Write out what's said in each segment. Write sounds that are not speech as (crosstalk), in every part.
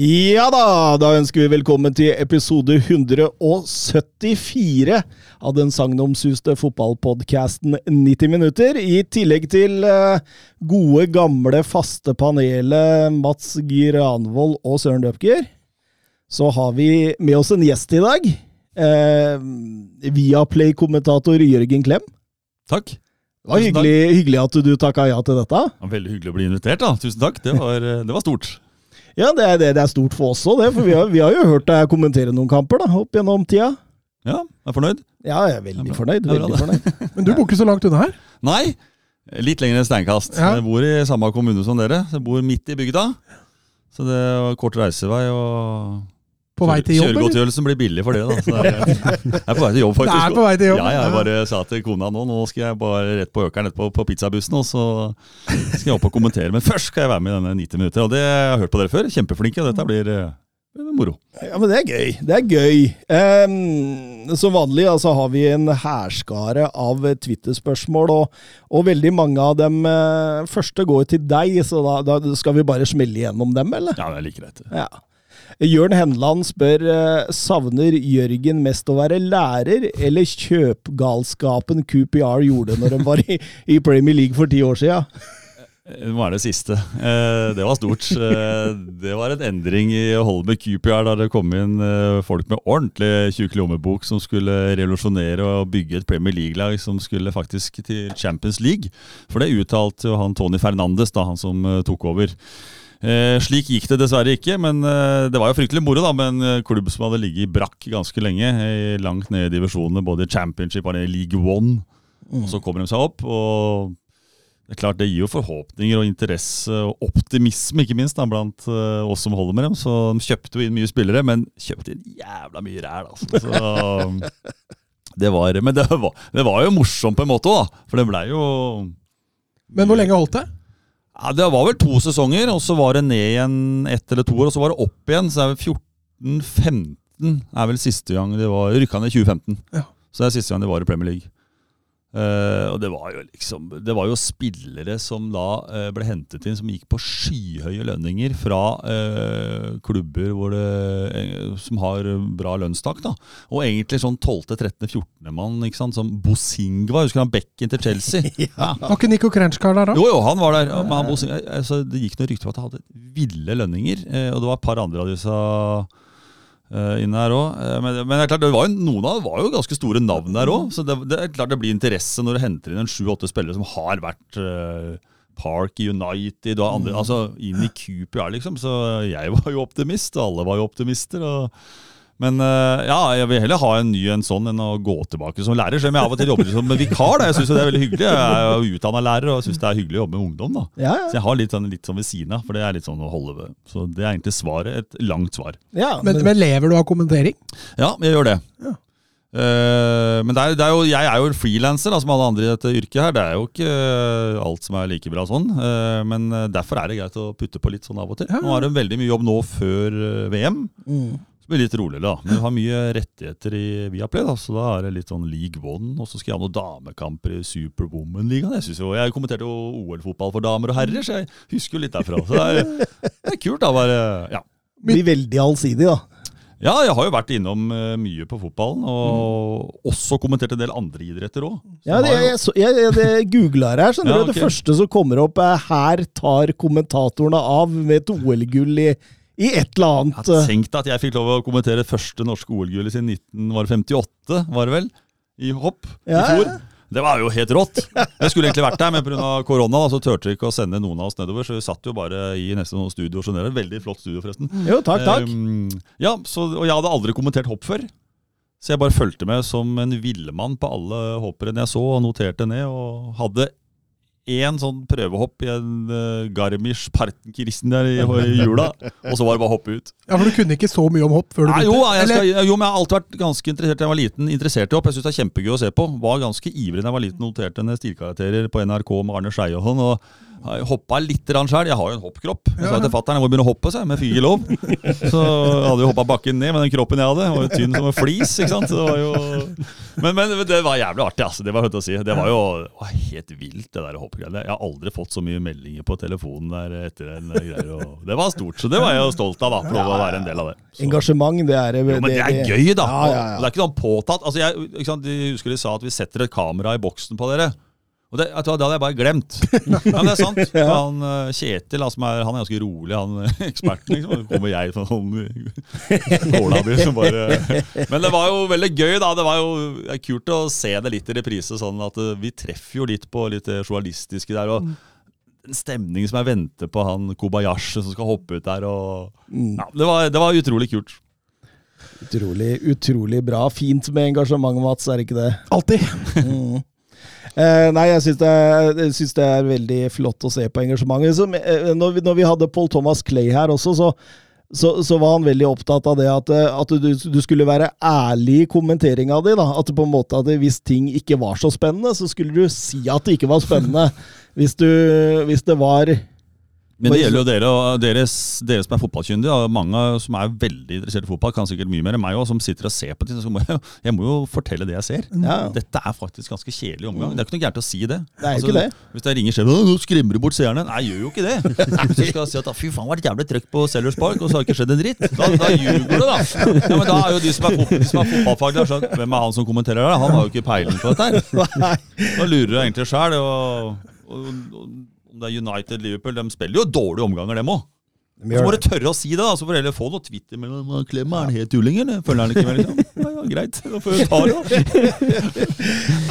Ja da, da ønsker vi velkommen til episode 174 av den sagnomsuste fotballpodkasten 90 minutter. I tillegg til eh, gode, gamle, faste panelet Mats Granvold og Søren Døpker, så har vi med oss en gjest i dag. Eh, Viaplay-kommentator Jørgen Klem. Takk. Det var hyggelig, hyggelig at du takka ja til dette. Det veldig hyggelig å bli invitert. da. Tusen takk. Det var, eh, det var stort. Ja, det er, det, det er stort for oss òg, det. For vi har, vi har jo hørt deg kommentere noen kamper da, opp gjennom tida. Ja, er fornøyd? Ja, jeg er veldig er fornøyd. Er bra, Veldig fornøyd. (laughs) Men du bor ikke så langt unna her? Nei. Litt lenger enn steinkast. Ja. Jeg bor i samme kommune som dere. Jeg bor midt i bygda. Så det var kort reisevei. og På vei til jobb? Kjøregodtgjørelsen blir billig for det. da. Så det er, (laughs) jeg er på vei til jobb, faktisk. Det er på vei til jobb. Ja, jeg bare sa til kona nå nå skal jeg bare rett på økeren etterpå på pizzabussen, og så skal jeg opp og kommentere. Men først skal jeg være med i denne 90 minutter. Og det jeg har hørt på dere før. Kjempeflinke. og Dette blir eh, moro. Ja, men det er gøy. Det er gøy. Um, som vanlig altså, har vi en hærskare av Twitter-spørsmål, og, og veldig mange av dem uh, første går til deg, så da, da skal vi bare smelle gjennom dem, eller? Ja, det er like greit. Ja. Jørn Henland spør eh, savner Jørgen mest å være lærer eller kjøpgalskapen QPR gjorde når de var i, i Premier League for ti år siden? Det var det siste. Eh, det var stort. Eh, det var en endring i holdet med QPR da det kom inn eh, folk med ordentlig tjukk lommebok som skulle revolusjonere og bygge et Premier League-lag som skulle faktisk til Champions League. For det uttalte jo han Tony Fernandes, da, han som eh, tok over. Eh, slik gikk det dessverre ikke, men eh, det var jo fryktelig moro da, med en eh, klubb som hadde ligget i brakk ganske lenge, langt ned i divisjonene, både i Championship og i League One. Og så kommer de seg opp, og det er klart det gir jo forhåpninger og interesse og optimisme, ikke minst, da, blant oss som holder med dem. Så de kjøpte jo inn mye spillere, men kjøpte inn jævla mye ræl, altså. Så, (laughs) det var, men det var, det var jo morsomt på en måte òg. For det blei jo Men hvor lenge holdt det? Ja, Det var vel to sesonger, og så var det ned igjen ett eller to år, og så var det opp igjen. Så er det 14-15 er vel siste gang de var Rykka ned i 2015. Ja. Så det er siste gang de var i Premier League. Eh, og det var jo liksom Det var jo spillere som da uh, ble hentet inn som gikk på skyhøye lønninger fra uh, klubber hvor det, som har bra lønnstak. da Og egentlig sånn 12.-13.-14. mann, ikke sant som Bosingva, husker han bekken til Chelsea? (laughs) ja. Var ikke Nico Krenskar der da? Jo, jo, han var der. Men han, Bosingva, altså, det gikk noen rykter på at han hadde ville lønninger. Og det var et par andre av disse inne her òg. men, men det er klart, det var jo, noen av det var jo ganske store navn der òg. Så det, det er klart det blir interesse når du henter inn en sju-åtte spillere som har vært uh, Park United og andre, altså inn i QPR, liksom. Så jeg var jo optimist, og alle var jo optimister. og men eh, ja, jeg vil heller ha en ny en sånn enn å gå tilbake som lærer. Selv om jeg av og til jobber som vikar. Da. Jeg synes det er veldig hyggelig. Jeg er jo utdanna lærer og syns det er hyggelig å jobbe med ungdom. da. Ja, Så jeg har litt sånn, litt sånn ved siden av, for det er litt sånn å holde ved. Så det er egentlig svaret. Et langt svar. ja. Men, men lever du av kommentering? Ja, jeg gjør det. Ja. Uh, men det er, det er jo, jeg er jo en frilanser, som alle andre i dette yrket her. Det er jo ikke uh, alt som er like bra sånn. Uh, men derfor er det greit å putte på litt sånn av og til. Ja. Nå er det veldig mye jobb nå før VM. Mm. Blir litt roligere, da. Men vi har mye rettigheter i Viaplay, da, så da er det litt sånn League One. Og så skal jeg ha noen damekamper i Superwoman-ligaen. Jeg, synes jo, jeg kommenterte jo OL-fotball for damer og herrer, så jeg husker jo litt derfra. Så det er, det er kult, da. Bare, ja. Blir veldig allsidig, da. ja, jeg har jo vært innom eh, mye på fotballen, og også kommentert en del andre idretter òg. Ja, det, jeg, jeg, jeg det googla her, skjønner Ja, du. ok. Det første som kommer opp, er 'Her tar kommentatorene av' med et OL-gull i, i et eller annet. jeg Tenk deg at jeg fikk lov å kommentere første norske OL-gullet siden 1958, var det vel? I hopp Ja, i fjor. Det var jo helt rått. Jeg skulle egentlig vært der, men pga. korona så turte vi ikke å sende noen av oss nedover. Så vi satt jo bare i nesten noen studio sjonerer. Veldig flott studio, forresten. Jo, takk, takk. Um, ja, så, og jeg hadde aldri kommentert hopp før. Så jeg bare fulgte med som en villmann på alle hopprenn jeg så, og noterte ned. Og hadde én sånn prøvehopp i en uh, Garmisch Partenkirchen der i, i jula, og så var det bare å hoppe ut. Ja, For du kunne ikke så mye om hopp før du begynte? jo, jeg skal, jo, men jeg har alltid vært ganske interessert da jeg var liten. Interessert i hopp. Jeg syns det er kjempegøy å se på. Var ganske ivrig da jeg var liten. Noterte en stilkarakterer på NRK med Arne Skeie og sånn. og jeg hoppa litt sjøl. Jeg har jo en hoppkropp. Jeg sa til fatter'n jeg må begynne å hoppe, så jeg, med fikk ikke lov. Så hadde jo hoppa bakken ned med den kroppen jeg hadde. Jeg var jo tynn som en flis. ikke sant? Så det var jo... men, men det var jævlig artig, altså. Det var, høyt å si. det var jo det var helt vilt, det der hoppgreiene. Jeg har aldri fått så mye meldinger på telefonen der etter den greier. Og det var stort, så det var jeg jo stolt av, da. For å være en del av det. Så. Engasjement, det er Jo, men det er gøy, da. Ja, ja, ja. Det er ikke noe påtatt. Altså, jeg, ikke sant? De husker de sa at vi setter et kamera i boksen på dere. Og det, det hadde jeg bare glemt. (laughs) Ja, men det er sant. ja. han eh, Kjetil, han, er, han er ganske rolig, han eh, (laughs) eksperten. liksom. Så kommer jeg sånn kålabil som bare (laughs) Men det var jo veldig gøy, da. Det var jo kult å se det litt i reprise. sånn at eh, Vi treffer jo litt på litt det journalistiske der. og en stemning som jeg venter på han Kobayashi som skal hoppe ut der. og ja, det, var, det var utrolig kult. Utrolig, utrolig bra. Fint med engasjement, Mats, er det ikke det? Alltid. Mm. Eh, nei, jeg syns det, det er veldig flott å se på engasjementet. Så, uh, når, vi, når vi hadde Paul Thomas Clay her også, så, så, så var han veldig opptatt av det at, eh, at du, du skulle være ærlig i kommenteringa di. At på en måte at hvis ting ikke var så spennende, så skulle du si at det ikke var spennende. Hvis, du, hvis det var Men det gjelder jo dere, og deres, dere som er fotballkyndige. og Mange som er veldig interessert i fotball, kan sikkert mye mer enn meg også, som sitter og ser på ting. Så må jeg, (laughs) jeg må jo fortelle det jeg ser. Ja. Dette er faktisk ganske kjedelig omgang. Det er ikke noe gærent å si det. Altså, Det er ikke det. Hvis jeg ringer selv nå skremmer du bort seerne. Nei, jeg gjør jo ikke det. (laughs) Hvis du skal si at fy faen, var det jævlig trøkk på Sellers Park, og så har det ikke skjedd en dritt. Da, da ljuger du, da. Ja, men da er jo de som er, fot- de som er fotballfaglige, skjønt, hvem er han som kommenterer det? Han har jo ikke peiling på dette her. (laughs) Da lurer du egentlig sjæl. Og, og, og, det er United, Liverpool, de spiller jo dårlige omganger, dem òg. Så må du tørre å si det, da, så får du heller få noe Twitter mellom Klem, er han helt tulling, eller? Følger han ikke med, liksom? (laughs) Ja, ja, greit. Da får vi ta det, da.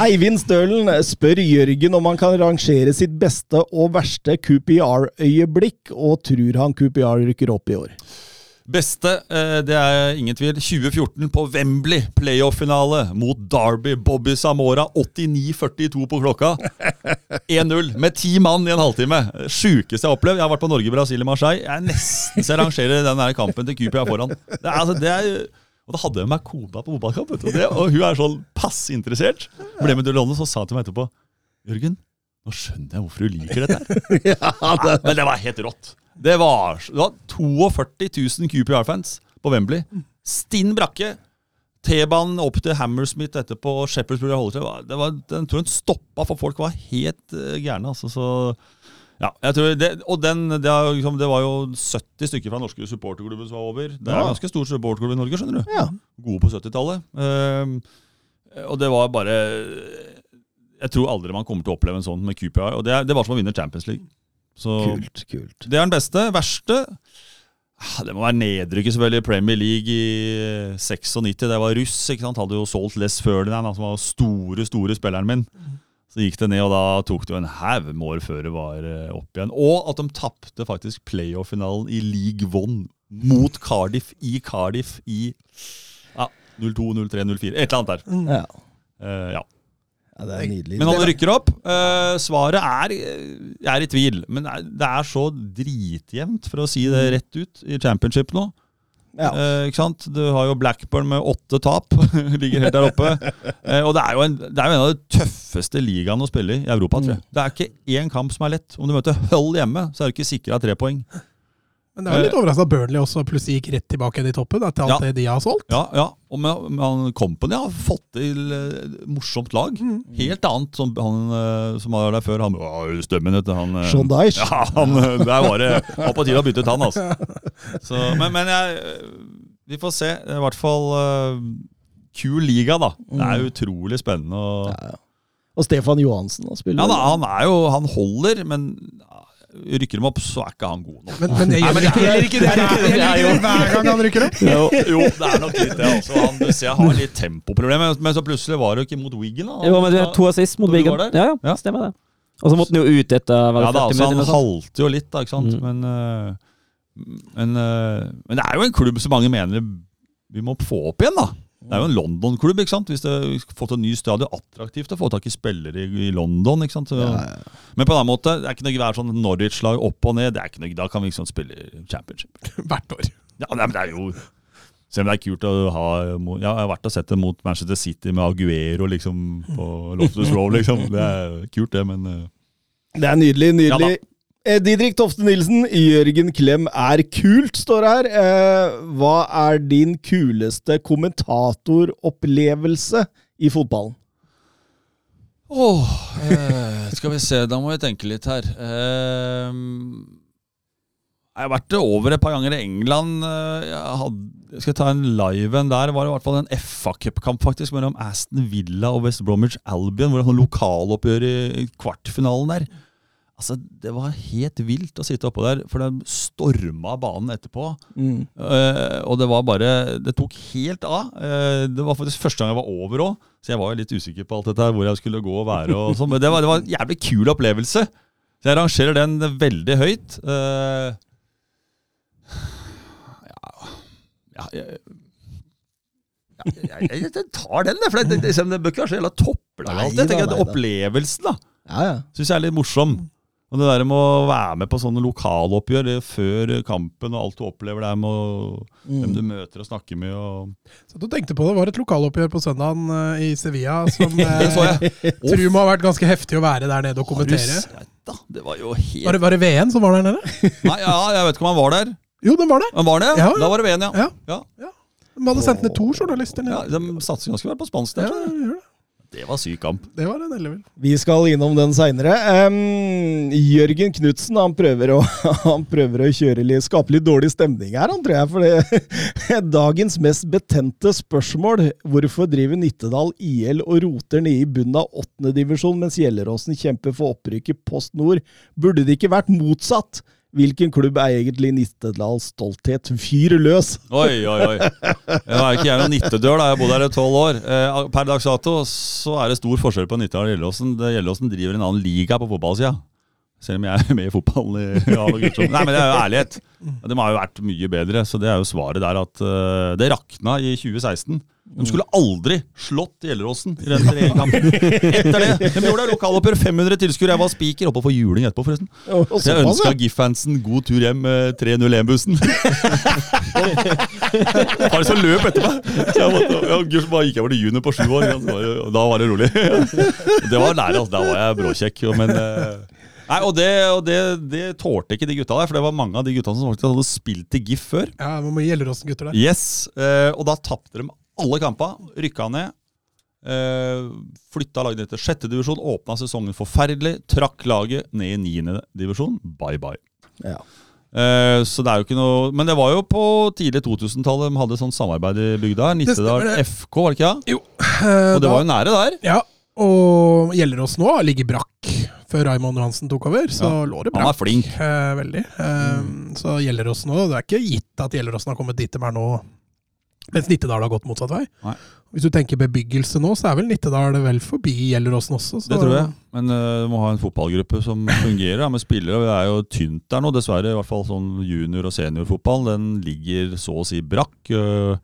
(laughs) Eivind Stølen spør Jørgen om han kan rangere sitt beste og verste QPR-øyeblikk, og tror han QPR rykker opp i år. Beste, eh, det er ingen tvil, 2014 på Wembley, playoff-finale mot Derby. Bobby Samora, 89-42 på klokka. (laughs) 1-0 med ti mann i en halvtime. Sjukeste jeg har opplevd. Jeg har vært på Norge, Brasil i Marseille. Jeg er nesten så jeg rangerer den der kampen til QPR foran. Det er, altså, det er, og da hadde jeg med meg kona på fotballkamp. Og, og hun er sånn passe interessert. Ble med til London, så sa hun til meg etterpå Jørgen, nå skjønner jeg hvorfor du liker dette. her. (laughs) Nei, Men det var helt rått. Det var, det var 42 000 QPR-fans på Wembley. Stinn brakke. T-banen opp til Hammersmith etterpå. Shepherdsburg og til. Det var- den tror jeg stoppa, for folk var helt uh, gærne. Altså, så ja, jeg tror det, og den, det, er liksom, det var jo 70 stykker fra norske supporterklubber som var over. Det er Ja. en ganske stor supporterklubb i Norge, skjønner du. Ja. Gode på 70-tallet. Uh, og det var bare Jeg tror aldri man kommer til å oppleve en sånn med QPR. Og det, det var som å vinne Champions League. Så Kult, kult. det er den beste. Verste ah, Det må være nedrykket, selvfølgelig. Premier League i 96. Det var russ. ikke sant? Hadde jo solgt Les Ferdinand, som var store, store spilleren min. Så gikk det ned, og da tok det jo en haug med år før det var eh, opp igjen. Og at de tapte faktisk playoff-finalen i League One mot Cardiff i Cardiff i ja, 02, 03, 04. Et eller annet der. Ja. Uh, ja. Ja, det er nydelig. Men han rykker opp. Uh, svaret er Jeg er i tvil, men det er, så dritjevnt, for å si det rett ut, i championship nå. Ja. Uh, ikke sant? Du har jo Blackburn med åtte tap, (laughs) ligger helt der oppe. Uh, og det er, jo en, det er jo en av de tøffeste ligaene å spille i i Europa. tror jeg. Det er ikke én kamp som er lett. Om du møter Hull hjemme, så er du ikke sikra tre poeng. Men det er jo litt overraskende at Burnley også plutselig gikk rett tilbake i toppen, til alt Ja. det de har solgt. Ja, ja. Og med, med han Company har fått til eh, morsomt lag. Helt annet som han eh, som var der før. Han var stemmen, vet du. Han, eh, Sean Dyche. Ja, han, eh, der var det var på tide å bytte ut han, altså. (laughs) Så, men, men jeg Vi får se. I hvert fall eh, kul liga, da. Det er utrolig spennende. Og, Ja, ja. Og Stefan Johansen da, spiller ja, da, han er jo Han holder, men rykker de opp, så er ikke han god nok. Men, men det gjør ikke, ikke det, jeg gjør hver gang han rykker opp. Jo, jo, det er nok litt det. Altså. Han, du ser, har litt tempoproblemer, men så plutselig var det jo ikke mot Wiggen. da. Jo, men det er to assist mot Wiggen. Wigan. Ja, ja, Ja. stemmer det. Og så måtte han jo ut etter Ja, da, altså, han eller halte jo litt, da, ikke sant. Mm. Men, øh, men, øh, men det er jo en klubb som mange mener vi må få opp igjen, da. Det er jo en London-klubb. ikke sant? Hvis det fått en ny stadion, attraktivt å få tak i spillere i, i London. ikke sant? Så, Men på en annen måte, det er ikke noe være sånn Norwich-lag opp og ned. det er ikke noe, Da kan vi liksom spille championship. (laughs) Hvert år. Ja, nei, men det er jo Selv om det er kult å ha ja, Jeg har vært og sett det mot Manchester City med Aguero liksom, på Loftus Row. Liksom. Det er kult, det, men eh, Det er nydelig, nydelig. Eh, Didrik Tofte Nilsen, Jørgen Klem er kult, står det her. Eh, hva er din kuleste kommentatoropplevelse i fotballen? Åh, eh, skal vi se, da må vi tenke litt her. Eh, jeg har vært over et par ganger i England. Eh, Jeg hadde, skal jeg ta en live en der? var det i hvert fall en FA Cup-kamp faktisk mellom Aston Villa og West Bromwich Albion. Hvor det var lokaloppgjør i kvartfinalen der. Altså, Det var helt vilt å sitte oppå der, for de storma banen etterpå. Mm. Uh, og det var bare Det tok helt av. Uh, det var faktisk første gang jeg var over òg, så jeg var jo litt usikker på alt dette her, hvor jeg skulle gå og være. og sånn, Men det var, det var en jævlig kul opplevelse. Så jeg rangerer den veldig høyt. Uh, ja, ja jeg, ja, jeg, jeg, tar den, for det, det, det, det bør ikke være så jævla topplag alltid. Tenker da, at nei da. Opplevelsen da Ja, ja. syns jeg er litt morsom. Og det der med å være med på sånne lokaloppgjør eh, før kampen, og alt du opplever der med å, hvem du møter og snakker med og Så du tenkte på det var et lokaloppgjør på søndagen eh, i Sevilla som (laughs) eh, Den så jeg. tror må ha vært ganske heftig å være der nede og kommentere. Da? Det var jo helt Var det, var det VN som var der nede? (laughs) Nei, ja, Jeg vet ikke om han var der. Jo, den var det. Han var det? Ja. Da var det VN, ja. Ja. ja. De hadde sendt ned to journalister ja de satser ganske vel på spansk Ja, der. Ja, jeg. gjør det. Det var syk kamp. det var en ellevill. Vi skal innom den seinere. Jørgen Knutsen han (laughs) han prøver å kjøre litt, skape litt dårlig stemning her, han tror jeg. For det, (laughs) dagens mest betente spørsmål Hvorfor driver Nittedal IL og roter nede i bunnen av åttendedivisjon, mens Gjelleråsen kjemper for opprykket Post Nord? Burde det ikke vært motsatt? Hvilken klubb er egentlig Nittedals stolthet? Fyr løs! Oi, oi, oi. Nå er ikke jeg noen nittedør, da. Jeg har bodd her i tolv år. Eh, per dags dato så er det stor forskjell på Nittedal og. Gjellåsen Gjelleråsen driver en annen liga på fotballsida. Selv om jeg er med i fotballen. i ja. Nei, men det er jo ærlighet. De har jo vært mye bedre, så det er jo svaret der at uh, det rakna i 2016. De skulle aldri slått Gjelleråsen i den trekampen. (laughs) Etter det. De gjorde lokaloppgjør, 500 tilskuere. Jeg var spiker oppe for juling etterpå, forresten. Så jeg ønska. GIF-fansen god tur hjem med 301-bussen. Har det så løp etter meg. Så jeg måtte, ja, Gud, bare gikk jeg over til junior på sju år. og Da var det rolig. (laughs) Det var nære, altså. Da var jeg bråkjekk. Men eh, Nei, og det, og det, det tålte ikke de gutta der, for det var mange av de gutta som faktisk hadde spilt til GIF før. Ja, hvor mye Gjelleråsen-gutter der? Yes, eh, Og da tapte de alle kampene, rykka ned. Uh, flytta laget ned til sjette divisjon, åpna sesongen forferdelig. Trakk laget ned i niende divisjon. Bye, bye. Ja. Uh, så det er jo ikke noe Men det var jo på tidlig 2000-tallet de hadde sånn samarbeid i bygda. Nittedal FK, var det ikke? det? Jo. Uh, Og det da- var jo nære der. Ja, og Gjellerås nå ligger brakk før Raymond Johansen tok over. Så Ja, lå det brakk. han er flink. Eh, veldig. Mm. Så Gjellerås nå, det er ikke gitt at Gjelleråsen har kommet dit de er nå, mens Nittedal har gått motsatt vei. Nei. Hvis du tenker bebyggelse nå, så er vel Nittedal vel forbi Gjelleråsen også. Så Det tror jeg. Men uh, du må ha en fotballgruppe som fungerer ja, med spillere. Det er jo tynt der nå, dessverre. I hvert fall sånn junior- og seniorfotball. Den ligger så å si brakk. Eh,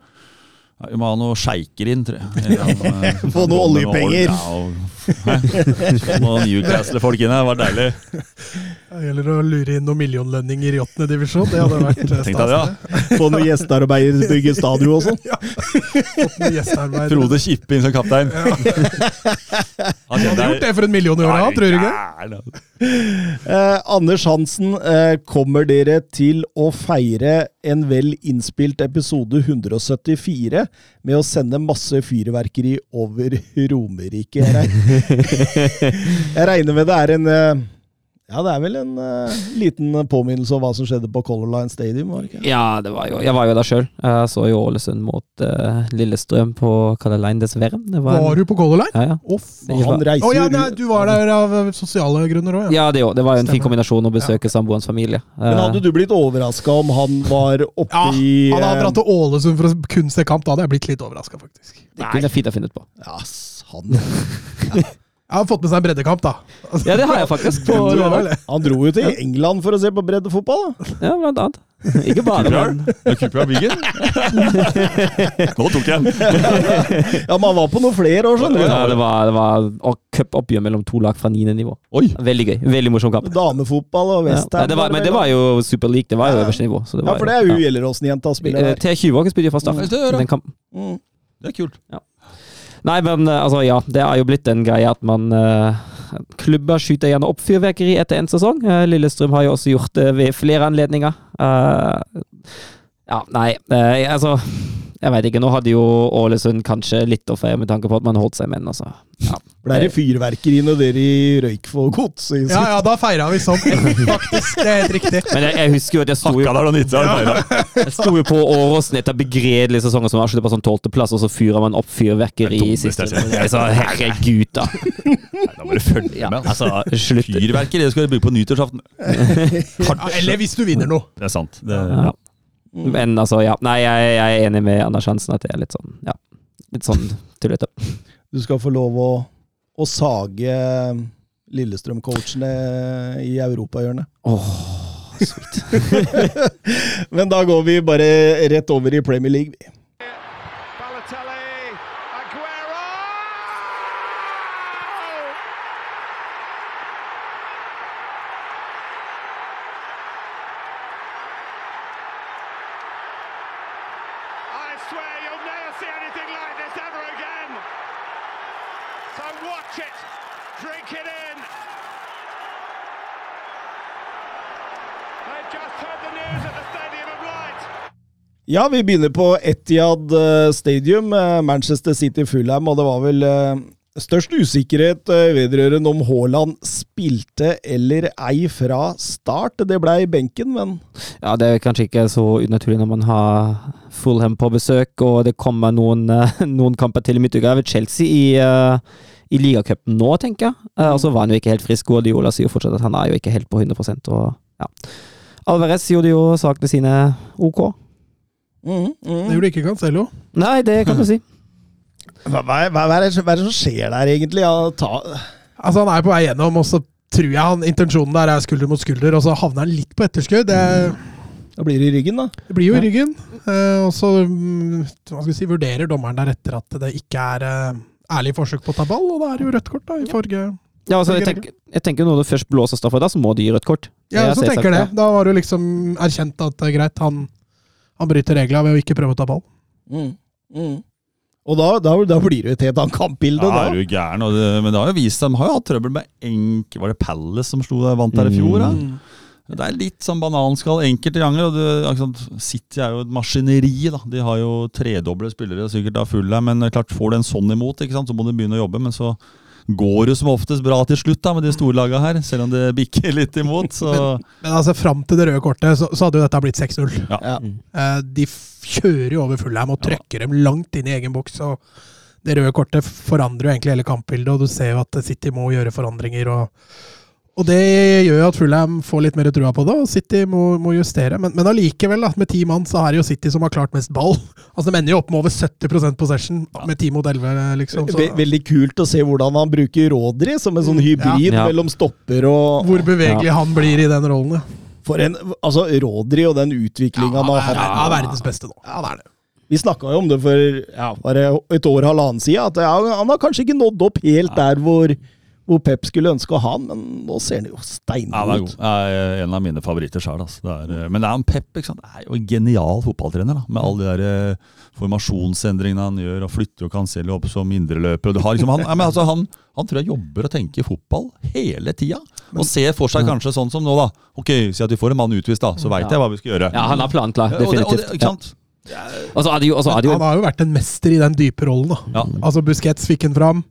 ja, vi må ha noen sjeiker inn, tror jeg. Få noe oljepenger. Ja? Få noen Newcastle-folk inn her, det var deilig. Det gjelder å lure inn noen millionlønninger i åttende divisjon. Det hadde vært eh, stas. ja. Få noen gjestearbeidere, bygge stadion og sånn. (laughs) Ja. Frode Kippe inn som kaptein. Han Han hadde gjort det for en million i året, tror du ikke? Eh, Anders Hansen, eh, kommer dere til å feire en vel innspilt episode 174 med å sende masse fyrverkeri over Romerike? Jeg regner (laughs) med det er en eh, Ja, det er vel en uh, liten påminnelse om hva som skjedde på Color Line Stadium? var det ikke? Ja, det var jo, jeg var jo der sjøl. Jeg så jo Ålesund mot uh, Lillestrøm på Color Line, dessverre. Det var, Var du på Color Line? Ja, ja. Å. Han reiser oh, ja, nei, du var der av eh, sosiale grunner òg, ja. Ja, det, jo, det var jo en fin kombinasjon å besøke samboerens familie. Men Eh, hadde du blitt overraska om han var oppe Ja, i Han hadde eh, dratt til Ålesund for å kun se kamp. Da hadde jeg blitt litt overraska, faktisk. det kunne jeg fint ha funnet på. Ja, sann. han, (laughs) Jeg har fått med seg en breddekamp, da. Ja, det har jeg faktisk. (laughs) På han dro jo til England for å se på breddefotball. da. Ja, blant annet. Ikke bare, men Cooper QPR Biggen? Nå tok jeg den! Ja, han var på noen flere år, skjønner du. ja, det var, det var cupoppgjør mellom to lag fra niende nivå. Oi! Veldig gøy. Veldig morsom kamp. Damefotball og Ja. Westham. Ja, men det var jo Super League. Det var jo Ja. øverste nivå. Så det Ja, for det er jo ja. Gjelleråsen-jenta spiller Eh, der. T20 også spiller jo fra start. Det. Den kampen. Mm. Det er kult. Nei, men eh, altså, ja. Det er jo blitt en greie at man uh, Klubber skyter gjerne opp fyrverkeri etter en sesong. Eh, Lillestrøm har jo også gjort det ved flere anledninger. Eh, ja, nei, eh, altså Jeg veit ikke. Nå hadde jo Ålesund kanskje litt å feire med tanke på at man holdt seg, med den, altså ja. Ble det fyrverkeri når dere røyk for godset? Ja, ja, da feira vi sånn, faktisk. Det er helt riktig. Men jeg, jeg husker jo at jeg sto jo, jeg sto jo på Åråsen etter begredelige sesonger som avsluttet på sånn tolvteplass, og så fyrer man opp fyrverkeri er i siste runde. Jeg sa herregud, da. Nei, Da må du følge Ja, med. Altså, altså, slutt. Fyrverkeri det skal du bruke på nyttårsaften. Ja, eller hvis du vinner noe. Det er sant. Det, Ja. Men altså, ja. Nei, jeg, jeg er enig med Anders Hansen at det er litt sånn, ja. Litt sånn (laughs) tullete. Du skal få lov å, å sage Lillestrøm-coachene i europahjørnet. Åh, (laughs) Men da går vi bare rett over i Premier League. vi. Balotelli, Aguero! I swear you'll never see anything like this ever again. So watch it, drink it in. They've just heard the news at the Stadium of Light. Ja, vi begynner på Etihad eh, Stadium, eh, Manchester City-Fulham, og det var vel eh, størst usikkerhet vedrørende om Haaland spilte eller ei fra start. Det blei benken, men Ja, det er kanskje ikke så unaturlig når man har Fulham på besøk, og det kommer noen, (laughs) noen kamper til i midtuka. Ved Chelsea i, i ligacupen nå, tenker jeg. Eh, og så var han jo ikke helt frisk. Guardiola sier jo fortsatt at han er jo ikke helt på 100% og ja. Alvarez gjorde jo sakene sine ok. Mm, Det mm. gjorde ikke Cancelo. Nei, det kan du si. (laughs) Hva, hva, er- hva, er det, hva er det som skjer der, egentlig? Ja, ta, Altså, han er på vei gjennom, og så tror jeg han, intensjonen der er skulder mot skulder, og så havner han litt på etterskudd. Det, da blir det i ryggen, da. det blir jo i ryggen. Eh, og så mm, hva skal vi si, vurderer dommeren der etter at det ikke er eh, ærlig forsøk på å ta ball, og da er det jo rødt kort da, i forrige Ja, altså, jeg, tenker, jeg tenker når du først blåser straffa, så må de gi rødt kort. Ja, så tenker jeg det. Da har du liksom erkjent at det er greit, han, han bryter regla ved å ikke prøve å ta ball. Mm, mm. Og da, da, da blir det jo et helt annet kampbilde. Ja, da. er du gæren? Og det, men det har jo vist seg, de har jo hatt trøbbel med enk... Var det Palace som slo der, vant der i fjor? Da? Det er litt sånn bananskall enkelte ganger. og det, liksom, City er jo et maskineri. da. De har jo tredoble spillere, sikkert av fulle, men klart får du en sånn imot, ikke sant, så må du begynne å jobbe. Men så går jo som oftest bra til slutt da, med de store lagene her, selv om det bikker litt imot. så... Men altså, fram til det røde kortet, så, så hadde jo dette blitt 6-0. Ja. Eh, de kjører jo over Fulham og trykker dem langt inn i egen boks. og Det røde kortet forandrer jo egentlig hele kampbildet, og du ser jo at City må gjøre forandringer. og, og det gjør jo at Fulham får litt mer trua på det, og City må, må justere. Men, men allikevel, da, med ti mann, så er det jo City som har klart mest ball. Altså, De ender jo opp med over 70% possession med ti mot elleve, liksom. Så, veldig kult å se hvordan han bruker Rodri som en sånn hybrid Ja. mellom stopper og hvor bevegelig han blir i den rollen. ja. For en, altså Rodri og den utviklinga han Han har hatt. er verdens beste nå. Ja, det er det. Vi snakka jo om det for ja, var et år halvannen siden, at ja, han har kanskje ikke nådd opp helt der hvor, hvor Pep skulle ønske å ha han, men nå ser han jo Ja, er ut. Det er en av mine favoritter sjøl. Altså. Det eh, men det er han Pep ikke sant? Det er jo en genial fotballtrener. Da. Med alle de der eh, formasjonsendringene han gjør, og flytter jo Cancelo opp som indreløper. Liksom, han, (laughs) ja, altså, han, han tror jeg jobber og tenker fotball hele tida. Og ser for seg kanskje sånn som nå, da. Ok, Si at vi får en mann utvist, da, så veit Ja. jeg hva vi skal gjøre. Ja, han har planen klar, Og det- og det- definitivt. ikke sant? Ja. Altså, adio, altså, jo Han har jo vært en mester i den dype rollen. da. Ja. Altså Busquets fikk han fram.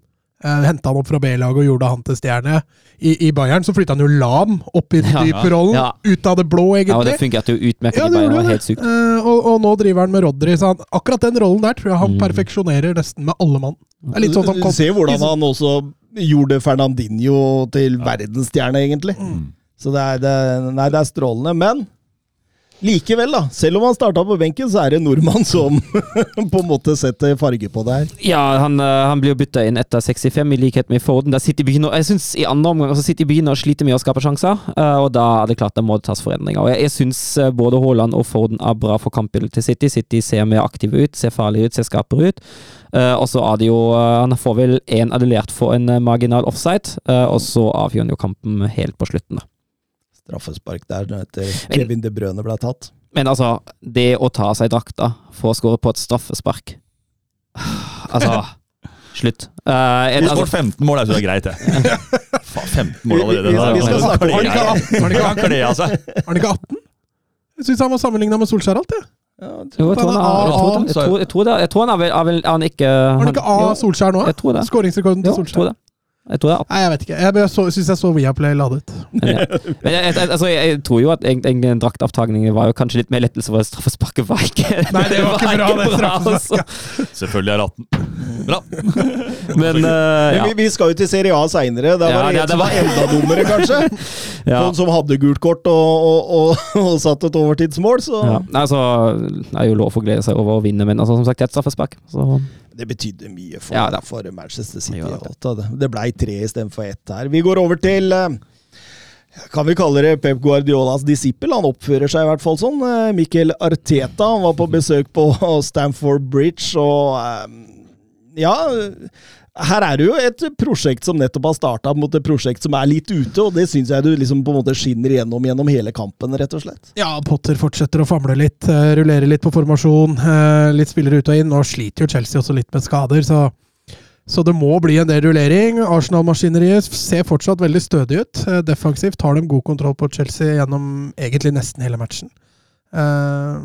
Uh, Henta han opp fra B-laget og gjorde han til stjerne. I, I Bayern så flytta han jo Lam opp i (laughs) den Ja, dyperollen, ja. ut av det blå, Ja, og det egentlig. fungerte jo utmerket Ja, i Bayern. Det var helt sykt. Uh, og, og nå driver han med Rodry, så han, akkurat den rollen der tror jeg han Mm. perfeksjonerer nesten med alle mann. Det er litt sånn som Con- Se hvordan han også gjorde Fernandinho til verdensstjerne, egentlig. Mm. Så det er, det, nei, det er strålende. Men Likevel, da. Selv om han starta på benken, så er det en nordmann som (laughs) på en måte setter farge på det her. Ja, han, eh, han blir bytta inn etter 65, i likhet med Foden. Der City begynner, jeg synes I andre omgang så City begynner å slite med å skape sjanser, eh, og da er det klart det må tas forendringer. Og Jeg, jeg syns eh, både Haaland og Foden er bra for kampbildet til City. City ser mer aktive ut, ser farlige ut, ser skapere ut. Og så er det jo Han får vel én adellert for en marginal offside, og så avgjør han jo kampen helt på slutten. da. Straffespark der etter Kevin De Brøne ble tatt. Men altså, det å ta av seg drakta for å skåre på et straffespark Altså Slutt. Uh, en, Du har altså, skåret 15 mål, jeg syns det er greit, det. (laughs) Faen, 15 mål allerede. Vi- vi- vi skal snakke- om det ikke 18? Var Han kler av seg. Er han ikke 18? Jeg syns han var sammenligna med Solskjær alt, jeg. Ja, jo, jeg tror han er- jeg tror- jeg tror- jeg tror det- jeg tror han er vel er vel- er han ikke Har han ikke A Solskjær nå? Jeg tror det. Skåringsrekorden til Solskjær. Jeg tror det er Nei, jeg vet ikke. Jeg jeg så- syns jeg så Viaplay ladet. Men, ja. Men jeg, jeg, altså, jeg, jeg tror jo at en, en, draktavtagning var jo kanskje litt mer lettelse, for straffesparket var ikke Nei, det var ikke bra, det (laughs) altså. Selvfølgelig er 18. Bra. (laughs) Men eh, Men vi, vi skal jo til Serie A seinere. Ja, var det ja, det var var- enda dummere, kanskje. (laughs) ja. Sånn som hadde gult kort og, og, og, og satt et overtidsmål. Så Ja. Nei, Altså, det er jo lov å glede seg over å vinne, men altså, som sagt, det er et straffespark. Så det betydde mye for, Ja, for Manchester City. Ja, det. Det, blei tre istedenfor ett her. Vi går over til eh, kan vi kalle det Pep Guardiolas disippel? Han oppfører seg i hvert fall sånn. Mikkel Arteta han var på (laughs) besøk på Stamford Bridge, og eh, ja her er det jo et prosjekt som nettopp har starta mot et prosjekt som er litt ute, og det syns jeg du liksom på en måte skinner igjennom gjennom hele kampen, rett og slett. Ja, Potter fortsetter å famle litt, eh, rullere litt på formasjon. eh, Litt spillere ut og inn. Nå sliter jo Chelsea også litt med skader, så, så det må bli en del rullering. Arsenal-maskineriet ser fortsatt veldig stødig ut. Eh, Defensivt har de god kontroll på Chelsea gjennom egentlig nesten hele matchen. Eh,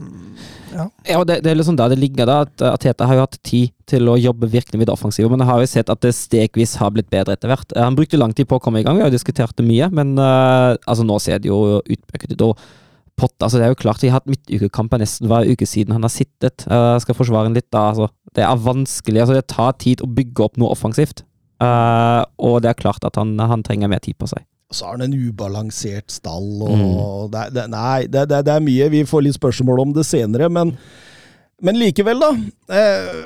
ja. Ja, det, det er liksom der det ligger, da. At Ateta har jo hatt tid til å jobbe virkelig med det offensive, men jeg har jo sett at det stegvis har blitt bedre etter hvert. Eh, Han brukte lang tid på å komme i gang, vi har jo diskutert det mye, men uh, altså nå ser det jo utbøket ut. og Pott, altså Det er jo klart, De har hatt midtukekamper nesten hver uke siden han har sittet. Uh, skal forsvare han litt, da. altså Det er vanskelig. altså Det tar tid å bygge opp noe offensivt. Uh, og det er klart at han, han trenger mer tid på seg. Så har han en ubalansert stall, og det, er- det, Nei, det, det, det er mye. Vi får litt spørsmål om det senere, men, men likevel, da. Eh,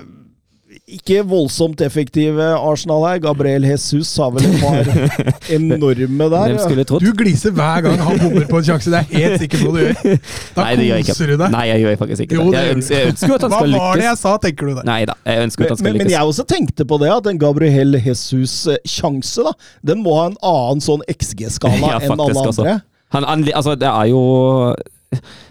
ikke voldsomt effektive Arsenal her. Gabriel Jesus har vel et par (laughs) enorme der. Du gliser hver gang han bommer på en sjanse. Det er jeg helt sikker på du gjør. Da Nei, koser du deg. Nei, jeg gjør faktisk ikke Jo, det. Jeg ønsker, jeg ønsker at han skal lykkes. Hva var det jeg sa, tenker du der? Nei da, jeg ønsker at han skal men, men jeg også tenkte på det, at en Gabriel Jesus-sjanse, da, den må ha en annen sånn XG-skala (laughs) Ja, enn alle andre. Han, han, altså, det er jo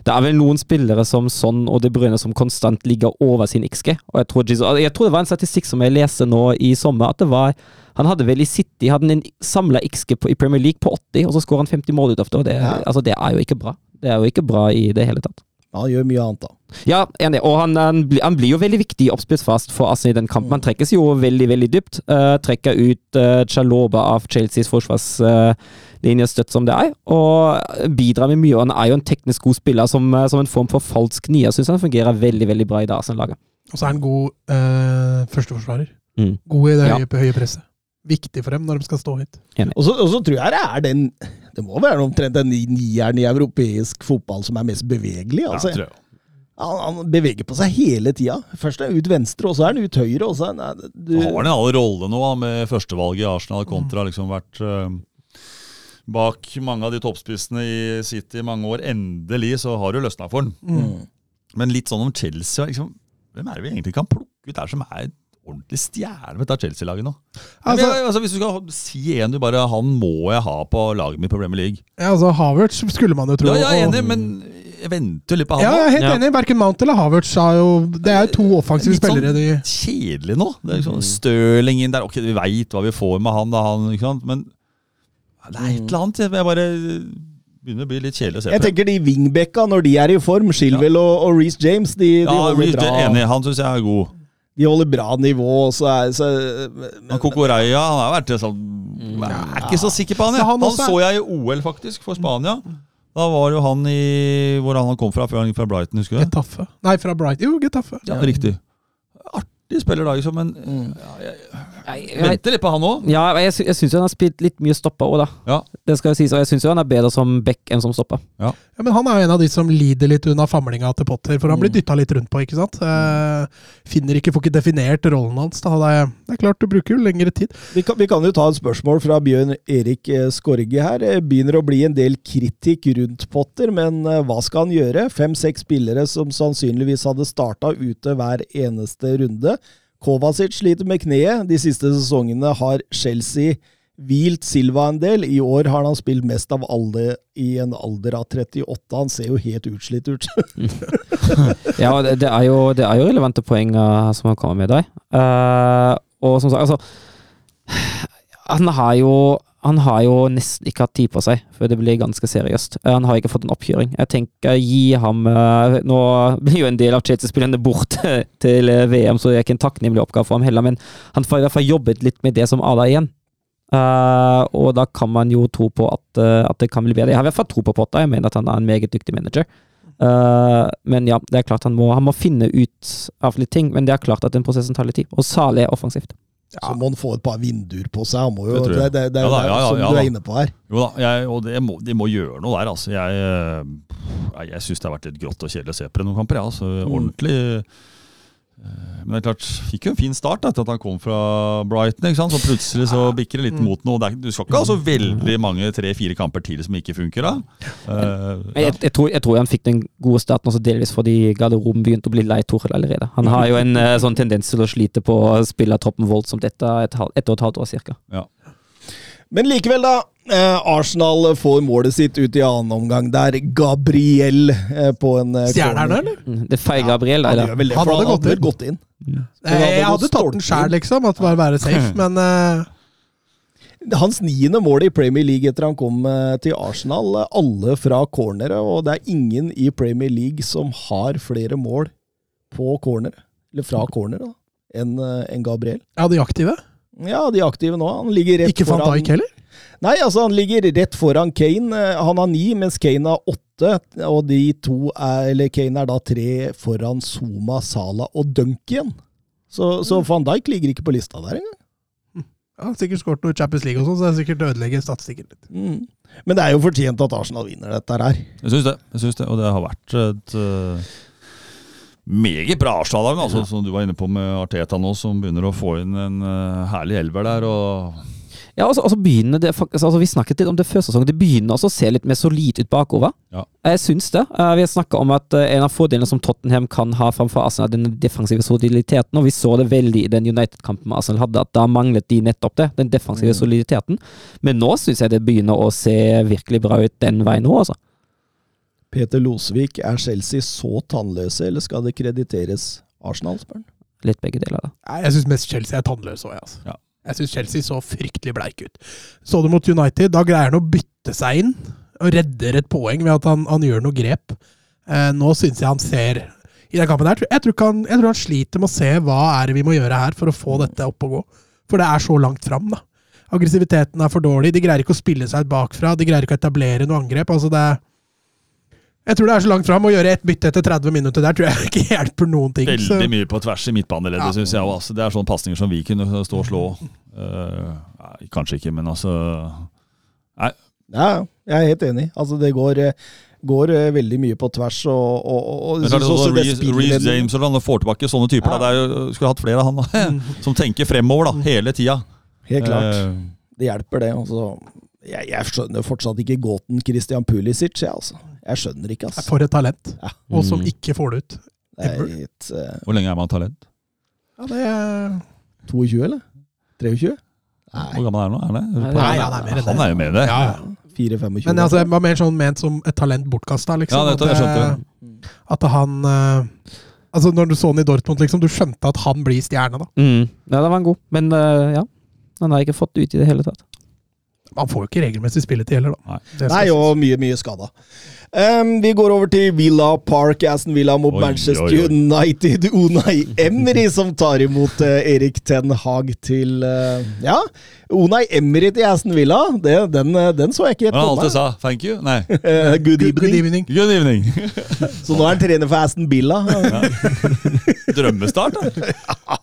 Det er vel noen spillere som Son og De Bruyne som konstant ligger over sin XG. Og jeg tror, Jesus, jeg tror det var en statistikk som jeg leste nå i sommer, at det var Han hadde vel i City hadde en samla XG på, i Premier League på 80, og så skårer han 50 mål ut av det. Det, Ja. altså, det er jo ikke bra. Det er jo ikke bra i det hele tatt. Han gjør mye annet, da. Ja, enig. Og han, han, blir- han blir jo veldig viktig i oppspillsfast for Arsenal i den kampen. Han trekkes jo veldig, veldig dypt. Uh, trekker ut uh, Chaloba av Chelseas forsvarslinje støtt som det er, og bidrar med mye. Og han er jo en teknisk god spiller som, uh, som en form for falsk nier. Syns han fungerer veldig, veldig bra i det Arsenal-laget. Og så er han god uh, førsteforsvarer. Mm. God i det Ja. høye, høye presset. Viktig for dem når de skal stå hit. Og så tror jeg det er den Det må være omtrent den ni- nieren i europeisk fotball som er mest bevegelig. Ja, Altså. tror jeg. han, han beveger på seg hele tida. Først er han ut venstre, og så er han ut høyre. Og så er han, du, Har han en annen rolle nå med førstevalget i Arsenal kontra liksom vært uh, bak mange av de toppspissene i City i mange år. Endelig så har du løsna for han. Mm. Men litt sånn om Chelsea liksom, Hvem er det vi egentlig kan plukke ut der som er ordentlig stjerne med dette Chelsea-laget nå? Altså, Men, altså, hvis du skal si en du bare Han må jeg ha på laget mitt på Premier League. ja, altså Havertz skulle man jo tro. Ja, jeg er og- enig, men jeg venter litt på han Ja, jeg er helt Ja. enig. Verken Mount eller Havertz er jo Det er jo to offensive Litt sånn- spillere. De, kjedelig nå. Det er liksom Stirling inn der. Ok, vi veit hva vi får med han, da, han ikke sant? men det er et eller annet. Jeg bare begynner å bli litt kjedelig å se Jeg tenker de wingbacka, når de er i form, Shilwell og, og Reece James, de, de, Ja, holder Reece, bra, enig. Han syns jeg er god. De holder bra nivå. Så er, så, Men Kokoreia han har vært sånn Jeg er ikke så sikker på han. Jeg. Han så jeg i OL, faktisk, for Spania. Da var jo han i Hvor han kom fra før han gikk fra Brighton, husker du? Getafe. Nei, fra Brighton. Jo, Getafe. Ja, riktig. Artig spiller da, liksom, men Mm. ja, jeg, Venter litt på han òg. ja, jeg, sy- jeg syns han har spilt litt mye stoppa òg, da. Ja. Det skal jo sies, og jeg syns han er bedre som back enn som stoppa. Ja, men han er jo en av de som lider litt unna famlinga til Potter, for han blir dytta litt rundt på, ikke sant. Eh, finner ikke, får ikke definert rollen hans. Da. Det, er, det er klart, du bruker jo lengre tid. Vi kan, vi kan jo ta et spørsmål fra Bjørn Erik eh, Skorge her. Eh, Begynner å bli en del kritikk rundt Potter, men eh, hva skal han gjøre? Fem-seks spillere som sannsynligvis hadde starta ute hver eneste runde. Kovacic sliter med kneet. De siste sesongene har Chelsea hvilt Silva en del. I år har han spilt mest av alle i en alder av 38. Han ser jo helt utslitt ut. (laughs) Ja, det, er jo, det er jo relevante poeng uh, som han kommer med der. Uh, og som sagt, altså Han har jo han har jo nesten ikke hatt tid på seg for det blir ganske seriøst. Eh, Han har ikke fått en oppkjøring. Jeg tenker gi ham eh, Nå blir jo en del av Chelsea-spillerne borte (laughs) til eh, VM, så det er ikke en takknemlig oppgave for ham heller, men han får i hvert fall jobbet litt med det som Ada igjen. Uh, og da kan man jo tro på at, at det kan bli bedre. Jeg har i hvert fall tro på Potter. Jeg mener at han er en meget dyktig manager. Uh, men ja, det er klart han må, han må finne ut av litt ting, men det er klart at den prosessen tar litt tid. Og Saleh er offensivt. Så må han få et par vinduer på seg. Han må jo, Det det, det, er jo ja, ja, som ja du er inne på her. Jo da, jeg, og det må, de må gjøre noe der, altså. Jeg, eh, jeg syns det har vært litt grått og kjedelig å se på noen kamper. Ja, altså, Ordentlig. eh, Men det er klart, fikk jo en fin start etter at han kom fra Brighton. ikke sant? Så plutselig så bikker det litt mot noe. Er, du skal ikke ha så veldig mange tre-fire kamper til som ikke funker da. Eh, Men ja. jeg, jeg, tror, jeg tror han fikk den gode starten også delvis fordi garderoben begynte å bli lei Torhild allerede. Han har jo en eh, sånn tendens til å slite på spillertroppen voldsomt etter et, et, ett og et halvt år cirka. Men likevel, da. Eh, Arsenal får målet sitt ut i annen omgang. Der Gabriel eh, på en Stjerne Stjerner han, eller? Mm, Det er feil Gabriel, Han vel det, Han hadde han gått hadde gått inn. Ja. hadde Jeg hadde tatt den sjæl, liksom. At det bare være safe, (laughs) men eh, Hans niende mål i Premier League etter han kom eh, til Arsenal. eh, Alle fra cornere, og det er ingen i Premier League som har flere mål på corner, eller fra corner, da, enn en Gabriel. ja, de aktive. Ja, de aktive nå. Han ligger rett Ikke van Dijk heller. Nei, altså han ligger rett foran Kane. Han har ni, mens Kane har åtte. Og de to er, eller Kane er da tre foran Zuma, Sala og Duncan. Så, så van Dijk ligger ikke på lista der engang. Ja, sikkert skåret noe Champions League og sånn, så det er sikkert ødelegger statistikken litt. Mm. Men det er jo fortjent at Arsenal vinner dette her. Jeg syns det. jeg synes det, Og det har vært et eh, meget bra Arsenal-lag, altså, som du var inne på med Arteta nå, som begynner å få inn en uh, herlig elver der. og Ja, og så- begynner det altså Vi snakket litt om det før sesongen. Det begynner også å se litt mer solid ut bakover. Ja. Jeg syns det. Eh, Vi har snakka om at eh, en av fordelene som Tottenham kan ha framfor Arsenal, er den defensive soliditeten. Og vi så det veldig i den United-kampen Arsenal hadde, at da manglet de nettopp det. Den defensive soliditeten. Men nå syns jeg det begynner å se virkelig bra ut den veien nå, altså. Peter Losvik, er Chelsea så tannløse, eller skal det krediteres Arsenal, spør han? Litt begge deler. da. Jeg syns mest Chelsea er tannløse òg, jeg. Altså. Ja. Jeg syns Chelsea så fryktelig bleik ut. Så du mot United, da greier han å bytte seg inn og redder et poeng ved at han, han gjør noe grep. Eh, nå syns jeg han ser I den kampen her, jeg tror, han, jeg tror han sliter med å se hva er det vi må gjøre her for å få dette opp og gå. For det er så langt fram, da. Aggressiviteten er for dårlig. De greier ikke å spille seg ut bakfra. De greier ikke å etablere noe angrep. Altså det er jeg tror det er så langt fram. Å gjøre ett bytte etter 30 minutter der tror jeg ikke hjelper noen ting. så- Veldig mye på tvers i midtbaneleddet, Ja. syns jeg. Altså. Det er sånne pasninger som vi kunne stå og slå. Uh, nei, kanskje ikke, men altså Nei. ja, jeg er helt enig. Altså, det går, eh, går eh, veldig mye på tvers, og, og, og, og Men så er det det Reece Reece James og han får tilbake sånne typer. Ja. Da. Er jo, skulle hatt flere av han da, (laughs) som tenker fremover da, hele tida. Helt klart. Uh, Det hjelper, det. Altså, jeg, jeg skjønner fortsatt ikke gåten Christian Pulisic, jeg, altså. Jeg skjønner ikke, altså. For et talent. Ja. Og som Mm. ikke får det ut. Det er litt eh, hvor lenge er man talent? Ja, det er 22, eller? 23? Hvor gammel er han nå? Er det? Nei, han er mer enn det. Han er jo med i det. ja, ja. 4-25. Men altså, jeg var mer sånn ment som et talent bortkasta, liksom. Ja, det, jeg skjønte at, eh, at han uh, Altså, når du så han i Dortmund, liksom, du skjønte at han blir stjerne, da. Mm. Ja, da var han god. Men uh, ja, han har ikke fått det ut i det hele tatt. Han får jo ikke regelmessig spilletid heller, da. Nei. Det Nei, og mye, mye skada. Um, vi går over til Villa Park, Aston Villa mot Oi, Manchester oi, oi. United. (laughs) Unai Emry som tar imot uh, Erik Ten Hag til uh, Ja, Unai Emry til Aston Villa, det, den, eh, den så jeg ikke helt Men han komme. alltid sa 'thank you'. Nei, good (laughs) Good, good evening. evening. good evening. (laughs) Så nå er han trener for Aston Villa. Drømmestart, da.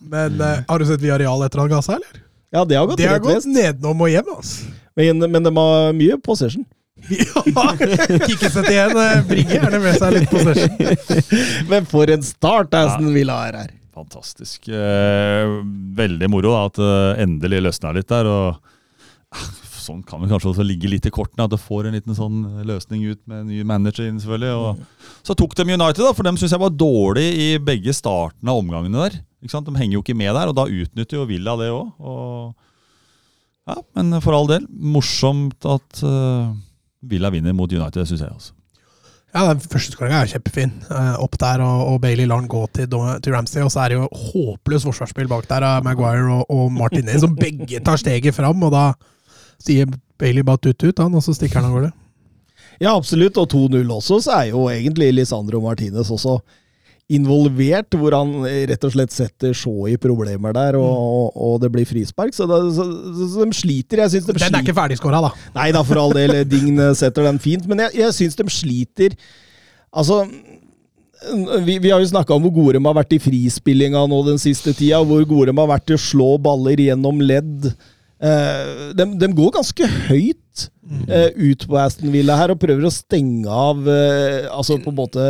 Men uh, har du sett Viareal etter han ga seg, eller? Ja, det har gått Det har gått nedenom og hjem, altså. Men, men de har mye possession. (laughs) Kikkesett igjen. eh, Bringer gjerne med seg litt possession. (laughs) Men for en start Aston Villa er her. Fantastisk. Eh, veldig moro da, at det endelig løsna litt der. og ah, Sånn kan det kanskje også ligge litt i kortene, at det får en liten sånn løsning ut med en ny manager inn, selvfølgelig. Og så tok de United, da, for dem syns jeg var dårlig i begge startene av omgangene der. Ikke sant? De henger jo ikke med der, og da utnytter jo Villa det òg. Ja, men for all del, morsomt at eh, Villa vinner mot United, syns jeg. altså. Ja, den første skåringa er kjempefin. Eh, opp der, og, og Bailey lar den gå til, til Ramsey. Og så er det jo håpløst forsvarsspill bak der av Maguire og, og Martinez, som begge tar steget fram. Og da sier Bailey bare tut-tut, han, og så stikker han av gårde. Ja, absolutt. Og 2-0 også, så er jo egentlig Lisandro Martinez også involvert, hvor han rett og slett setter Shaw i problemer der, og, og, og det blir frispark. Så, det, så, så, de sliter. Jeg synes de Den er ikke ferdigskåra, da. Nei da, for all del. Dign setter den fint. Men jeg, jeg syns de sliter Altså vi, vi har jo snakka om hvor gode de har vært i frispillinga nå den siste tida. Hvor gode de har vært til å slå baller gjennom ledd. Eh, de, de går ganske høyt eh, ut på Aston Villa her og prøver å stenge av eh, altså på en måte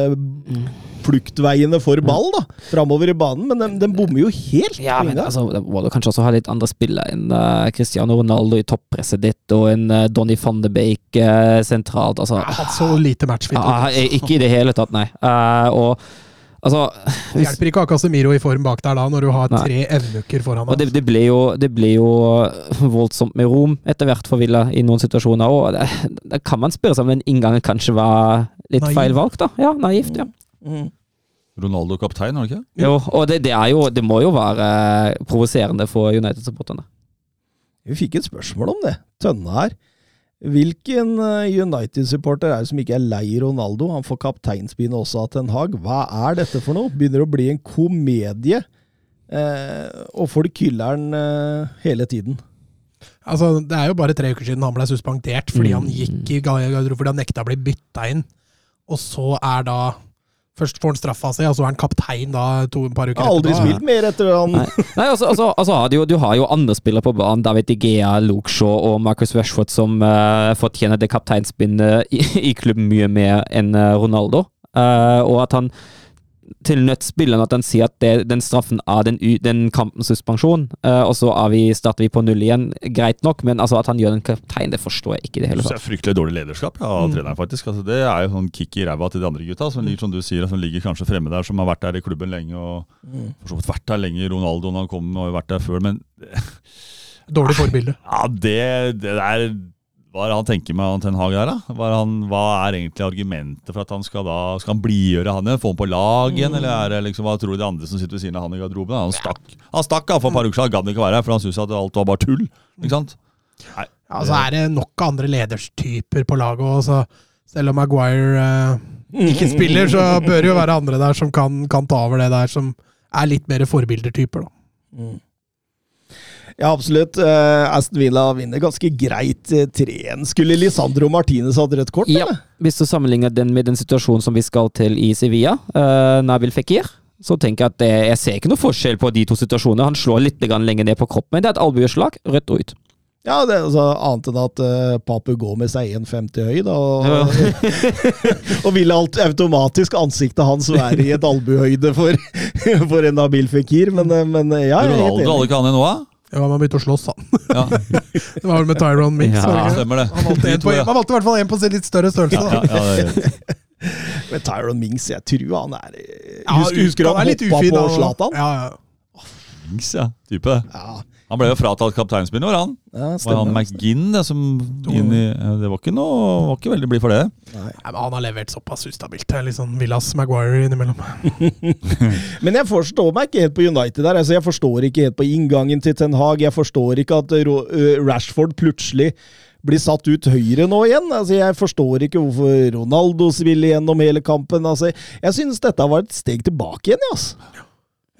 fluktveiene for ball da, framover i banen, men den, den bommer jo helt. Ja, men altså, Da må du kanskje også ha litt andre spillere enn uh, Cristiano Ronaldo i toppresset ditt, og en uh, Donny van de Beek uh, sentralt. Altså, Jeg har hatt så lite matchfit. ja, eh, ikke i det hele tatt, nei. Eh, og altså Det hjelper ikke å ha Casemiro i form bak der da, når du har Nei. tre evnukker foran Og det, deg. det, ble jo, det ble jo voldsomt med rom etter hvert for Villa i noen situasjoner. Og det, det kan man spørre seg om den inngangen kanskje var litt Naiv. feil valgt, da. Ja, naivt, ja. Mm. Ronaldo kaptein, har du ikke? Jo, og det, det er jo Det må jo være provoserende for United-supporterne. Vi fikk et spørsmål om det. Tønne her. Hvilken eh, United-supporter er det som ikke er lei Ronaldo? Han får kapteinspinnet også av Ten Hag. Hva er dette for noe? Begynner å bli en komedie. Eh, og folk hyller han eh, hele tiden. Altså, det er jo bare tre uker siden han ble suspendert fordi han Mm. gikk i garderoben fordi han nekta å bli bytta inn. Og så er da Først får han straffa seg, og så er han kaptein da to, et par uker Har aldri etterpå. spilt mer etter han Nei, Nei altså, altså, altså du, du har jo andre spillere på banen. David De Gea, Luke Shaw og Marcus Rashford som uh, fortjener det kapteinspinnet i, i klubben mye mer enn eh, Ronaldo. Uh, og at han til nødt spilleren at han sier at det, den straffen er den, den kampens suspensjon, uh, og så er vi, starter vi på null igjen. Greit nok, men altså at han gjør en kaptein, det forstår jeg ikke i det hele Det er fryktelig dårlig lederskap ja, av treneren, faktisk. Altså, det er jo sånn kick i ræva til de andre gutta, som ligger som du sier, som ligger kanskje fremme der, som har vært der i klubben lenge. og for så vidt vært der lenge. Ronaldo når han kom, har jo vært der før. Men Dårlig forbilde. ja, det, det der Hva er det han tenker med han Ten Hag der, da? Hva er, han, hva er egentlig argumentet for at han skal da Skal han blidgjøre han igjen? Få han på lag igjen? Eller er det liksom, hva tror du de andre som sitter ved siden av han i garderoben? Han stakk Han stakk for et par uker siden, gadd ikke være her, for han syntes at alt var bare tull. Ikke sant? Nei, Ja, så er det nok av andre lederstyper på laget òg, så selv om Maguire eh, ikke (laughs) spiller, så bør det jo være andre der som kan, kan ta over det der, som er litt mer forbildertyper, da. Ja, absolutt. Uh, Aston Villa vinner ganske greit eh, 3-1. Skulle Lisandro Martinez hatt rødt kort, Ja, eller? hvis du sammenligner den med den situasjonen som vi skal til i Sevilla, uh, Nabil Fekir, så tenker jeg at det, jeg ser ikke noe forskjell på de to situasjonene. Han slår litt lenger ned på kroppen, men det er et albueslag, rødt og ut. Ja, det er altså annet enn at uh, Papu Gomez er 1,50 høy, da. Og, (laughs) og vil alt automatisk ansiktet hans være i et albuehøyde for, (laughs) for en Nabil Fikir, men, eh, men eh, ja, Ronaldo hadde ikke han det nå, da? Ja, man begynte å slåss, han. Ja, (laughs) Det var vel med Tyron Mix. Ja, det stemmer det. Han valgte, to, på, ja. man valgte i hvert fall en på sin litt større størrelse. Ja, da. ja, det, (laughs) Men Tyron Mings, jeg tror han er eh, Ja, Husker, husker han han er litt hoppa ufin, på han. Zlatan? Ja, ja. Mings, ja. Type. Ja, Han ble jo fratatt kapteinspinnet, var han? ja Var han. McGinn det som inn i Det var ikke noe Var ikke veldig blid for det. Nei. Nei, men han har levert såpass ustabilt. Det er Litt sånn Villas Maguire innimellom. (laughs) Men jeg forstår meg ikke helt på United der. Altså, jeg forstår ikke helt på inngangen til Ten Hag. Jeg forstår ikke at Rashford plutselig blir satt ut høyre nå igjen. Altså, jeg forstår ikke hvorfor Ronaldo ville gjennom hele kampen. Altså, jeg synes dette var et steg tilbake igjen. Altså. Ja,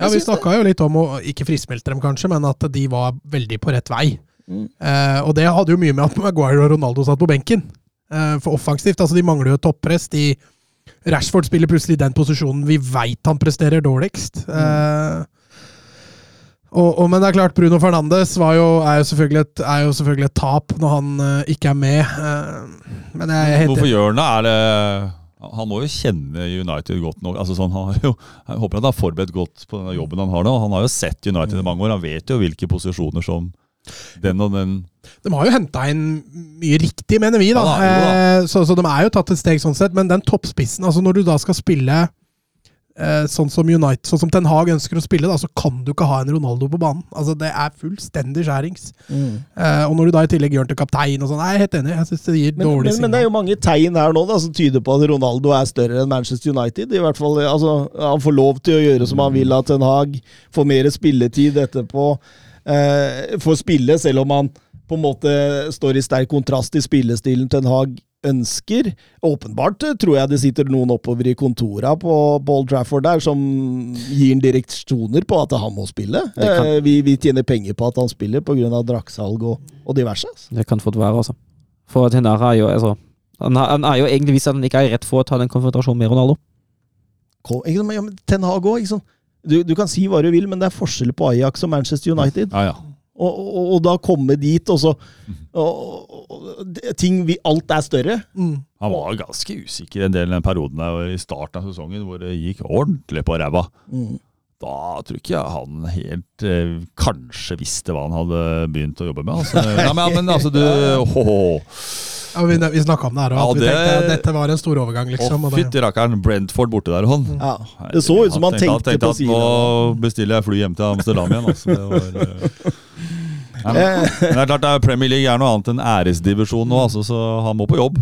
Jeg Vi snakka jo litt om å ikke frismelte dem, kanskje, men at de var veldig på rett vei. Mm. Eh, og det hadde jo mye med at (laughs) Maguire og Ronaldo satt på benken. Eh, for offensivt, altså de mangler jo toppress. De, Rashford spiller plutselig i den posisjonen vi veit han presterer dårligst. Eh, Og, og, men det er klart, Bruno Fernandes var jo, er, jo selvfølgelig et, er jo selvfølgelig et tap når han uh, ikke er med. eh, men jeg er helt Hvorfor gjør han det? Er det han må jo kjenne United godt nok. Altså sånn, han har jo, jeg håper han har forberedt godt på den jobben han har nå. Han har jo sett United i mange år. Han vet jo hvilke posisjoner som den og den De har jo henta inn mye riktig, mener vi. da. Ja da, jo da. Eh, så, så de er jo tatt et steg sånn sett. Men den toppspissen, altså når du da skal spille sånn som United, sånn som Ten Hag ønsker å spille, da, så kan du ikke ha en Ronaldo på banen. Altså Det er fullstendig skjærings. Eh, og når du da i tillegg gjør han til kaptein og sånn, jeg er helt enig. Jeg synes det gir Men, dårlig men, men det er jo mange tegn her nå da, som tyder på at Ronaldo er større enn Manchester United. I hvert fall, altså, Han får lov til å gjøre som han vil av Ten Hag, får mer spilletid etterpå. Eh, får spille, selv om han på en måte står i sterk kontrast til spillestilen Ten Hag ønsker. Åpenbart eh, tror jeg det sitter noen oppover i kontora på, Ball Trafford der som gir en direksjoner på at han må spille. Eh, vi, vi tjener penger på at han spiller pga. draktsalg og, og diverse. altså. Det kan fort være, altså. For at er jo altså, han, har- han er jo egentlig vist at han ikke er rett for å ta den konfrontasjonen med Ronaldo. Kom, ja, men Ten Hag òg, ikke sant. Du, du kan si hva du vil, men det er forskjell på Ajax og Manchester United. Ja, ja. Og, og, og da komme dit, og så og, ting vi, Alt er større. Mm. Han var ganske usikker en del den perioden der i starten av sesongen hvor det gikk ordentlig på ræva. Da tror ikke jeg han helt eh, kanskje visste hva han hadde begynt å jobbe med. Altså. (laughs) Nei, men, men altså, du ho, ho. Ja, vi vi snakka om det her, og Ja, at vi det- tenkte at dette var en stor overgang, liksom. Å, fytti rakkeren, Brentford borte der sånn. Ja, det så ut som han tenkte på at siden. Nå bestiller jeg fly hjem til Amsterdam igjen. Altså. Det var, eh, (laughs) ja, men, Eh, men det er klart det er Premier League er noe annet enn æresdivisjon nå, altså, så han må på jobb.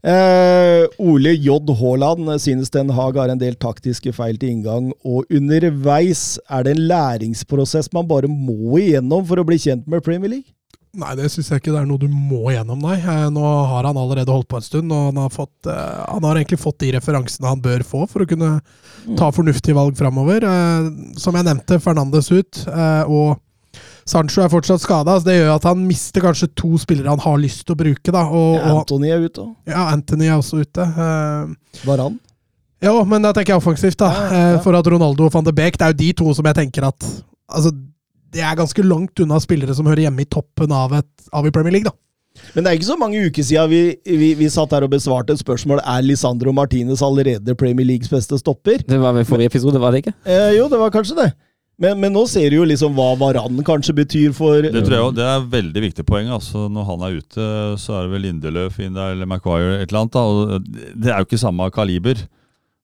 Eh, Ole J. Haaland synes Den Haag har en del taktiske feil til inngang, og underveis er det en læringsprosess man bare må igjennom for å bli kjent med Premier League. Nei, det syns jeg ikke det er noe du må igjennom, nei. Eh, Nå har han allerede holdt på en stund, og han har, fått, eh, han har egentlig fått de referansene han bør få for å kunne ta fornuftige valg framover. Eh, Som jeg nevnte, Fernandes ut, eh, og Sancho er fortsatt skada. Det gjør at han mister kanskje to spillere han har lyst til å bruke. da, og, ja, Anthony er ute, òg. ja, Anthony er også ute. Var Varan. Ja, men da tenker jeg offensivt, da. Ja, Eh, ja. For at Ronaldo og van de Beek, det er jo de to som jeg tenker at Altså, det er ganske langt unna spillere som hører hjemme i toppen av, et, av i Premier League, da. Men det er ikke så mange uker siden vi, vi, vi satt her og besvarte et spørsmål Er Lisandro Martinez allerede Premier Leagues beste stopper. Det var vel forrige episode, var det ikke? Eh, jo, det var kanskje det. Men, men nå ser du jo liksom hva Varan kanskje betyr for Det tror jeg også, det er et veldig viktig poeng. Altså, når han er ute, så er det vel Lindeløf der, eller Maguire, et eller annet. Da, og det er jo ikke samme kaliber.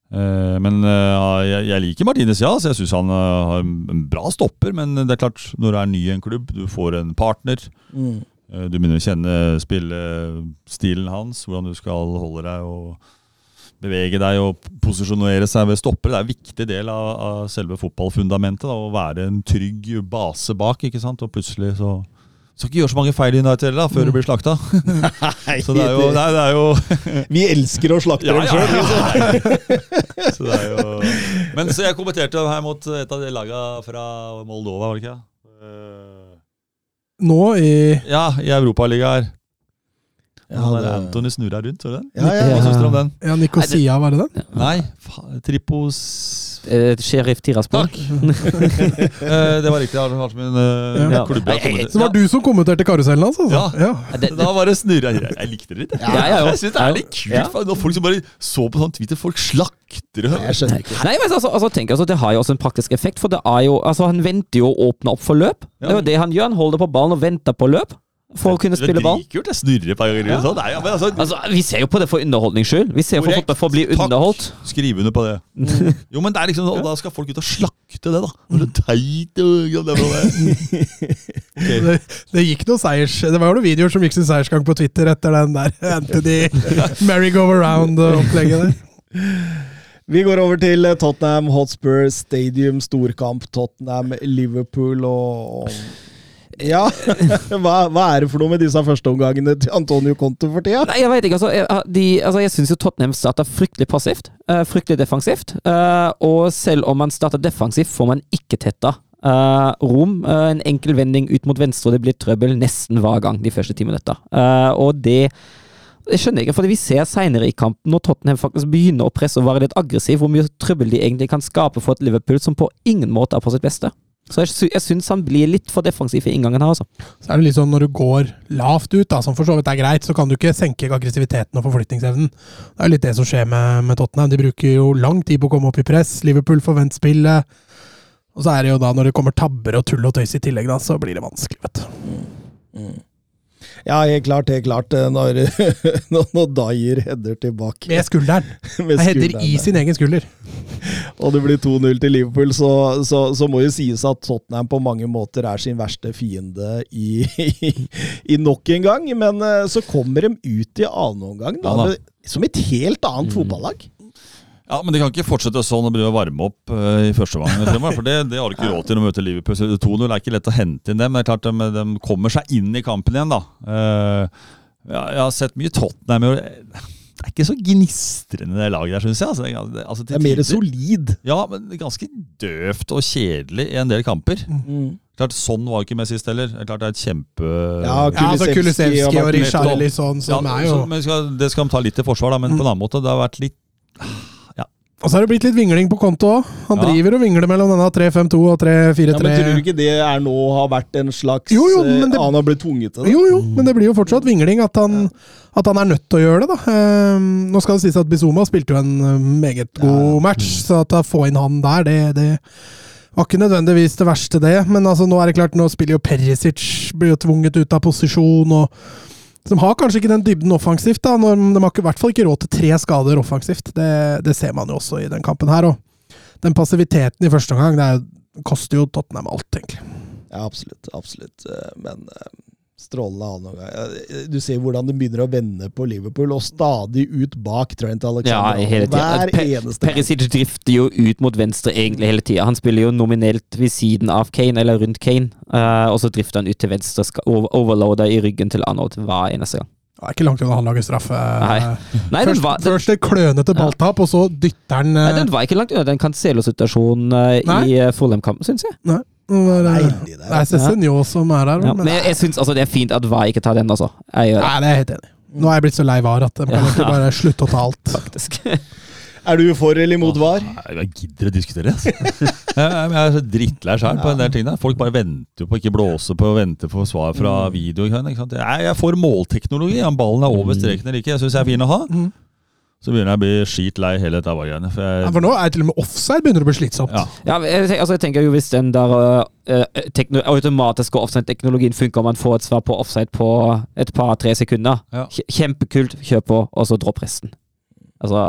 Eh, men eh, ja, jeg, jeg liker Martinez, ja. Så jeg syns han eh, har en bra stopper. Men det er klart, når du er ny i en klubb, du får en partner. Mm. Eh, Du begynner å kjenne spillestilen hans, hvordan du skal holde deg og bevege deg og posisjonere seg ved stoppere. Det er en viktig del av, av selve fotballfundamentet. Da, å være en trygg base bak. ikke sant? Og plutselig så skal ikke gjøre så mange feil i United heller, da, før du blir slakta. (laughs) Så det er jo, nei, det er jo (laughs) Vi elsker å slakte Ja, dem sjøl. ja. (laughs) Så det er jo Men så jeg kommenterte her mot et av de laga fra Moldova, var det ikke? Eh, Nå i Ja, i Europaligaen her. Ja, det... der Antony snurra rundt, så du den? Ja, ja, Hva ja. syns dere om den? ja, Nikosia, var det den? Nei, Tripos Eh, Sheriff Tiraspol. (laughs) Eh, det var riktig. Jeg har min uh, Ja. klubb. jeg Så det var du som kommenterte karusellen hans, altså? Ja. Ja, det- Da var det snurra. Jeg, jeg likte det litt. jeg. Ja, ja. Jeg synes det er litt kult. Ja. Når folk som bare så på sånn Twitter, folk slakter det. Jeg skjønner ikke. Nei, men altså, altså tenk, altså, Det har jo også en praktisk effekt, for det er jo, altså, han venter jo å åpne opp for løp. Det er jo det han gjør. Han holder på ballen og venter på løp for å kunne spille ball. Det er dritkult. Jeg snurrer på en gang. Ja. Sånn. Nei, ja, men altså, Altså, Vi ser jo på det for underholdnings skyld. Vi ser jo på Korrekt. fotball for å bli Takk. underholdt. Skriv under på det. Jo, men det er liksom, og Da skal folk ut og slakte det, da. Og det er teit og ja, det det. (laughs) Det, det gikk noen seiers... Det var jo noen videoer som gikk sin seiersgang på Twitter etter den der (laughs) Anthony (laughs) merry-go-around-opplegget der. Vi går over til Tottenham Hotspur Stadium, storkamp. Tottenham-Liverpool og Ja, (laughs) hva, hva er det for noe med disse førsteomgangene til Antonio Conte for tida? Nei, jeg vet ikke. altså Jeg, de, altså, jeg syns jo Tottenham starter fryktelig passivt. Uh, fryktelig defensivt. Uh, og selv om man starter defensivt, får man ikke tetta. uh, rom. en enkel vending ut mot venstre, og det blir trøbbel nesten hver gang de første ti minutter. Og det jeg skjønner ikke, for vi ser seinere i kampen, når Tottenham faktisk begynner å presse og være litt aggressiv, hvor mye trøbbel de egentlig kan skape for et Liverpool som på ingen måte er på sitt beste. Så jeg, sy jeg syns han blir litt for defensiv i inngangen her, altså. Så er det litt sånn når du går lavt ut, da, som for så vidt er greit, så kan du ikke senke aggressiviteten og forflytningsevnen. Det er jo litt det som skjer med, med Tottenham. De bruker jo lang tid på å komme opp i press. Liverpool forventer spillet. Og så er det jo da, når det kommer tabber og tull og tøys i tillegg, da, så blir det vanskelig, vet du. Ja, helt klart, helt klart. eh, Når, (laughs) når, når Dyer header tilbake Med skulderen. (laughs) med Han header i sin egen skulder. (laughs) og det blir 2-0 til Liverpool, så, så, så må jo sies at Tottenham på mange måter er sin verste fiende i, i, i nok en gang. Men eh, så kommer de ut i annen omgang da, Ja da. som et helt annet fotballag. Ja, Men de kan ikke fortsette sånn og begynne å varme opp eh, i første omgang. For det, det har du ikke råd til å møte Liverpool. Så 2-0 er ikke lett å hente inn dem. Men det er klart de, de kommer seg inn i kampen igjen, da. Eh, ja, jeg har sett mye Tottenham år. Det er ikke så gnistrende det laget der, syns jeg. Altså, det, altså, Det er mer tider- solid. Ja, men ganske døvt og kjedelig i en del kamper. Mm. Klart, Sånn var ikke med sist heller. Det er Klart det er et kjempe... Ja, Ja, altså og Martin Richarlison, Ja, som er jo så, men skal, Det skal de ta litt til forsvar, da, men Mm. på en annen måte. Det har vært litt Og så har det blitt litt vingling på konto òg. Han Ja. driver og vingler mellom denne 3-5-2 og 3-4-3. Ja, men Tror du ikke det er nå har vært en slags Jo, jo, det- eh, Han har blitt tvunget til det? Jo, jo, men det blir jo fortsatt vingling at han, at han er nødt til å gjøre det, da. Ehm, nå skal det sies at Bizuma spilte jo en eh, meget god match, så at å få inn han der, det, det var ikke nødvendigvis det verste, det. Men altså, nå er det klart, nå spiller jo Perisic, blir jo tvunget ut av posisjon, og de har kanskje ikke den dybden offensivt, da. Når de har i hvert fall ikke råd til tre skader offensivt. Det, det ser man jo også i den kampen her. Og den passiviteten i første omgang, det er, koster jo Tottenham alt, egentlig. Ja, absolutt. absolutt. Eh, Men eh, strålende annen omgang. Eh, Du ser hvordan det begynner å vende på Liverpool, og stadig ut bak Trent Alexander. Ja, hele tiden. Hver Pe- eneste. Perisic drifter jo ut mot venstre egentlig hele tida. Han spiller jo nominelt ved siden av Kane, eller rundt Kane, uh, og så drifter han ut til venstre, skal over overloader i ryggen til Arnold hver eneste gang. Det er ikke langt unna han lager straffe. Nei. Nei, Først, var, den, først det klønete balltap, og så dytter han nei, eh, den var ikke langt unna den Cancelo-situasjonen i uh, Fulham-kampen, syns jeg. eh, Deilig Det er Cézinho som er der. Ja, men, men jeg, jeg syns altså, det er fint at VAR ikke tar den, altså. Jeg gjør det, Nei, det er jeg helt enig. Nå er jeg blitt så lei VAR at de kan Ja. egentlig bare slutte å ta alt. (laughs) faktisk. Er du for eller imot VAR? Jeg gidder å diskutere, altså. (laughs) jeg, er så drittlei sjøl på en del ting der. Folk bare venter på ikke blåse på og venter på svar fra video. Ikke sant? Jeg, er får målteknologi. Om ballen er over streken eller ikke. Jeg syns jeg er fin å ha. Så begynner jeg å bli skitlei hele dette greiene. For Ja, for nå er til og med offside begynner å bli slitsomt. ja. Ja, jeg, altså, jeg tenker jo Hvis den der uh, tekno automatiske offside-teknologien funker, og man får et svar på offside på et par-tre sekunder Ja. Kjempekult, kjør på, og så dropp resten. Altså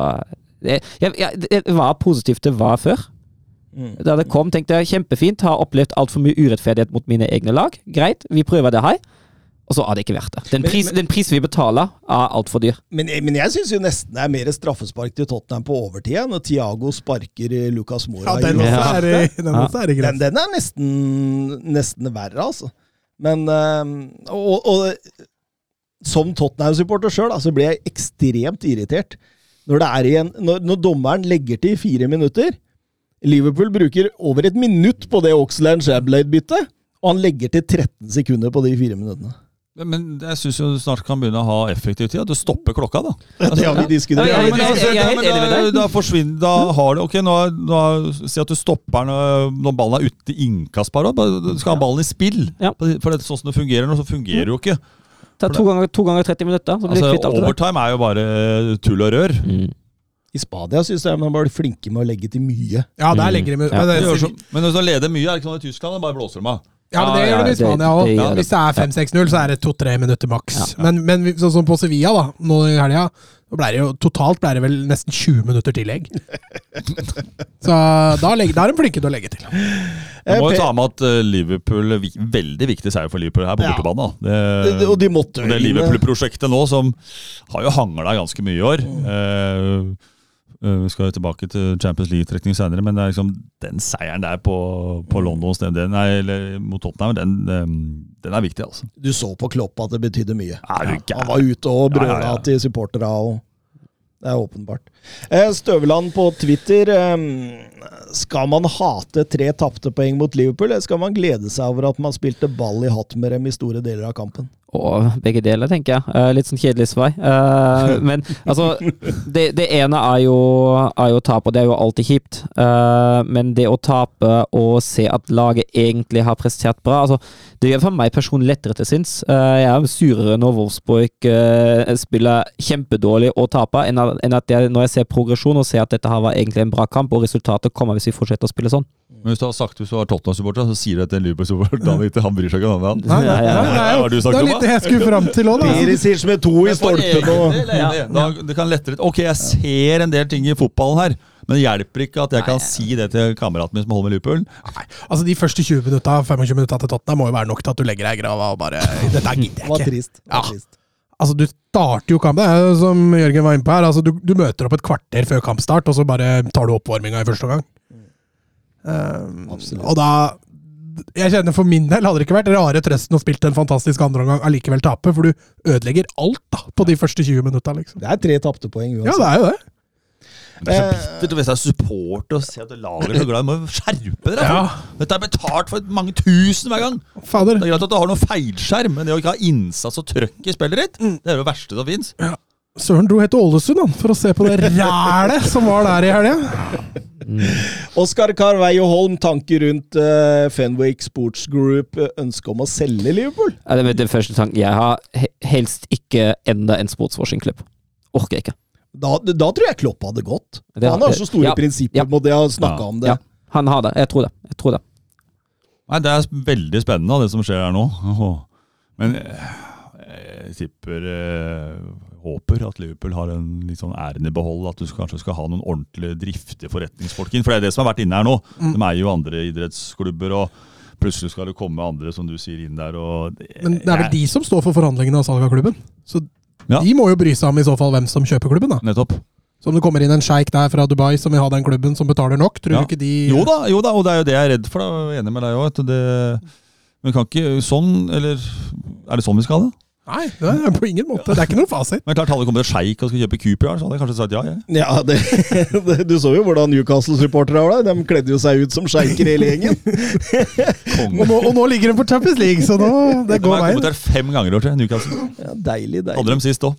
det, jeg, jeg, det var positivt det var før. Mm. Da det kom, tenkte jeg kjempefint. Har opplevd altfor mye urettferdighet mot mine egne lag. Greit, vi prøver det her. Og så er det ikke verdt det. Den, Men- pris, men- den prisen vi betaler, er altfor dyr. Men, men jeg syns jo nesten det er mer straffespark til Tottenham på overtid når Thiago sparker eh, Lucas Mora. Ja, den også Ja. er, i- den Ja. også er i Den, den er nesten, nesten verre, altså. Men eh, Og, og som Tottenham-supporter sjøl, så blir jeg ekstremt irritert når, det er igjen, når, når dommeren legger til fire minutter. Liverpool bruker over et minutt på det Oxland Shablade-byttet, og han legger til 13 sekunder på de fire minuttene. Men- Men jeg syns du snart kan begynne å ha effektiv tid. At du stopper klokka, da. (laughs) Det har vi diskutert. Ja, Ja, ja, men altså, er men da, da forsvinner Da har du Ok, nå, nå Si at du stopper når ballen er ute i innkast, bare. Du skal ha ballen i spill. Ja. For det, sånn som det fungerer nå, så fungerer det jo ikke. Ta to ganger, to ganger 30 minutter, så blir Altså, kvitt alt det overtime er jo bare tull og rør. Mm. I Spadia syns jeg man var flinke med å legge til mye. Ja, der legger de med Ja. men Det det- men hvis du leder mye, er det ikke sånn i Tyskland, det bare blåser dem av. Ja, men det gjør det i Spania òg. Hvis det er 5-6-0, så er det to-tre minutter maks. Ja. Men, men sånn som på Sevilla, da, nå i helga, ble det jo, totalt ble det vel nesten 20 minutter tillegg. (laughs) så da, legge, da er de flinke til å legge til. Jeg må Eh, jo ta med at øh, Liverpool Veldig viktig seier for Liverpool her på Ja. bortebane. Det- Det, og de måtte det. Liverpool-prosjektet nå, som har jo hangla ganske mye i år Mm. eh, eh, Vi skal tilbake til Champions League-trekning senere, men det er liksom den seieren der på, på Londons den, nei, eller mot Tottenham, den, eh, den er viktig, altså. Du så på Klopp at det betydde mye. Er gæren? Han var ute og brøla Ja, ja, ja. til supporterne. Det er åpenbart. Eh, Støveland på Twitter. eh, Skal man hate tre tapte poeng mot Liverpool, eller skal man glede seg over at man spilte ball i hatt med dem i store deler av kampen? Og begge deler, tenker jeg. Eh, litt sånn kjedelig svar. (laughs) Men altså det, det ene er jo, er jo tap, og det er jo alltid kjipt. Men det å tape og se at laget egentlig har prestert bra altså, Det gjør for meg personlig lettere til sinns. Jeg er surere når Wolfsburg spiller kjempedårlig og taper, enn at, enn at jeg, når jeg ser progresjon og se at dette her var egentlig en bra kamp, og resultatet kommer hvis vi fortsetter å spille sånn. Men hvis du har sagt hvis du var Tottenham-supporter, så sier du det til en Liverpool-supporter. du, Han bryr seg ikke om. Nei, nei, nei, nei, har du sagt det er litt det? det jeg skulle fram til òg, da. Perisic med to i stolpen og det kan lettere Ok, jeg ser en del ting i fotballen her, men det hjelper ikke at jeg kan si det til kameraten min som holder med Liverpool. Nei, altså De første 20 minutta, 25 minutta til Tottenham må jo være nok til at du legger deg i grava og bare Dette gidder Det var trist. Det var Ja. trist. Altså, Du starter jo kampen, det er jo som Jørgen var inne på her. altså Du, du møter opp et kvarter før kampstart, og så bare tar du oppvarminga i første omgang. Um, Absolutt. og da Jeg kjenner for min del hadde det ikke vært rare trøsten å spille en fantastisk andreomgang allikevel tape, for du ødelegger alt da på de første 20 minutta, liksom. Det er tre tapte poeng Ja, det er jo det. Det er så Eh. bittert hvis jeg er supporter og ser at laget er så glad. Du må skjerpe dere! Ja. Dette er betalt for mange tusen hver gang. Fader. Det er greit at du har noen feilskjerm, men det å ikke ha innsats og trøkk i spillet ditt, Mm. det er det verste som fins. Søren dro helt til Ålesund han, for å se på det rælet som var der i helga. Oskar Carveio Holm, tanker rundt uh, Fenwick Sports Group, ønsket om å selge Liverpool? Ja, det er den første tanken jeg har. Helst ikke enda en sportswashing-klubb. Orker ikke. Da, da tror jeg Klopp hadde gått. Det- Han har så store ja, prinsipper ja. mot det, å snakka Ja. om det. Ja, han har det. Jeg tror det. Jeg tror det. Nei, Det er veldig spennende, det som skjer her nå. Men eh, jeg tipper eh, Håper at Liverpool har en litt sånn æren i behold. At du skal, kanskje skal ha noen ordentlige driftige forretningsfolk inn. For det er det som har vært inne her nå. Mm. De er jo andre idrettsklubber, og plutselig skal det komme andre, som du sier, inn der. Og Men det er vel de som står for forhandlingene av salg av klubben. Så Ja. de må jo bry seg om i så fall hvem som kjøper klubben. da. Nettopp. Så om det kommer inn en sjeik der fra Dubai som vil ha den klubben, som betaler nok, tror Ja. du ikke de Jo da, jo da, og det er jo det jeg er redd for. Da. Jeg er enig med deg òg. Men kan ikke sånn Eller er det sånn vi skal ha det? Nei, det er på ingen måte. Det er ikke noen fasit. Men klart Hadde det kommet en sjeik og skulle kjøpe Cooper, så hadde jeg kanskje sagt ja. jeg. Ja, det, (laughs) det, Du så jo hvordan Newcastle-supportere var der. De kledde jo seg ut som sjeiker hele gjengen. Og nå, og nå ligger de på Champions League, så nå, det De går har veien. der fem ganger i år til Newcastle. Ja, deilig, Hadde deilig. dem sist òg.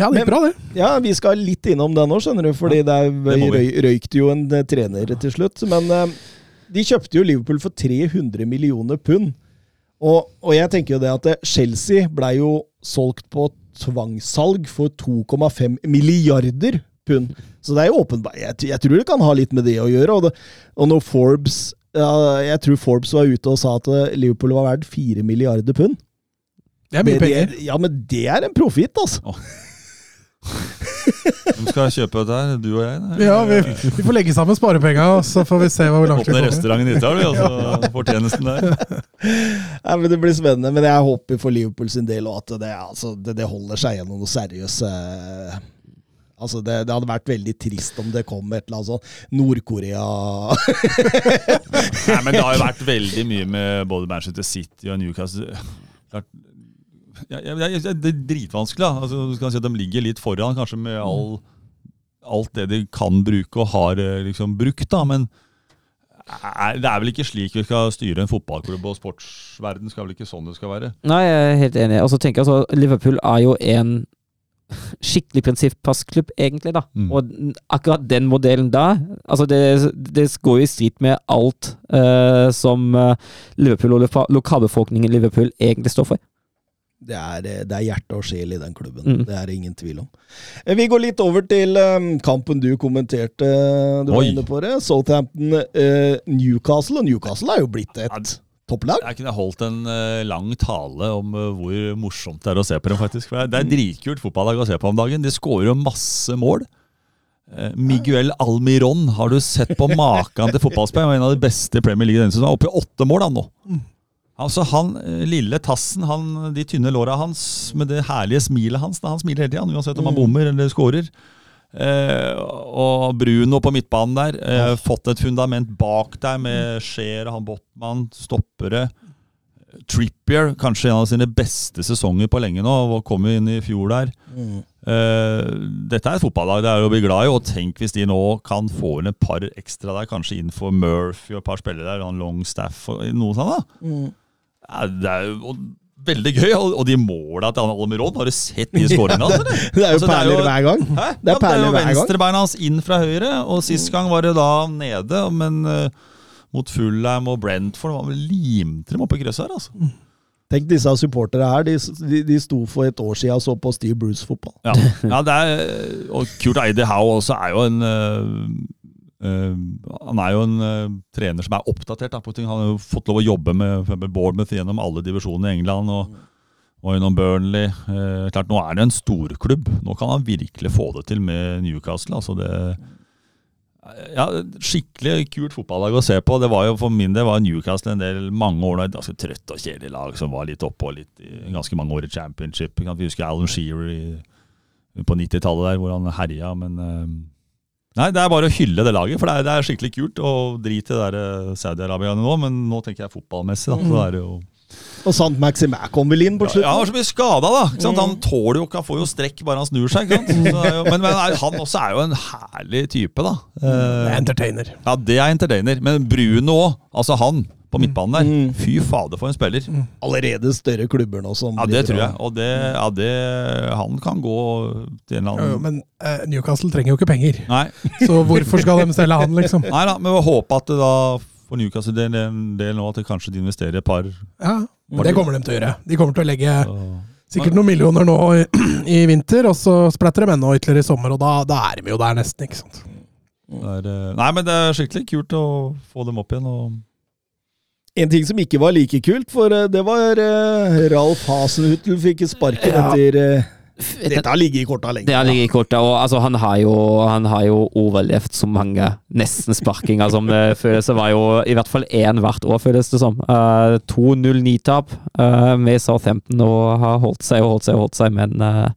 Ja, det gikk bra, det. Ja, vi skal litt innom det nå, skjønner du. Fordi det er- det røy, røykte jo en eh, trener til slutt. Men eh, de kjøpte jo Liverpool for 300 millioner pund. Og, og jeg tenker jo det at Chelsea ble jo solgt på tvangssalg for 2,5 milliarder pund. Så det er jo åpenbart jeg, jeg tror det kan ha litt med det å gjøre. Og, det, og når Forbes ja, Jeg tror Forbes var ute og sa at eh, Liverpool var verdt 4 milliarder pund. Det er mye penger. Ja, men det er en profitt, altså. Hvem skal kjøpe dette her? Du og jeg? Nei? Ja, vi, vi får legge sammen sparepenga, så får vi se hvor langt vi Åpne kommer. restauranten ditt, har vi, og så fortjenesten der. Ja, men Det blir spennende, men jeg håper for Liverpool sin del at det, altså, det, det holder seg gjennom noe seriøse Altså, det, det hadde vært veldig trist om det kom et eller annet sånn Nord-Korea Nei, men det har jo vært veldig mye med både Manchester City og Newcastle. Klart, ja, jeg, jeg, det er dritvanskelig. da. Altså, du kan si at De ligger litt foran, kanskje med all, alt det de kan bruke og har eh, liksom brukt. da, Men er, det er vel ikke slik vi skal styre en fotballklubb, og sportsverden skal vel ikke sånn det skal være. Nei, jeg er helt enig. Og så tenker jeg altså, Liverpool er jo en skikkelig prinsippassklubb, egentlig, da. Mm. Og akkurat den modellen da, altså det, det går i strid med alt uh, som eh, Liverpool og lokalbefolkningen i Liverpool egentlig står for. Det er, det er hjerte og sjel i den klubben. Mm. Det er det ingen tvil om. Eh, Vi går litt over til eh, kampen du kommenterte. Du var inne på det. Southampton, eh, Newcastle. Og Newcastle er jo blitt et topplag. Jeg kunne holdt en eh, lang tale om eh, hvor morsomt det er å se på dem, faktisk. For det er- dritkult fotballag å se på om dagen. De skårer jo masse mål. Eh, Miguel Almiron, har du sett på maken til fotballspill? En av de beste i Premier League denne sesongen. Oppe i åtte mål, han nå. Altså han eh, lille tassen, han, de tynne låra hans med det herlige smilet hans. da, Han smiler hele tida, uansett om han bommer eller scorer. Eh, og Bruno på midtbanen der. Eh, Fått et fundament bak der med Scheer, han Botman, stoppere. Trippier, kanskje en av sine beste sesonger på lenge nå. og Kom jo inn i fjor der. Mm. Eh, dette er et fotballag det er å bli glad i, og tenk hvis de nå kan få inn et par ekstra der. Kanskje inn for Murphy og et par spillere der, og han Longstaff og noe sånt. da. Mm. Ja, det er jo veldig gøy. Og, de måla til Almiron, har du sett de skåringene? hans, eller? (laughs) Det er jo Altså, er perler hver gang. Hæ? Det er ja, jo hver venstrebeina hans inn fra høyre, og sist gang var det da nede. Men uh, mot Fulham og Brentford var vel limte dem oppe i krysset her, altså. Tenk disse supportere her. De, de, de sto for et år siden og så på Steve Bruce-fotball. Ja, ja det er, og Kurt Eide Howe også er jo en øh, Han er jo en øh, trener som er oppdatert da, på ting. Han har jo fått lov å jobbe med med Bournemouth gjennom alle divisjonene i England. og og gjennom Burnley. Eh, klart Nå er det en storklubb. Nå kan han virkelig få det til med Newcastle. altså det ja, Skikkelig kult fotballag å se på. Det var jo For min del var Newcastle en del mange år et ganske trøtt og kjedelig lag som var litt oppe og litt i ganske mange år i championship. Vi husker Alan Shearer på 90-tallet der, hvor han herja, men eh, Nei, det er bare å hylle det laget, for det er, det er skikkelig kult. Og drit i eh, Saudi-Arabia nå, men nå tenker jeg fotballmessig. da, så er det jo Og Sant Maximæ kom vel inn på ja, han var så mye skada, da. Ikke sant? Han tåler jo ikke, han får jo strekk bare han snur seg. Ikke sant? Så, men, men han også er jo en herlig type, da. Eh, entertainer. ja, det er entertainer. Men Bruno òg, altså han på midtbanen der. Mm. Fy fader, for en spiller. Allerede større klubber nå som Ja, det tror jeg. og- det, ja, det Han kan gå til en eller annen jo, Men uh, Newcastle trenger jo ikke penger, Nei, så hvorfor skal de selge han, liksom? (laughs) nei da, men vi håper at det da for Newcastle del, en del nå at det kanskje de investerer et par Ja, Det kommer de til å gjøre. De kommer til å legge så- sikkert noen millioner nå i, (clears throat) i vinter, og så splatter de enda ytterligere i sommer, og da, da er de jo der nesten, ikke sant. det er, eh, Nei, men det er skikkelig kult å få dem opp igjen. og En ting som ikke var like kult, for eh, det var eh, Ralf Hasenhutl fikk sparken Ja. etter Dette har ligget i korta lenge. Det har ligget i kortet, og altså, han, har jo, han har jo overlevd så mange nesten-sparkinger som det føles. Det var jo i hvert fall én hvert år, føles det som. Uh, 2-0-9-tap uh, med Southampton og har holdt seg og holdt seg og holdt seg, men uh,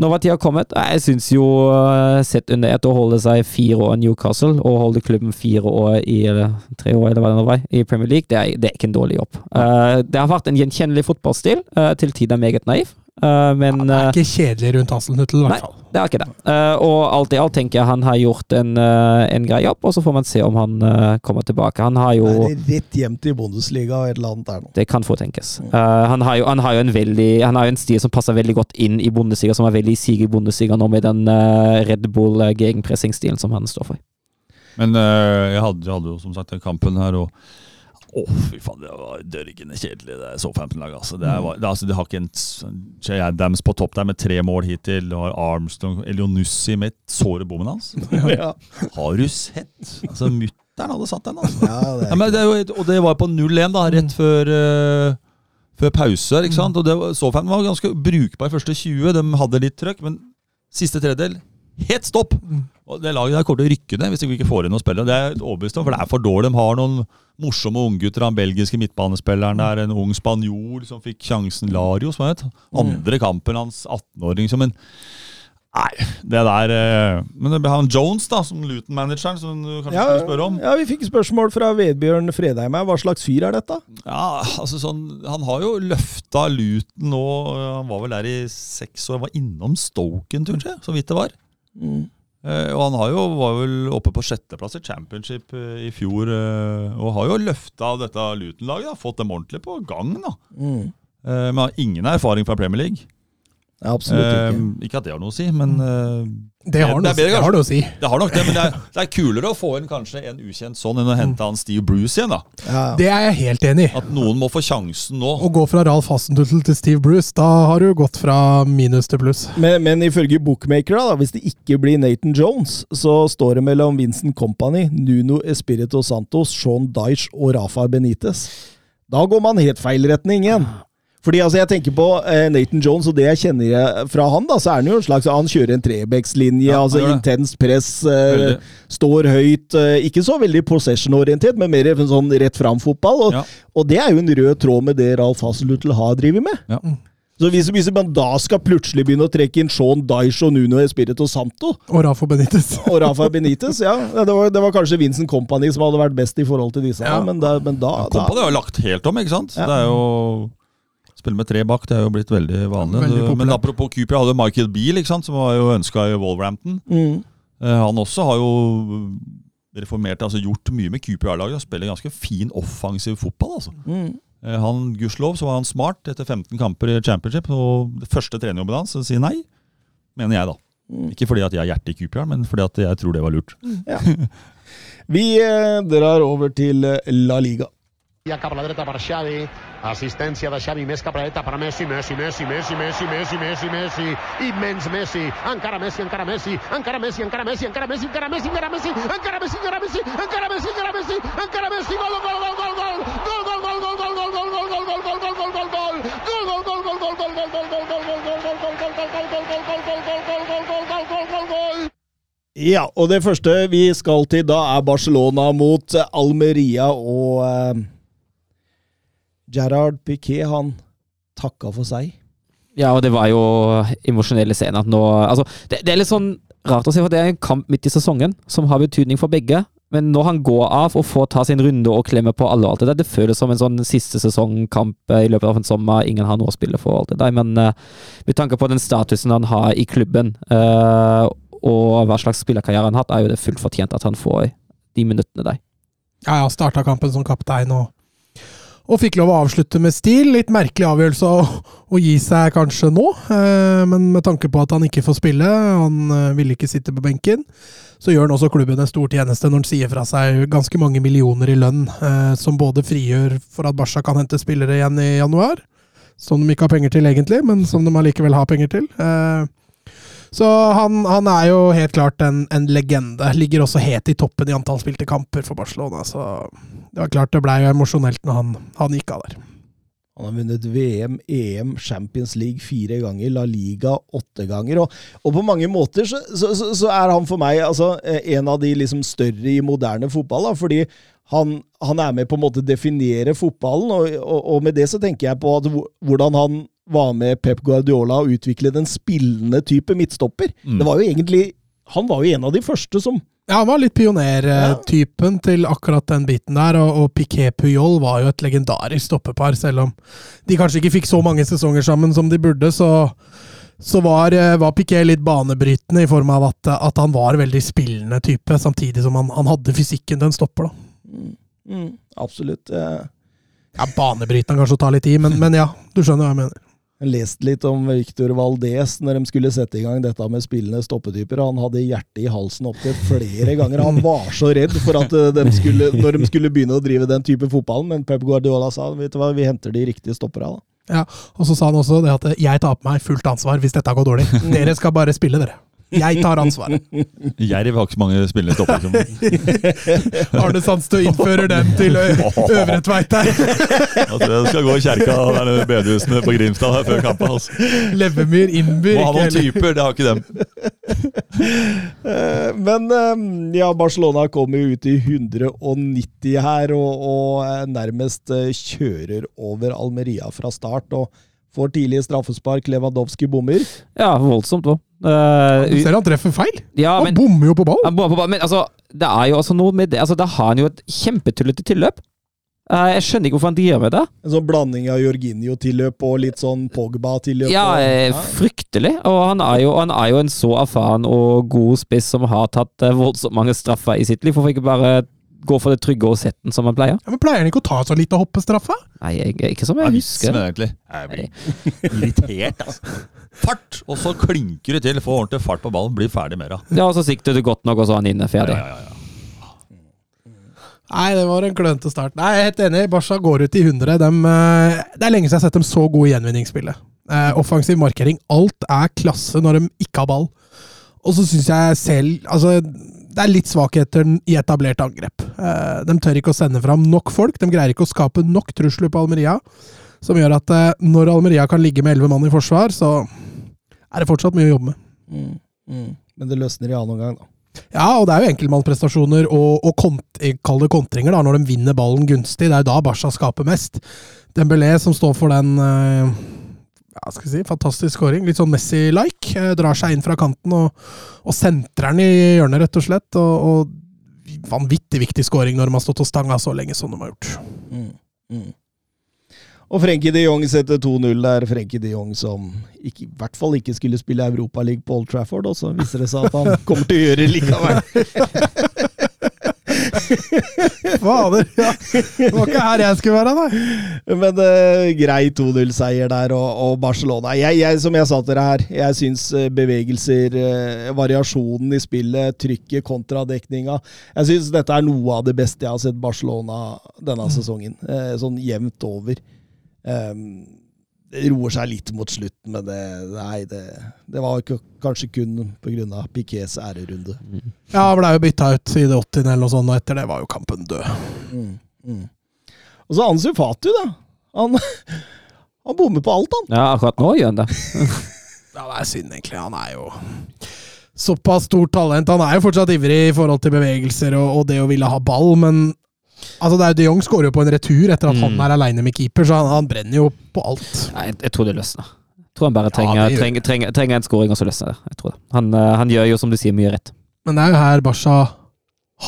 nå var tida kommet. Jeg syns jo, uh, sett under ett, å holde seg fire år i Newcastle og holde klubben fire år i eller tre år, eller hva det nå var, i Premier League, det er, det er ikke en dårlig jobb. Uh, det har vært en gjenkjennelig fotballstil, uh, til tider meget naiv. Uh, men Det uh, er ikke kjedelig rundt Hasselnuttel, i Nei. hvert fall. det er ikke det. Uh, og alt i alt tenker jeg han har gjort en, uh, en grei jobb, og så får man se om han eh, kommer tilbake. Han har jo Er rett hjem til Bundesliga og et eller annet der nå. Det kan få tenkes. Eh, han, har jo, han har jo en veldig Han har jo en stil som passer veldig godt inn i Bundesliga, som er veldig sig i Bundesliga nå, med den uh, Red Bull uh, gegenpressing-stilen som han står for. Men jeg, hadde, jeg hadde jo som sagt den kampen her, og å, fy faen, det var dørgende kjedelig, det Southampton-laget. Altså. Det, er- det, altså, de har ikke en Jay Adams på topp der med tre mål hittil. Du har Armstrong Elionussi med såre bommen hans. (laughs) Ja, Har du sett? Altså, Mutter'n hadde satt den, altså. ja, det Ja, men det og det var på 0-1, da, rett før, uh, før pause. ikke sant? Og det var, Southampton var ganske brukbar første 20. De hadde litt trøkk, men siste tredjedel helt stopp! Og Det laget der kommer til å rykke ned hvis de ikke får inn noen spillere. Det er overbevist om, for det er for dårlig. De har noen morsomme unggutter. Den belgiske midtbanespilleren der, en ung spanjol som fikk sjansen, Lario, som het. Andre kampen hans, 18-åring. som en Nei, det der eh, Men det han Jones, da, som Luton-manageren, som du kanskje ja, skulle spørre om. ja, vi fikk spørsmål fra Vedbjørn Fredheim her. Hva slags fyr er dette? Ja, altså sånn Han har jo løfta Luton nå. Han var vel der i seks år. Var innom Stoke en tur, tror jeg, så vidt det var. Eh, og han har jo, var vel oppe på sjetteplass i championship eh, i fjor. eh, og har jo løfta dette Luton-laget. Fått dem ordentlig på gang. da. Mm. Eh, men har ingen erfaring fra Premier League. Ja, absolutt Eh, ikke. ikke at det har noe å si, men eh, Det har Det noe, bedre, det har noe å si. det har nok det. Men det er, (laughs) det er kulere å få inn kanskje en ukjent sånn enn å hente han Steve Bruce igjen. da. Ja. Det er jeg helt enig i. At noen må få sjansen nå. Å gå fra Ralf Hassentuttel til Steve Bruce, da har du gått fra minus til pluss. Men, men ifølge bookmakere, da, hvis det ikke blir Nathan Jones, så står det mellom Vincent Company, Nuno Espirito Santos, Sean Dyche og Rafa Benitez. Da går man helt feil retning igjen. Fordi altså, jeg tenker på eh, Nathan Jones, og det jeg kjenner fra han, da, så er han jo en slags Han kjører en trebekslinje, Ja, altså intenst press, eh, står høyt. Eh, ikke så veldig possession-orientert, men mer en sånn rett fram-fotball. Og, Ja. og det er jo en rød tråd med det Ralf Hasselhutl har drevet med. Ja. Så hvis, hvis man da skal plutselig begynne å trekke inn Sean Daish og Nuno Espirito Santo Og Rafa Benitez. og Rafa Benitez, ja, det var, det var kanskje Vincent Company som hadde vært best i forhold til disse. Ja. Men, da, men da, da Kompani har lagt helt om, ikke sant? Ja. Det er jo Spille med tre bak, det er jo blitt veldig vanlig. Veldig Men apropos Cooper, jeg hadde Michael Beale, ikke sant, som var jo ønska i Wolverhampton. mm, Eh, Han også har jo reformert, altså gjort mye med Cooper A-laget og spiller ganske fin offensiv fotball. altså. mm. Eh, Han, Gudskjelov så var han smart etter 15 kamper i championship, og det første trenerjobben hans å si nei, mener jeg da. Ikke fordi at jeg har hjertet i Cooper, men fordi at jeg tror det var lurt. (laughs) Vi eh, drar over til eh, La Liga. Ja cap a la dreta per Xavi. Assistència de Xavi més cap a la dreta per Messi, Messi, Messi, Messi, Messi, Messi, Messi, Messi. Immens Messi. Encara Messi, encara Messi, encara Messi, encara Messi, encara Messi, encara Messi, encara Messi, encara Messi, encara Messi, encara Messi, encara Messi, encara Messi, gol, gol, gol, gol, gol. Gol, gol, gol, gol, gol, gol, gol, gol, gol, gol, gol, gol, gol, gol. Ja, og det første vi skal til da, er Barcelona mot eh, Almeria, og eh, Gerard Piquet, han takka for seg. Ja, og det var jo emosjonelle scener. Nå, altså, det, det er litt sånn rart å se, for det er en kamp midt i sesongen som har betydning for begge. Men når han går av og får ta sin runde og klemme på alle og alt det der, det føles som en sånn siste sesongkamp eh, i løpet av en sommer. Ingen har noe å spille for og alt det der. Men uh, med tanke på den statusen han har i klubben, uh, og hva slags spillerkarriere han har hatt, er jo det fullt fortjent at han får de minuttene der. Ja, ja, starta kampen som kaptein og, og fikk lov å avslutte med stil. Litt merkelig avgjørelse å, å gi seg kanskje nå, eh, men med tanke på at han ikke får spille, han eh, ville ikke sitte på benken, så gjør han også klubben en stor tjeneste når han sier fra seg ganske mange millioner i lønn, eh, som både frigjør for at Barca kan hente spillere igjen i januar, som de ikke har penger til egentlig, men som de allikevel har penger til. Eh, så han, han er jo helt klart en, en legende. Ligger også helt i toppen i antall spilte kamper for Barcelona. Så det var klart det ble jo emosjonelt når han, han gikk av der. Han har vunnet VM, EM, Champions League fire ganger, La Liga åtte ganger. Og, og på mange måter så, så, så, er han for meg altså, eh, en av de liksom større i moderne fotball. Da, fordi han, han er med på en måte definere fotballen, og, og, og med det så tenker jeg på at hvordan han var med Pep Guardiola og utvikle den spillende type midtstopper. Mm. Det var jo egentlig Han var jo en av de første som Ja, han var litt pionertypen til akkurat den biten der, og, og Piquet Puyol var jo et legendarisk stoppepar, selv om de kanskje ikke fikk så mange sesonger sammen som de burde, så, så var, eh, var Piquet litt banebrytende i form av at, at han var veldig spillende type, samtidig som han, han hadde fysikken til en stopper, da. mm, Absolutt. eh, Ja, banebrytende kanskje å ta litt i, men, men ja, du skjønner hva jeg mener. Jeg leste lest litt om Victor Valdez når de skulle sette i gang dette med spillende stoppetyper. Han hadde hjertet i halsen opptil flere ganger. Han var så redd for at eh, de skulle, når de skulle begynne å drive den type fotballen, men Pep Guardiola sa vet du hva, vi henter de riktige stoppere. da. Ja, Og så sa han også det at jeg tar på meg fullt ansvar hvis dette går dårlig. (laughs) Dere skal bare spille, dere. Jeg tar ansvaret. Jerv har ikke så mange spillende stopper som (laughs) Arne Sandstø innfører den til Øvre Tveit her. Jeg (laughs) tror jeg skal gå i kjerka og der nede i bedehusene på Grimstad her før kampen. Altså. Levemyr, Innby Må ha noen typer, det har ikke dem. Eh, Men eh, ja, Barcelona kommer jo ut i 190 her, og, og eh, nærmest eh, kjører over Almeria fra start. og Får tidlig straffespark, Lewandowski bommer. Ja, voldsomt òg. Du ser han treffer feil. ja, Han men, bommer jo på ball. han bommer på ball. men altså, det er jo altså noe med det altså, Da har han jo et kjempetullete tilløp. Uh, jeg skjønner ikke hvorfor han driver med det. En sånn blanding av Jorginho-tilløp og litt sånn Pogba-tilløp. Ja, eh, fryktelig. Og han er, jo, han er jo en så erfaren og god spiss som har tatt eh, voldsomt mange straffer i sitt liv. Hvorfor ikke bare gå for det trygge og sette den som man pleier? Ja, men Pleier han ikke å ta så lite hoppestraffe? Nei, jeg, ikke som jeg er vitsen husker. egentlig? Jeg blir irritert, altså. Fart! Og så klinker du til. Få ordentlig fart på ballen. Blir ferdig med det. Ja, og så sikter du godt nok, og så er han inne. Ferdig. Ja, ja, ja. Nei, det var en klønete start. Nei, Jeg er helt enig. Barca går ut i 100. Dem, eh, det er lenge siden jeg har sett dem så gode i gjenvinningsspillet. Eh, offensiv markering. Alt er klasse når de ikke har ball. Og så syns jeg selv Altså, det er litt svakheter i etablert angrep. Eh, de tør ikke å sende fram nok folk. De greier ikke å skape nok trusler på Almeria. Som gjør at eh, når Almeria kan ligge med elleve mann i forsvar, så er det fortsatt mye å jobbe med. Mm, mm. Men det løsner i annen omgang, da. Ja, og det er jo enkeltmannsprestasjoner og, og kont kall det kontringer da, når de vinner ballen gunstig. Det er jo da Barca skaper mest. Dembélé som står for den eh, ja, skal vi si, fantastisk scoring, litt sånn Messi-like. eh, Drar seg inn fra kanten og, og sentrer den i hjørnet, rett og slett. Og, og vanvittig viktig scoring når de har stått og stanga så lenge som de har gjort. Mm, mm. Og Frenkie de Jong setter 2-0. Det er Frenkie de Jong som ikke, i hvert fall ikke skulle spille Europaliga på Old Trafford, og så viser det seg at han kommer til å gjøre det likevel. (laughs) fader! Ja. Det var ikke her jeg skulle være, nei. Men uh, grei 2-0-seier der, og, og Barcelona jeg, jeg, Som jeg sa til dere her, jeg syns eh, bevegelser, uh, variasjonen i spillet, trykket, kontradekninga Jeg syns dette er noe av det beste jeg har sett Barcelona denne sesongen. Uh, sånn jevnt over. Um, det roer seg litt mot slutten, men det, nei, det, det var ikke, kanskje kun pga. Piquets ærerunde. Ja, han ble jo bytta ut i det 80. eller noe sånt, og etter det var jo kampen død. Mm, mm. Og så Ansu Fatu, da. Han, (laughs) han bommer på alt, han. Ja, akkurat nå gjør han det. (laughs) Ja, det er synd, egentlig. Han er jo såpass stort talent. Han er jo fortsatt ivrig i forhold til bevegelser og, og det å ville ha ball, men altså det er De Jong skårer jo på en retur etter at Mm. han er aleine med keeper, så han, han brenner jo på alt. Nei, jeg, jeg tror det løsner. Jeg tror han bare trenger, ja, trenger, trenger, trenger en scoring, og så løsner det. Jeg tror det. Han, eh, han gjør jo, som du sier, mye rett. Men det er jo her Basha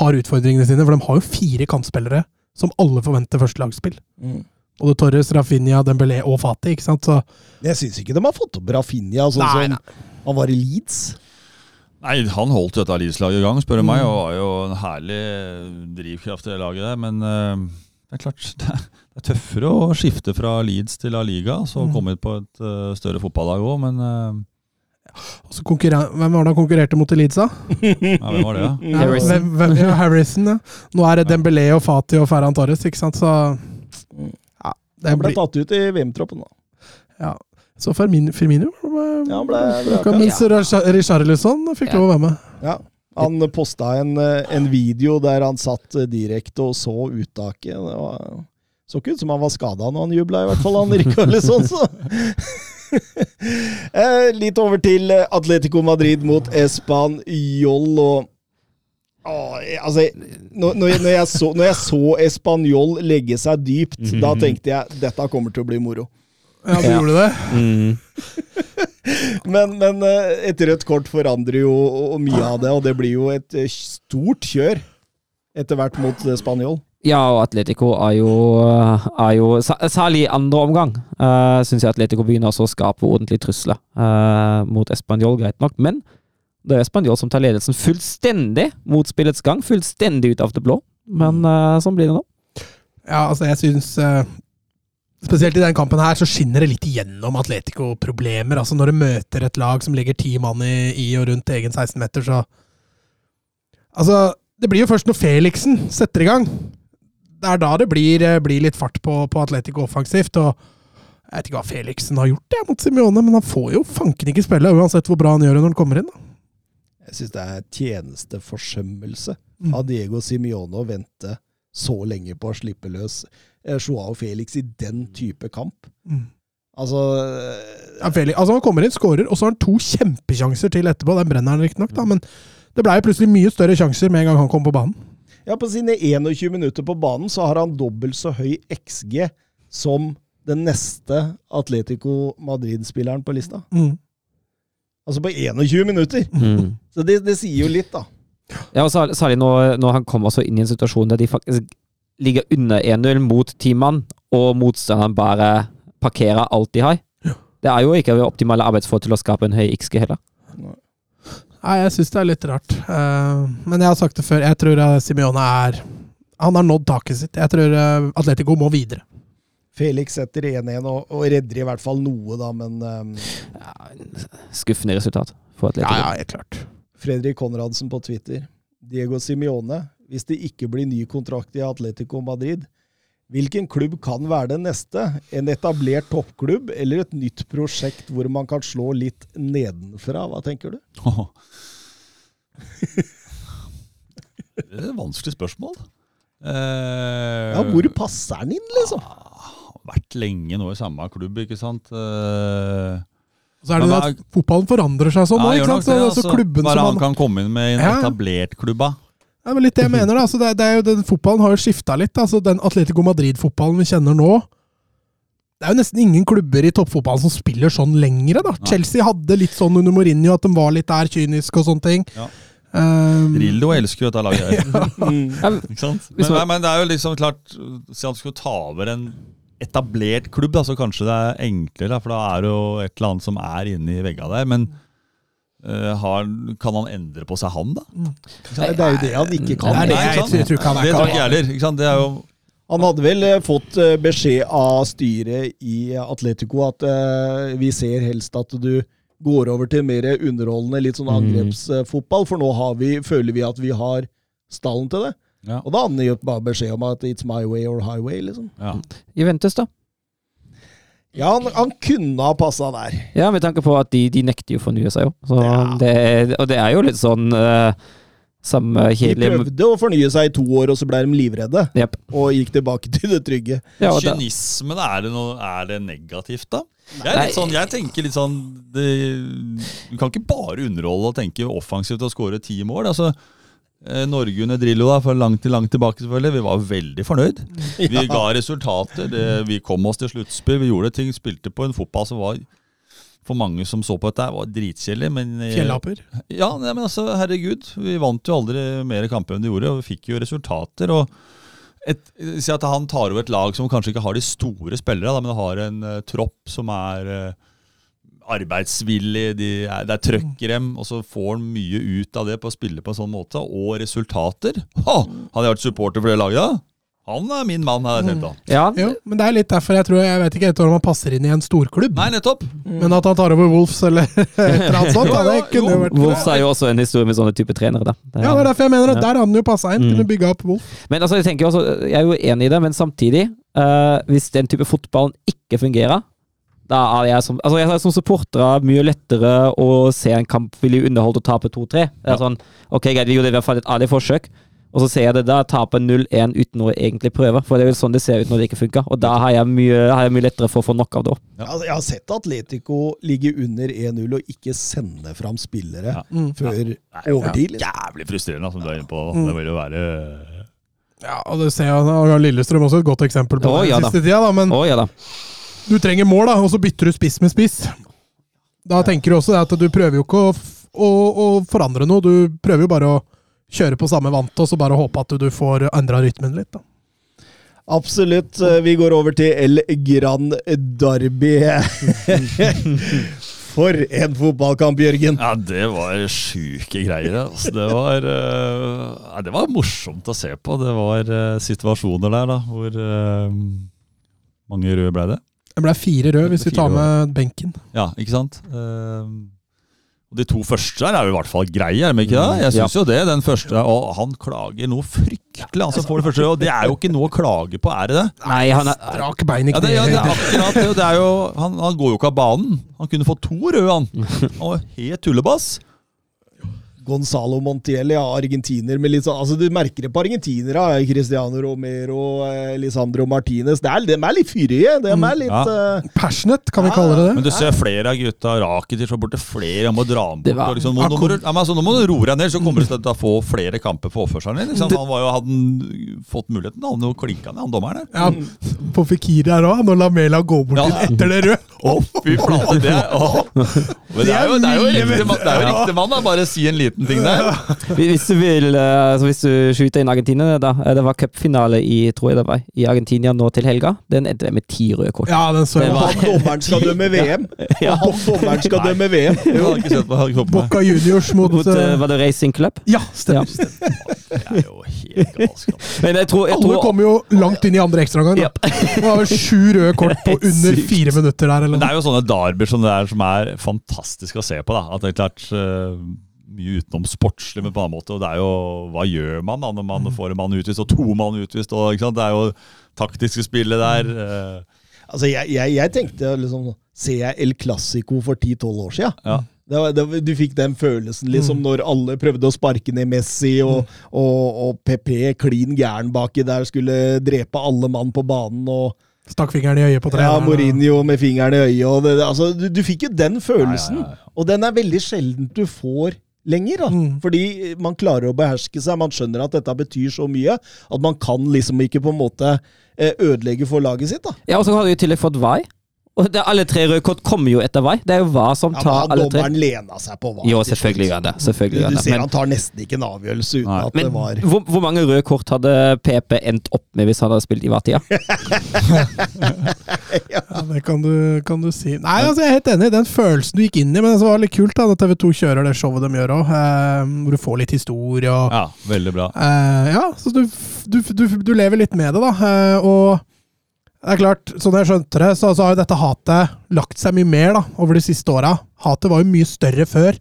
har utfordringene sine, for de har jo fire kantspillere som alle forventer førstelagsspill. Mm. Både Torres, Rafinha, Dembélé og Fati, ikke sant? Så Jeg syns ikke de har fått opp Rafinha sånn Nei, som han var i Leeds. Nei, han holdt dette Leeds-laget i gang, spør du meg, Mm. og var jo en herlig drivkraft i det laget der. Men uh, det er klart, (laughs) det er, det er tøffere å skifte fra Leeds til La Liga, så Mm. komme ut på et uh, større fotballag òg, men uh, altså, Hvem var det han konkurrerte mot i Leeds, da? ja, hvem var det, da? Ja, (laughs) Harrison. hvem, hvem, ja, Harrison, ja. Nå er det Dembélé og Fati og Ferran Torres, ikke sant, så Ja, det Han ble blir tatt ut i VM-troppen, da. ja. Så Firmino, Firmino Ja, han ble ble. Mens Richar- Richarlison fikk Ja. lov å være med. Ja. Han posta en, eh, en video der han satt eh, direkte og så uttaket. Det var, så ikke ut som han var skada når han jubla, i hvert fall, han Richarlison, Så. (laughs) Eh, Litt over til Atletico Madrid mot Español og Åh, altså, når, når, jeg, når, jeg så, når jeg så Español legge seg dypt, da tenkte jeg dette kommer til å bli moro. Ja, du Ja. gjorde det? Mm. (laughs) Men, men eh, et rødt kort forandrer jo og mye av det, og det blir jo et eh, stort kjør etter hvert mot eh, Spanjol. Ja, og Atletico er jo, er jo Særlig i andre omgang uh, syns jeg Atletico begynner også å skape ordentlige trusler uh, mot Español, greit nok. Men det er Español som tar ledelsen fullstendig mot spillets gang. Fullstendig ut av det blå. Men uh, sånn blir det nå. Ja, altså, jeg syns eh, Spesielt i den kampen her så skinner det litt igjennom Atletico-problemer. Altså Når du møter et lag som legger ti mann i, i og rundt egen 16-meter, så Altså, det blir jo først når Felixen setter i gang. Det er da det blir, eh, blir litt fart på, på Atletico offensivt. og Jeg vet ikke hva Felixen har gjort det mot Simione, men han får jo fanken ikke spille, uansett hvor bra han gjør det når han kommer inn. da. Jeg syns det er tjenesteforsømmelse Mm. av Diego Simione å vente så lenge på å slippe løs Joao Felix i den type kamp. Mm. Altså eh, Ja, Felix, altså Han kommer inn, skårer, og så har han to kjempesjanser til etterpå. Den brenner han riktignok, da, men det blei plutselig mye større sjanser med en gang han kom på banen. Ja, på sine 21 minutter på banen så har han dobbelt så høy XG som den neste Atletico Madrid-spilleren på lista. Mm. Altså på 21 minutter! Mm. Så det, det sier jo litt, da. Ja, og særlig, når, når han kommer så inn i en situasjon der de faktisk ligger under 1-0 mot ti mann, og motstanderen bare parkerer alt de har. Det er jo ikke optimale arbeidsforhold til å skape en høy XG heller. Nei, jeg syns det er litt rart. Eh, men jeg har sagt det før, jeg tror uh, Simione er Han har nådd taket sitt. Jeg tror eh, Atletico må videre. Felix setter 1-1 og, og redder i hvert fall noe, da, men um, Skuffende resultat for Atletico. helt klart. Fredrik Konradsen på Twitter. Diego Simione, hvis det ikke blir ny kontrakt i Atletico Madrid, hvilken klubb kan være den neste? En etablert toppklubb eller et nytt prosjekt hvor man kan slå litt nedenfra? Hva tenker du? (laughs) Det er et vanskelig spørsmål. Eh, Ja, Hvor passer den inn, liksom? Vært lenge nå i samme klubb, ikke sant. Eh, så er det Men det at fotballen forandrer seg sånn ja, nå, ikke sant? Så, det, så altså. klubben Hva er det som han kan komme inn med i en Ja. etablert klubb, da? Det er litt det jeg (laughs) mener, da. Altså, det, det er jo, den fotballen har jo skifta litt. Altså, den Atletico Madrid-fotballen vi kjenner nå Det er jo nesten ingen klubber i toppfotballen som spiller sånn lenger. da. Nei. Chelsea hadde litt sånn under Mourinho, at de var litt der kyniske og sånne ting. Ja. Um, Rildo elsker jo dette laget her. (laughs) Ja, (laughs) Ikke sant? Men, man- men det er jo liksom klart Si han skulle ta over en etablert klubb, da, så kanskje det er enklere, da, for da er det jo et eller annet som er inni vegga der. Men har, kan han endre på seg, han, da? Det er jo det han ikke kan. Det er det Nei, jeg, ikke sant? jeg tror ikke han er Det tror ikke jeg heller. Ikke sant? Det er jo Han hadde vel eh, fått eh, beskjed av styret i Atletico at uh, vi ser helst at du går over til mer underholdende, litt sånn angrepsfotball, for nå har vi, føler vi at vi har stallen til det. Ja. Og da hadde han gitt bare beskjed om at it's my way or highway, liksom. ja. Juventus, da? Ja, han, han kunne ha passa der. Ja, med tanke på at de, de nekter jo å fornye seg, jo. Så Ja. det, og det er jo litt sånn uh, samme De prøvde å fornye seg i to år, og så ble de livredde. Yep. Og gikk tilbake til det trygge. Ja, Kynismen, er det, noe, er det negativt, da? Jeg, er litt sånn, jeg tenker litt sånn det, Du kan ikke bare underholde og tenke offensivt og skåre ti mål. Altså, Norge under Drillo, da, for langt, langt tilbake, selvfølgelig. Vi var veldig fornøyd. (laughs) Vi ga resultater. Det, vi kom oss til sluttspill. Vi gjorde ting. Spilte på en fotball som var for mange som så på dette, var dritkjedelig. Eh, Fjellaper. ja, men altså, herregud. Vi vant jo aldri mer kamper enn de gjorde, og vi fikk jo resultater. og et, Si at han tar over et lag som kanskje ikke har de store spillere, men har en uh, tropp som er eh, arbeidsvillig, de er, det er trøkk i dem, og så får han mye ut av det på å spille på en sånn måte. Og resultater. Ha! Hadde jeg vært supporter for det laget, da? Han er min mann, har jeg tenkt da. Ja, Jo, men det er litt derfor jeg tror Jeg vet ikke om han passer inn i en storklubb. Nei, nettopp! Men at han tar over Wolves eller (laughs) et eller annet sånt, (laughs) da, det kunne jo vært Wolves er jo også en historie med sånne type trenere, da. Det er- Ja, det er derfor jeg mener at Ja. der hadde han jo passa inn. Mm. Kunne bygga opp Wolf. Men altså, jeg tenker også, jeg er jo enig i det, men samtidig, uh, hvis den type fotballen ikke fungerer, da er jeg som, altså jeg er som supporter mye lettere å se en kamp vil jo underholde og tape 2-3. Det er sånn, ok, greit, vi gjorde i hvert fall et ærlig forsøk, og så ser jeg det da, tape 0-1 uten å egentlig prøve, for det er jo sånn det ser ut når det ikke funker, og da har jeg mye, har jeg mye lettere for å få nok av det også. Altså, jeg har sett Atletico ligge under 1-0 og ikke sende fram spillere Ja. Mm. før er overtid. Liksom. jævlig frustrerende, som du er inne på. Mm. Det vil jo være Ja, og det ser jeg, og Lillestrøm også et godt eksempel på oh, det ja den da. siste tida, da. Men oh, ja da. Du trenger mål, da, og så bytter du spiss med spiss. Da tenker du også at du prøver jo ikke å, f- å, å forandre noe. Du prøver jo bare å kjøre på samme vant, og så bare håpe at du får endra rytmen litt. da. Absolutt. Eh, Vi går over til El Gran Derby. (laughs) For en fotballkamp, Jørgen! Ja, det var sjuke greier. Altså. Det, var, uh, ja, det var morsomt å se på. Det var uh, situasjoner der da, hvor uh, mange røde ble det. Det ble fire røde hvis vi tar med benken. Ja, ikke sant? Eh, og De to første her er jo i hvert fall greie, er de ikke det? Jeg syns jo det. Den første, og Han klager noe fryktelig. Som får det første, og det er jo ikke noe å klage på, er det det? Nei, han er, Strak bein i Ja, det, ja, det er akkurat det. og det er jo, han, han går jo ikke av banen. Han kunne fått to røde, han. Og helt tullebass. Gonzalo Montiel, ja, argentiner med litt sånn Altså, du merker det på argentinere. eh, Cristiano Romero, eh, Lisandro Martinez. Det er, de er litt fyrige. De er litt Ja. uh, Passionate, kan vi kalle det det? Men du ser flere av gutta Rakitic var borte flere. Han må dra ham bort. var- liksom, nå, nå, må du, ja, men altså, nå må du roe deg ned, så kommer du til å få flere kamper på oppførselen din. Liksom. Han var jo, hadde fått muligheten, han hadde jo klinka ned, han dommeren der. Ja, på Fikiri her òg, når Lamela går bort Ja. etter det røde. Å, fy flate, det. Men det er jo, det er jo riktig mann, det er jo riktig mann da. Bare si en liten ting der. Hvis du vil, Så altså hvis du skyter inn Argentina, da. eh, Det var cupfinale i, tror jeg det var, i Argentina nå til helga. Den endte med ti røde kort. Ja, den så jeg. var- Han dommeren skal (laughs) dømme VM! Ja. Han dommeren skal dømme VM! Boca Juniors mot, Mot, eh, eh, var det Racing Club? Ja, stemmer. Det er jo helt galskap. Men jeg tror, Alle tror kommer jo langt inn i andre ekstraomgang. Japp. Det var sju røde kort på (laughs) under fire minutter der. Men det er jo sånne derbyer som det er, som er fantastisk å se på. da. At det er klart eh, Mye utenom sportslig, men på en annen måte. Og det er jo Hva gjør man da når man får en mann utvist og to mann utvist? Og, ikke sant? Det er jo taktiske spillet der. eh, Altså, jeg, jeg, jeg tenkte liksom Ser jeg El Clásico for 10-12 år siden? Ja. Det var, det, du fikk den følelsen liksom når alle prøvde å sparke ned Messi, og, og, og PP klin gæren baki der skulle drepe alle mann på banen. og Stakk fingeren i øyet på ja. Mourinho med fingeren i øyet. Og det, altså, du, du fikk jo den følelsen, Ja, ja, ja. og den er veldig sjelden du får lenger. da. Mm. Fordi man klarer å beherske seg, man skjønner at dette betyr så mye at man kan liksom ikke på en måte eh, ødelegge for laget sitt. da. Ja, og så hadde du i tillegg fått VAR. Og det, alle tre røde kort kommer jo etter vei. Det er jo hva som Ja, tar men alle tre. dommeren lena seg på hva. Jo, selvfølgelig gjør han det. Selvfølgelig du, Du det. ser Men, han tar nesten ikke en avgjørelse uten Nei. at det men var hvor, hvor mange røde kort hadde PP endt opp med hvis han hadde spilt i Vatia? (laughs) Ja, det kan du, kan du si. Nei, altså, jeg er helt enig i den følelsen du gikk inn i, men det var litt kult da, at TV 2 kjører det showet de gjør òg, eh, hvor du får litt historie og Ja, veldig bra. Eh, ja, så du, du, du, du lever litt med det, da. eh, og det er klart, sånn jeg skjønte det, så, så har jo dette hatet lagt seg mye mer da, over de siste åra. Hatet var jo mye større før.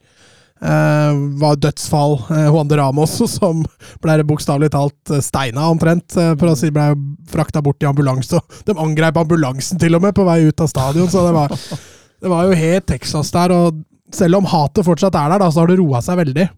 Eh, var dødsfall. Eh, Juan de Ramos, (laughs) som ble bokstavelig talt eh, steina omtrent. Eh, for å si, ble frakta bort i ambulanse. og De angrep ambulansen til og med på vei ut av stadion, så det var, det var jo helt Texas der. og Selv om hatet fortsatt er der, da, så har det roa seg veldig.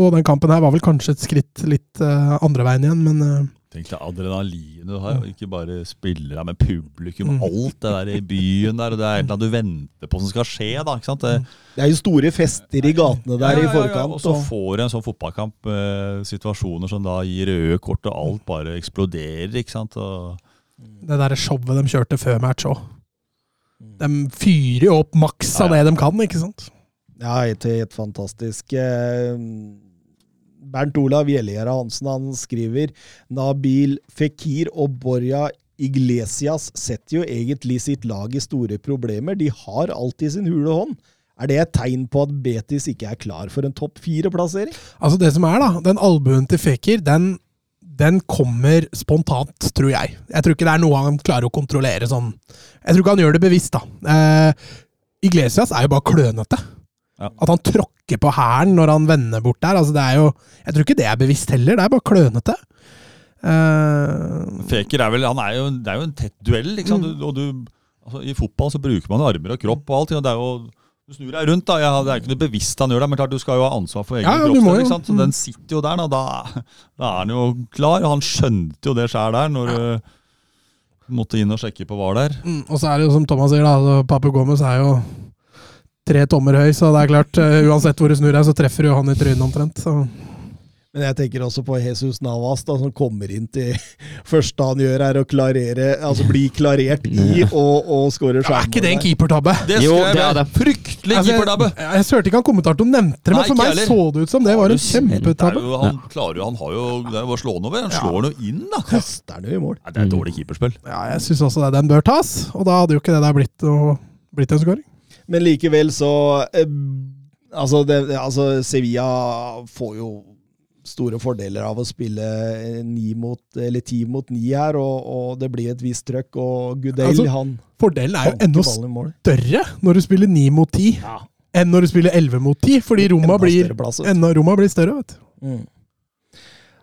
Og den kampen her var vel kanskje et skritt litt eh, andre veien igjen, men eh, Tenk deg adrenalinet du har. Ikke bare spillere, men publikum. Mm. Alt det der i byen der. og Det er noe du venter på som skal skje. da, ikke sant? Det, Det er jo store fester i gatene der Ja, ja, i ja, ja, forkant. Og så får du en sånn fotballkamp eh, situasjoner som da gir røde kort, og alt bare eksploderer. ikke sant? Og, det der showet de kjørte før match òg. De fyrer jo opp maks av Ja, det de kan, ikke sant? Ja, helt, helt fantastisk. Eh, Bernt Olav Gjellegjerde Hansen han skriver Nabil Fikir og Borja Iglesias setter jo egentlig sitt lag i store problemer. De har alltid sin hule hånd. Er det et tegn på at Betis ikke er klar for en topp fire-plassering? Altså Det som er, da, den albuen til Fekir, den, den kommer spontant, tror jeg. Jeg tror ikke det er noe han klarer å kontrollere sånn. Jeg tror ikke han gjør det bevisst, da. Eh, Iglesias er jo bare klønete. Ja. At han tråkker på hælen når han vender bort der. altså det er jo, Jeg tror ikke det er bevisst heller, det er bare klønete. Uh, Feker er vel, han er jo, Det er jo en tett duell. sant? Du, og du, altså, I fotball så bruker man armer og kropp og alt. og det er jo du snur deg rundt, da. Ja, det er ikke noe bevisst han gjør det, men klart du skal jo ha ansvar for egen Ja, ja, kroppsdel. sant? Så den sitter jo der, da. Da, da er han jo klar. Han skjønte jo det sjøl der, når du måtte inn og sjekke på VAR der. Mm, og så er det jo som Thomas sier, da, altså, Papu Gomez er jo tre tommer høy, så det er klart, uh, uansett hvor du snur deg, så treffer du han i trynet omtrent. Så. Men jeg tenker også på Jesus Navas, da, som kommer inn til (laughs) første han gjør, er å klarere, altså bli klarert i og, og skåre Er ikke det en keepertabbe? Det Jo, det er det. Fryktelig Altså, keepertabbe! jeg jeg hørte ikke han kommentatoren nevnte det, men for meg heller. så det ut som det var en Det er kjempetabbe. jo, han klarer jo, han har jo, det er slå den over. Han slår den jo inn, da. Kaster den jo i mål. Ja, det er et dårlig keeperspill. Ja, jeg syns også det. Den bør tas, og da hadde jo ikke det der blitt, og, blitt en scoring. Men likevel så eh, altså, det, altså, Sevilla får jo store fordeler av å spille eh, ni mot, eller ti mot ni her, og, og det blir et visst trøkk. Og Gudel, Altså, han Fordelen er jo enda større når du spiller ni mot ti, Ja. enn når du spiller elleve mot ti, fordi Roma Enda blir, blir større, vet du. Mm.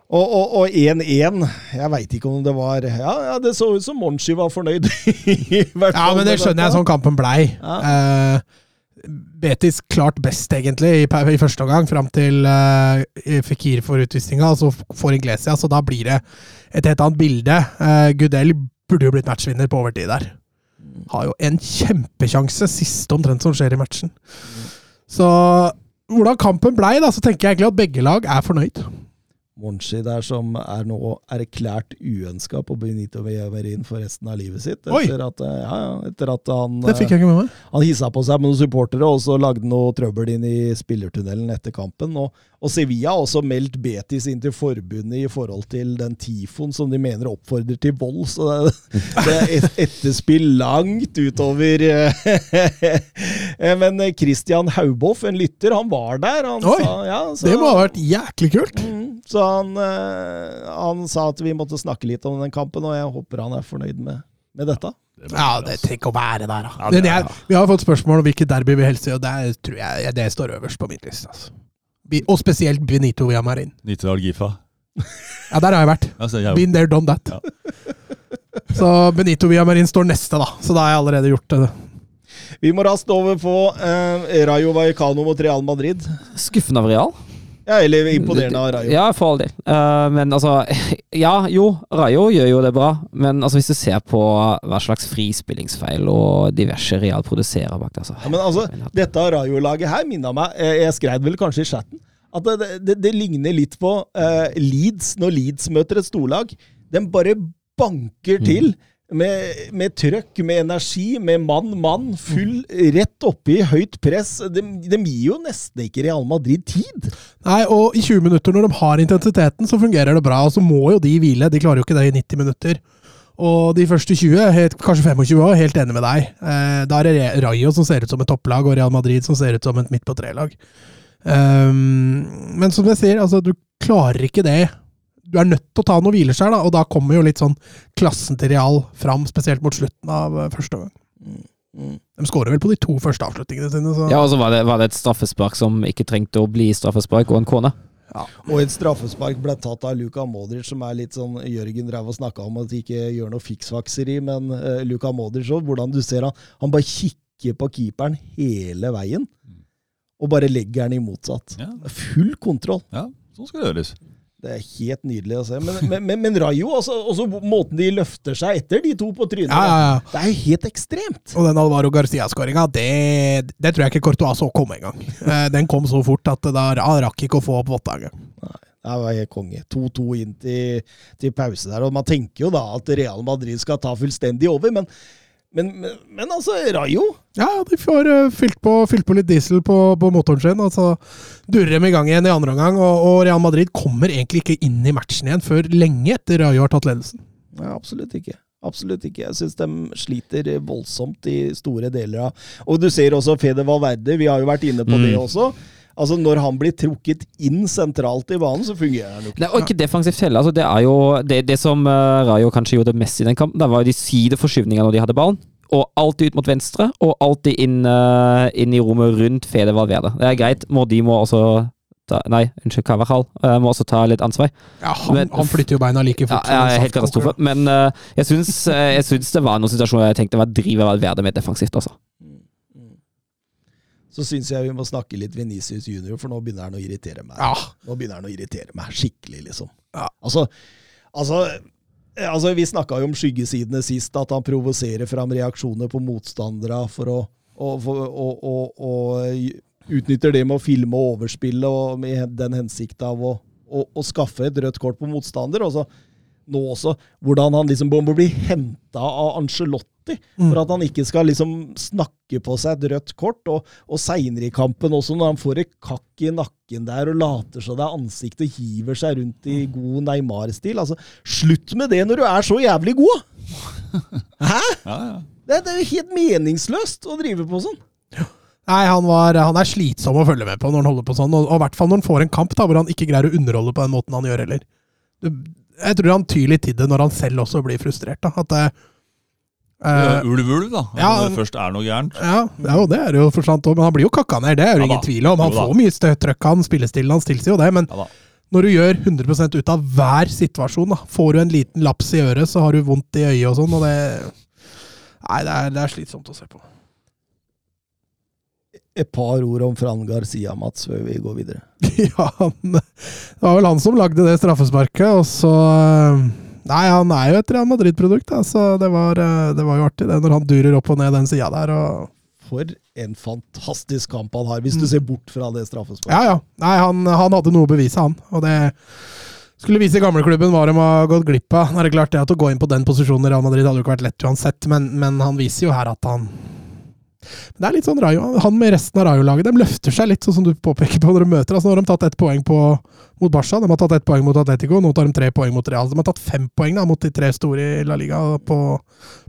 Og- Og og 1-1 Jeg veit ikke om det var Ja, ja det så ut som Monchi var fornøyd. Ja, men det skjønner jeg sånn kampen blei. Ja. Uh, Betis klart best, egentlig, i, i første omgang, fram til uh, Fikir får utvisninga, og så får Inglesia, så da blir det et helt annet bilde. Uh, Gudel burde jo blitt matchvinner på overtid der. Har jo en kjempesjanse, siste omtrent som skjer i matchen. Så hvordan kampen blei, da, så tenker jeg egentlig at begge lag er fornøyd. Monchi der som er nå erklært uønska på Benito Villamarin for resten av livet sitt. Etter at, eh, ja, ja, etter at han, Det fikk jeg ikke med meg. eh, han hissa på seg med noen supportere, og så lagde han noe trøbbel inn i spillertunnelen etter kampen. Og, og Sevilla har også meldt Betis inn til forbundet i forhold til den tifoen som de mener oppfordrer til vold. Så det, (laughs) det er et etterspill langt utover eh, (laughs) Men Christian Hauboff, en lytter, han var der. Han Oi! sa, ja, så- Det må ha vært jæklig kult. Mm, Så han, eh, han sa at vi måtte snakke litt om den kampen, og jeg håper han er fornøyd med, med dette. Ja, det trenger ikke å være der, da. Ja, det Men er- jeg, vi har fått spørsmål om hvilket derby vi helst vil, og det tror jeg det står øverst på min liste. Altså. Og spesielt Benito Villamarin. Nittedal Gifa. Ja, der har jeg vært. Altså, jeg, Been there, done that. Ja. Så Benito Villamarin står neste, da. Så da har jeg allerede gjort det. Vi må raskt over på eh, Rayo Vallecano mot Real Madrid. Skuffende av Real. Ja, eller imponerende av Rayo. Ja, for all del. Uh, men altså (laughs) Ja, jo, Rayo gjør jo det bra, men altså hvis du ser på hva slags frispillingsfeil og diverse Real produserer bak det, altså. Ja, men altså, dette Rayo-laget her minna meg eh, Jeg skrev vel kanskje i chatten at det, det, det ligner litt på uh, Leeds når Leeds møter et storlag. Den bare banker til. Med, med trøkk, med energi, med mann-mann, full rett oppi høyt press. De, de gir jo nesten ikke Real Madrid tid. Nei, og i 20 minutter, når de har intensiteten, så fungerer det bra. Og så må jo de hvile. De klarer jo ikke det i 90 minutter. Og de første 20, helt, kanskje 25 år, helt enig med deg. Eh, da er det Rayo som ser ut som et topplag, og Real Madrid som ser ut som et midt på tre-lag. Um, men som jeg sier, altså, du klarer ikke det. Du er nødt til å ta noen hvileskjær, da, og da kommer jo litt sånn klassen til Real fram, spesielt mot slutten av eh, første gang. De skårer vel på de to første avslutningene sine. Så. Ja, og så var det, var det et straffespark som ikke trengte å bli straffespark, og en kone. Og et straffespark ble tatt av Luka Modric, som er litt sånn Jørgen drev og snakka om at de ikke gjør noe fiksfakseri, men uh, Luka Modric òg, hvordan du ser han Han bare kikker på keeperen hele veien, og bare legger den i motsatt. Ja. Full kontroll. Ja, sånn skal det gjøres. Det er helt nydelig å se. Men, men, men, men Rayo, også, også måten de løfter seg etter de to på trynet Ja, ja, ja. Det er helt ekstremt. Og den Alvaro Garcia-skåringa, det, det tror jeg ikke Courtois så komme engang. (laughs) Eh, Den kom så fort at da han rakk ikke å få opp votta engang. Det var helt konge. 2-2 inn til, til pause der. Og man tenker jo da at Real Madrid skal ta fullstendig over, men, men, men, men altså, Rayo Ja, de får uh, fylt, på, fylt på litt diesel på, på motoren sin, og så durrer de i gang igjen i andre omgang. Og, og Real Madrid kommer egentlig ikke inn i matchen igjen før lenge etter Rayo har tatt ledelsen. Ja, absolutt ikke. Absolutt ikke. Jeg syns de sliter voldsomt i store deler av Og du ser også Fede Valverde, vi har jo vært inne på det også. Altså Når han blir trukket inn sentralt i banen, så fungerer han jo ikke. Nei, og ikke defensivt heller. Altså, det er jo det, det som uh, Rayo kanskje gjorde mest i den kampen, det var jo de sideforskyvningene når de hadde ballen. Og alltid ut mot venstre, og alltid inn, uh, inn i rommet rundt Fede Valverde. Det er greit, må de må også ta, Nei, unnskyld, Carvajal uh, må også ta litt ansvar. Ja, han, Men- han flytter jo beina like fort. ja, ja helt katastrofe. Men uh, jeg, syns, uh, jeg syns det var noen situasjoner jeg tenkte hva driver Valverde med defensivt, altså. Så syns jeg vi må snakke litt Venicius junior, for nå begynner han å irritere meg. Ja. Nå begynner han å irritere meg skikkelig, liksom. Ja. Altså, altså, altså Vi snakka jo om skyggesidene sist, at han provoserer fram reaksjoner på motstandere for å og, og, og, og utnytter det med å filme og overspille og med den hensikt av å, å, å skaffe et rødt kort på motstander. Og så nå også hvordan han liksom må bli henta av Angelotti for at han ikke skal liksom snakke på seg et rødt kort. Og, og seinere i kampen også, når han får et kakk i nakken der og later som det er ansiktet og hiver seg rundt i god Neymar-stil. Altså, slutt med det når du er så jævlig god! (laughs) Hæ? Ja, ja. Det, det er jo helt meningsløst å drive på sånn. Nei, han, var, han er slitsom å følge med på når han holder på sånn, og og i hvert fall når han får en kamp da, hvor han ikke greier å underholde på den måten han gjør heller. Du- Jeg tror han tyr litt til det når han selv også blir frustrert. da, at det, eh, Ulv-ulv, da. ja, Når det først er noe gærent. Ja, jo, det er jo for sant òg, men han blir jo kakka ned. Det er jo Ja ingen da. tvil om. Han Jo får mye støttrøkk, han spillestilen hans tilsier jo det. Men Ja når du gjør 100 ut av hver situasjon, da, får du en liten laps i øret, så har du vondt i øyet og sånn, og det Nei, det er, det er slitsomt å se på. Et par ord om Fran Garcia, Mats, før vi går videre. (laughs) ja, han, det var vel han som lagde det straffesparket, og så Nei, han er jo et Real Madrid-produkt, så det var, eh, det var jo artig, det, når han durer opp og ned den sida der. og For en fantastisk kamp han har, hvis du ser bort fra det straffesparket. Ja, ja. Nei, han, han hadde noe å bevise, han. Og det skulle vise gamleklubben hva de har gått glipp av. Det er klart det at Å gå inn på den posisjonen i Real Madrid hadde jo ikke vært lett uansett, men, men han viser jo her at han Men det er litt sånn Rayo. Han med resten av Rayo-laget de løfter seg litt, sånn som du påpeker på når de møter. Altså, nå har de tatt ett poeng på, mot Barca, de har tatt ett poeng mot Atletico, nå tar de tre poeng mot Real. De har tatt fem poeng da, mot de tre store i La Liga på,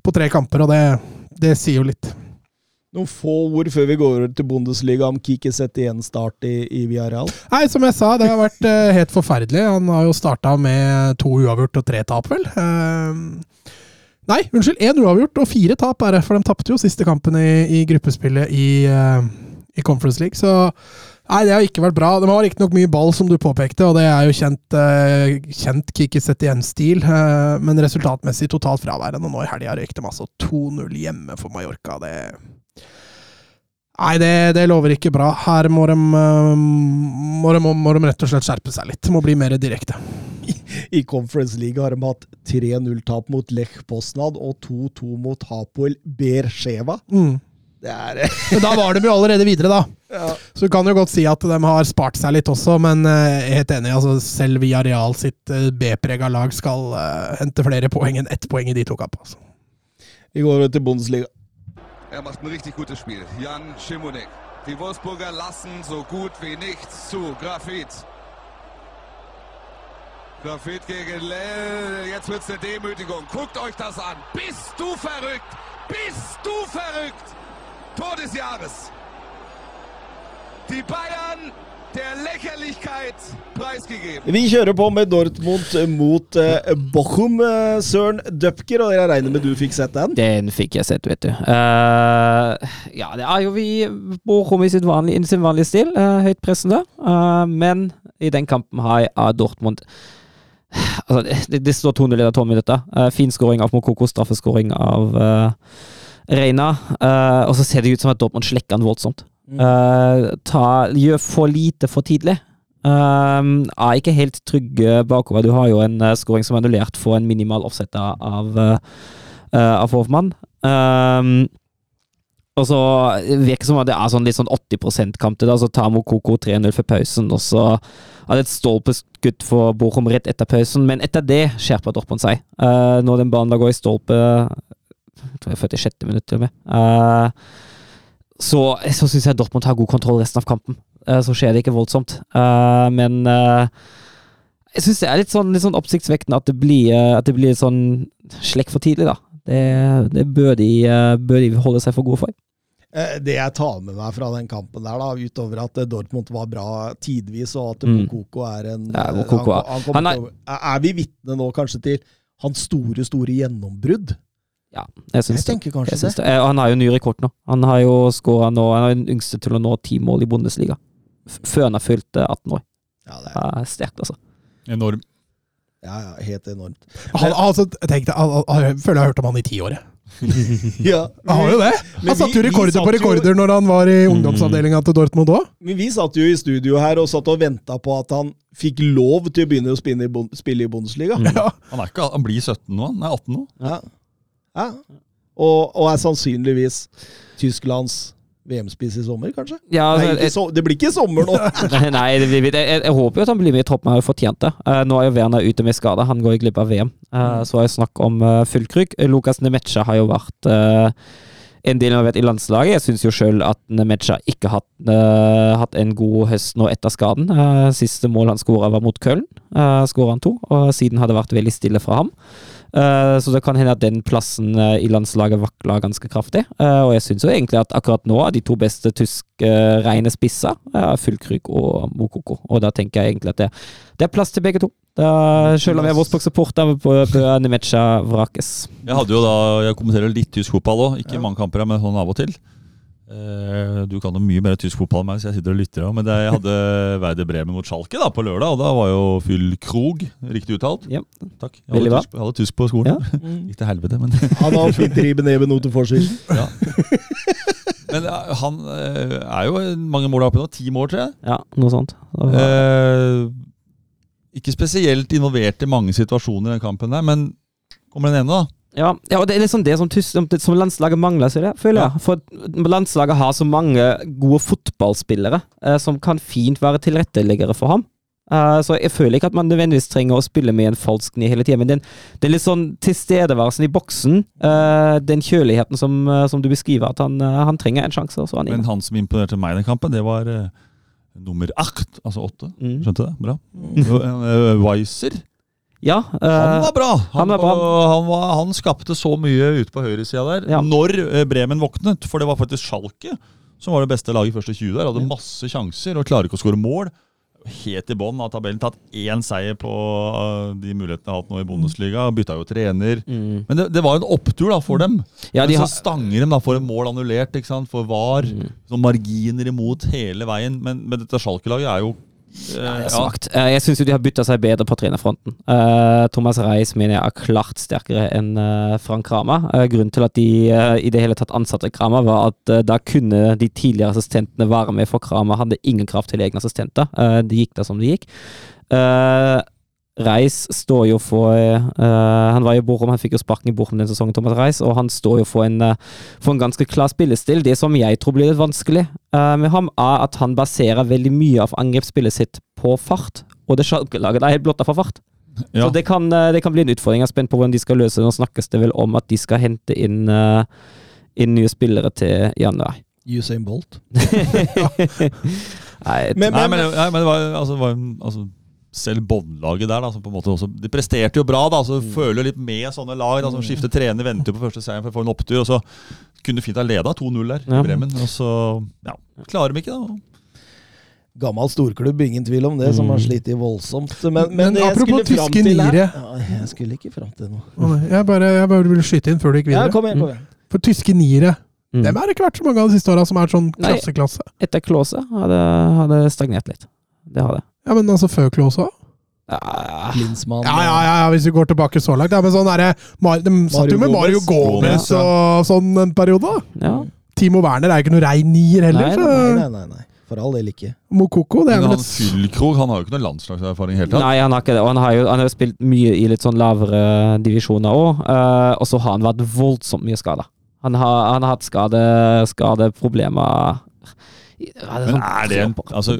på tre kamper, og det, det sier jo litt. Noen få ord før vi går over til Bundesliga om Kike igjen start i, i Villarreal. Nei, som jeg sa, det har vært uh, helt forferdelig. Han har jo starta med to uavgjort og tre tap, vel. Eh, nei, unnskyld, én uavgjort og fire tap er det, for de tapte jo siste kampen i, i gruppespillet i, eh, i Conference League. Så nei, det har ikke vært bra. De har riktignok mye ball, som du påpekte, og det er jo kjent, uh, kjent Kiki Setien-stil, eh, men resultatmessig totalt fraværende. Nå i helga røyk de altså 2-0 hjemme for Mallorca. Det Nei, det, det lover ikke bra. Her må de, eh, må, de, må de rett og slett skjerpe seg litt. Må bli mer direkte. (laughs) I Conference League har de hatt 3-0-tap mot Lech Poznan og 2-2 mot Hapoel Bersheva. Mm. Det er Men da var de jo allerede videre, da. (laughs) ja. Så du kan jo godt si at de har spart seg litt også, men eh, jeg er helt enig. altså Selv Villarreal sitt eh, B-prega lag skal uh, hente flere poeng enn ett poeng i de to kampene. Altså. Vi går over til Bundesliga. Er macht ein richtig gutes Spiel. Jan Schimonek. Die Wolfsburger lassen so gut wie nichts zu. Grafit. Grafit gegen Lell. Jetzt wird's eine Demütigung. Guckt euch das an. Bist du verrückt? Bist du verrückt? Tor des Jahres. Die Bayern der Lächerlichkeit preisgegeben. Vi kjører på med Dortmund mot eh, Bochum, eh, Søren Dupker, og jeg regner med du fikk sett den? Den fikk jeg sett, vet du. Eh, ja, det er jo vi Bochum i sin vanlige, i sin vanlige stil. Uh, høyt pressende. Eh, men i den kampen har jeg Dortmund Altså, det, det står 2-0 etter 12 minutter. Uh, fin skåring av Mokoko, straffeskåring av uh, Reina. Uh, og så ser det ut som at Dortmund slekker han voldsomt. Uh, ta, gjør for lite for tidlig. Um, er ikke helt trygge bakover. Du har jo en uh, skåring som er annullert for en minimal offset av, uh, av Hoffmann. Um, og så virker det som at det er sånn litt sånn 80 %-kamp til det. Så tar Mokoko 3-0 for pausen, og så det et stolpeskudd for Bochum rett etter pausen. Men etter det skjerper Dortmund seg. Uh, når den banen da går i stolpe jeg tror jeg 46. minutt til og med. Uh, så så syns jeg Dortmund har god kontroll resten av kampen. Så skjer det ikke voldsomt. Men jeg syns det er litt sånn, litt sånn oppsiktsvekkende at det blir, at det blir sånn slekk for tidlig, da. Det, det bør, de, bør, de, holde seg for gode for. Det jeg tar med meg fra den kampen der, da, utover at Dortmund var bra tidvis, og at Mm. Mokoko er en Ja, Mokoko, han, han han er- til Er vi vitne nå kanskje til hans store, store gjennombrudd? Ja, jeg syns Jeg det. Jeg syns det. det. Eh, Og han har jo ny rekord nå. Han har jo skåra nå Han er den yngste til å nå ti mål i Bundesliga. F før han har fylt eh, 18 år. Ja, det Det er er sterkt, altså. Enorm. Ja, ja, helt enormt. Han, altså, tenk deg, han, han, jeg føler jeg har hørt om han i ti år. (laughs) Ja, Han har jo det! Han satte jo rekorder satt på jo- rekorder når han var i ungdomsavdelinga til Dortmund òg. Men vi satt jo i studio her og satt og venta på at han fikk lov til å begynne å spille i, spille i Bundesliga. Ja. Han, er ikke, han blir 17 nå, han er 18 nå. Ja. ja. Og, og er sannsynligvis Tysklands VM-spiss i sommer, kanskje? Ja, Nei, altså, ikke så, det blir ikke sommer nå! (laughs) Nei, nei blir, jeg, jeg, jeg håper jo at han blir med i troppen. Har jo fortjent det. Uh, nå er jo Werner ute med skade. Han går jo glipp av VM. Eh, Så er det snakk om uh, fullkrygg. Lukas Nemecha har jo vært eh, en del involvert i landslaget. Jeg syns jo sjøl at Nemecha ikke har hatt, eh, hatt en god høst nå etter skaden. Eh, siste mål han skåra var mot Köln. Uh, skåra han to, og siden har det vært veldig stille fra ham. Eh, så det kan hende at den plassen eh, i landslaget vakler ganske kraftig. Eh, og jeg syns jo egentlig at akkurat nå er de to beste spisser uh, Fullkrug og Mokoko. Og da tenker jeg egentlig at det, det er plass til begge to. Da, selv om jeg er Wolfsburg-supporter, bør Nemecha vrakes. Jeg hadde jo da, jeg kommenterer litt tysk fotball òg, ikke mange kamper, men sånn av og til. Eh, Du kan jo mye mer tysk fotball enn meg, så jeg sitter og lytter. Men det, jeg hadde Werder Bremen mot Schalke da, på lørdag, og da var jo Fyll Krog riktig uttalt. Ja. Takk. Jeg hadde, tysk, jeg hadde tysk på skolen. Ja. (laughs) Gikk til helvete, men Han har fint ribbe ned ved noe til forsiden. (laughs) ja. Men eh, han eh, er jo mange mål oppe nå. Ti mål, tror jeg. Ja, noe sånt. Var... Eh, ikke spesielt involvert i mange situasjoner i den kampen der, men kommer den ene, da? Ja, ja, og det er liksom det som, som- landslaget mangler, jeg, føler jeg. For landslaget har så mange gode fotballspillere eh, som kan fint være tilretteleggere for ham. Eh, så jeg føler ikke at man nødvendigvis trenger å spille med en falsk ni hele tida, men den, den litt sånn tilstedeværelsen i boksen, eh, den kjøligheten som, eh, som du beskriver, at han, eh, han trenger en sjanse. Han Men han som imponerte meg i den kampen, det var eh, nummer acht, altså åtte. Mm. Skjønte det? Bra. Uh, Weiser. Ja, Han eh, var bra! Han, han var bra. Han, var, han skapte så mye ute på høyresida der. Ja. Når eh, Bremen våknet, for det var faktisk Schalke som var det beste laget i første 20 der. Hadde masse sjanser og klarer ikke å skåre mål. Helt i bånn av tabellen. Tatt én seier på eh, de mulighetene de har hatt nå i Bundesliga. Bytta jo trener. mm. Men det, det var en opptur da for dem. ja, de Men så stanger de da for en mål annullert ikke sant? for VAR. Mm. Marginer imot hele veien. Men, men dette Schalke-laget er jo eh, Ja, er svakt. Eh, Jeg syns de har bytta seg bedre på trenerfronten. Uh, Thomas Reis mener jeg er klart sterkere enn uh, Frank Kramer. Eh, grunnen til at de eh, i det hele tatt ansatte Kramer, var at eh, da kunne de tidligere assistentene være med, for Kramer hadde ingen kraft til egne assistenter. Eh, det gikk da som det gikk. Eh, Reis står jo for uh, Han var i Borom, han fikk jo sparken i Borom den sesongen, Thomas Reis, og han står jo for en, uh, for en ganske klar spillestil. Det som jeg tror blir litt vanskelig uh, med ham, er at han baserer veldig mye av angrepsspillet sitt på fart. Og det Schalke-laget er helt blotta for fart. Ja. Så det kan, det kan bli en utfordring. Jeg er spent på hvordan de skal løse det. Nå snakkes det vel om at de skal hente inn, inn nye spillere til januar. Usain Bolt. (laughs) (laughs) Nei, Men- Nei, men, nei, men det var, altså, det var altså, selv båndlaget der, da, som på en måte også De presterte jo bra, da, så mm. føler litt med sånne lag. Da, som skifter trener, venter jo på første seieren for å få en opptur. Og så kunne fint ha leda 2-0 der Ja. i Bremen. Og så ja, klarer de ikke, da. Gammel storklubb, ingen tvil om det, som har slitt i voldsomt. Men, men, Men apropos tyske niere. Ja, Jeg skulle ikke fram til noe. Jeg bare, jeg bare vil skyte inn før du gikk Ja, videre. kom igjen, kom igjen. For tyske niere, Mm. dem har det ikke vært så mange av de siste åra som er sånn Nei. klasseklasse. Etter Klåse hadde, hadde stagnert litt. Det har det. Ja, men altså før også? òg? Ja, Klinsmann. Ja, ja, ja, ja, hvis vi går tilbake så langt. Ja, men sånn der, Mar- De satt jo med Mario Gomez. Og sånn en periode, da. ja. Timo Werner er jo ikke noe rein nier heller. Nei, Nei, nei, nei, nei. For all del ikke. Mokoko, det er vel han et Fyllkrog han har jo ikke noen landslagserfaring i. Nei, han har ikke det. Og han har jo, han har jo spilt mye i litt sånn lavere divisjoner òg. og så har han vært voldsomt mye skada. Han har, han har hatt skade, skadeproblemer Ja, Men sånn er det en altså,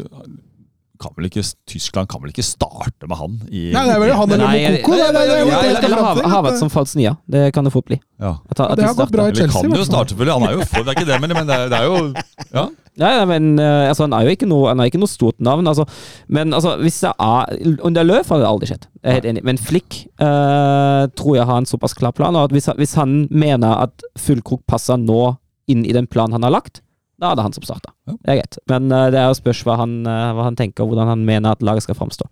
kan vel ikke, Tyskland kan vel ikke starte med han i Nei, det er vel han eller Mokoko? eller- er- er- er- Ja, er- er- vært som falsk nia. Det kan det fort bli. ja. At, at det har gått bra i Eller Chelsea. kan jo starte, selvfølgelig. Han er jo for, det er ikke det, men, men det, er, det er jo Ja. Nei, nei men eh, altså, han er jo ikke noe, han er ikke noe stort navn. Altså. Men altså, hvis det er Under Løf har det aldri skjedd. Jeg er helt enig. Men Flick uh, tror jeg har en såpass klar plan. Og at hvis, han- hvis han mener at Fullkrok passer nå inn i den planen han har lagt, da er det han som starter. Ja. Det er greit. Men eh, det er jo spørs hva han, eh, hva han tenker, og hvordan han mener at laget skal framstå.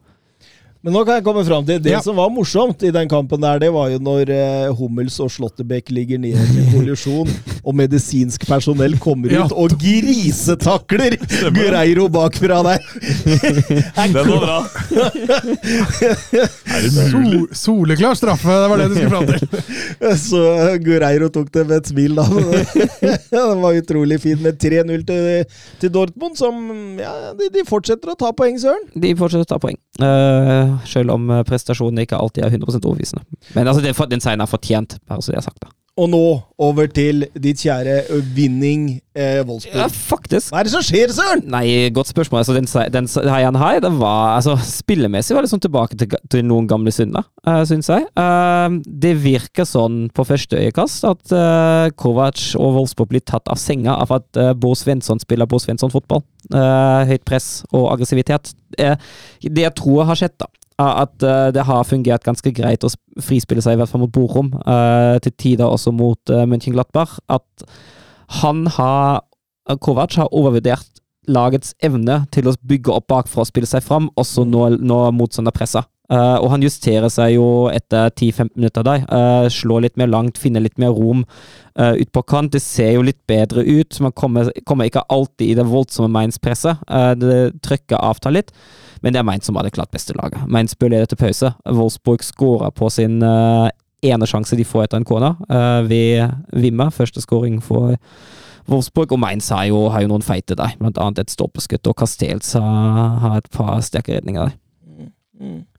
Men nå kan jeg komme fram til det Ja. som var morsomt i den kampen der, det var jo når eh, Hummels og Slåttebekk ligger nede i (laughs) kollisjon, og medisinsk personell kommer Ja. ut og grisetakler Gureiro bakfra der. (laughs) Den var bra. (laughs) er det mulig? So, soleklar straffe, det var det du skulle fram til. Så Gureiro tok det med et smil, da. det var utrolig fint med 3-0 til, til Dortmund, som ja, de, de fortsetter å ta poeng, søren. De fortsetter å ta poeng, eh, selv om eh, prestasjonene ikke alltid er 100% overbevisende. Men altså, den, seieren er fortjent, bare så det er sagt. da. Og nå over til ditt kjære Winning eh, Ja, faktisk. Hva er det som skjer, søren? Nei, godt spørsmål. Altså, den, den seieren her, det var altså, Spillemessig var det sånn tilbake til, til noen gamle synder, uh, syns jeg. Uh, det virker sånn på første øyekast at uh, Kovac og Wolfsburg blir tatt av senga av at uh, Bo Svensson spiller Bo Svensson-fotball. Eh, høyt press og aggressivitet. Eh, det jeg tror har skjedd, da, at eh, det har fungert ganske greit å frispille seg, i hvert fall mot Borom, eh, til tider også mot uh, Mönchenglattbach. At han har Kovac har overvurdert lagets evne til å bygge opp bakfra og spille seg fram, også når, når motstander presser. Uh, og han justerer seg jo etter 10-15 minutter der. Uh, slår litt mer langt, finner litt mer rom uh, ut på kant. Det ser jo litt bedre ut. Man kommer, kommer ikke alltid i det voldsomme Mainz-presset. Uh, det trykket avtar litt, men det er Mainz som har det klart beste laget. Mainz bør lede til pause. Wolfsburg skårer på sin eh, ene sjanse de får etter en corner, eh, ved Wimmer. Første skåring for Wolfsburg og Mainz har jo, har jo noen feite der, blant annet et stolpeskudd, og Castells har, har et par sterke redninger der.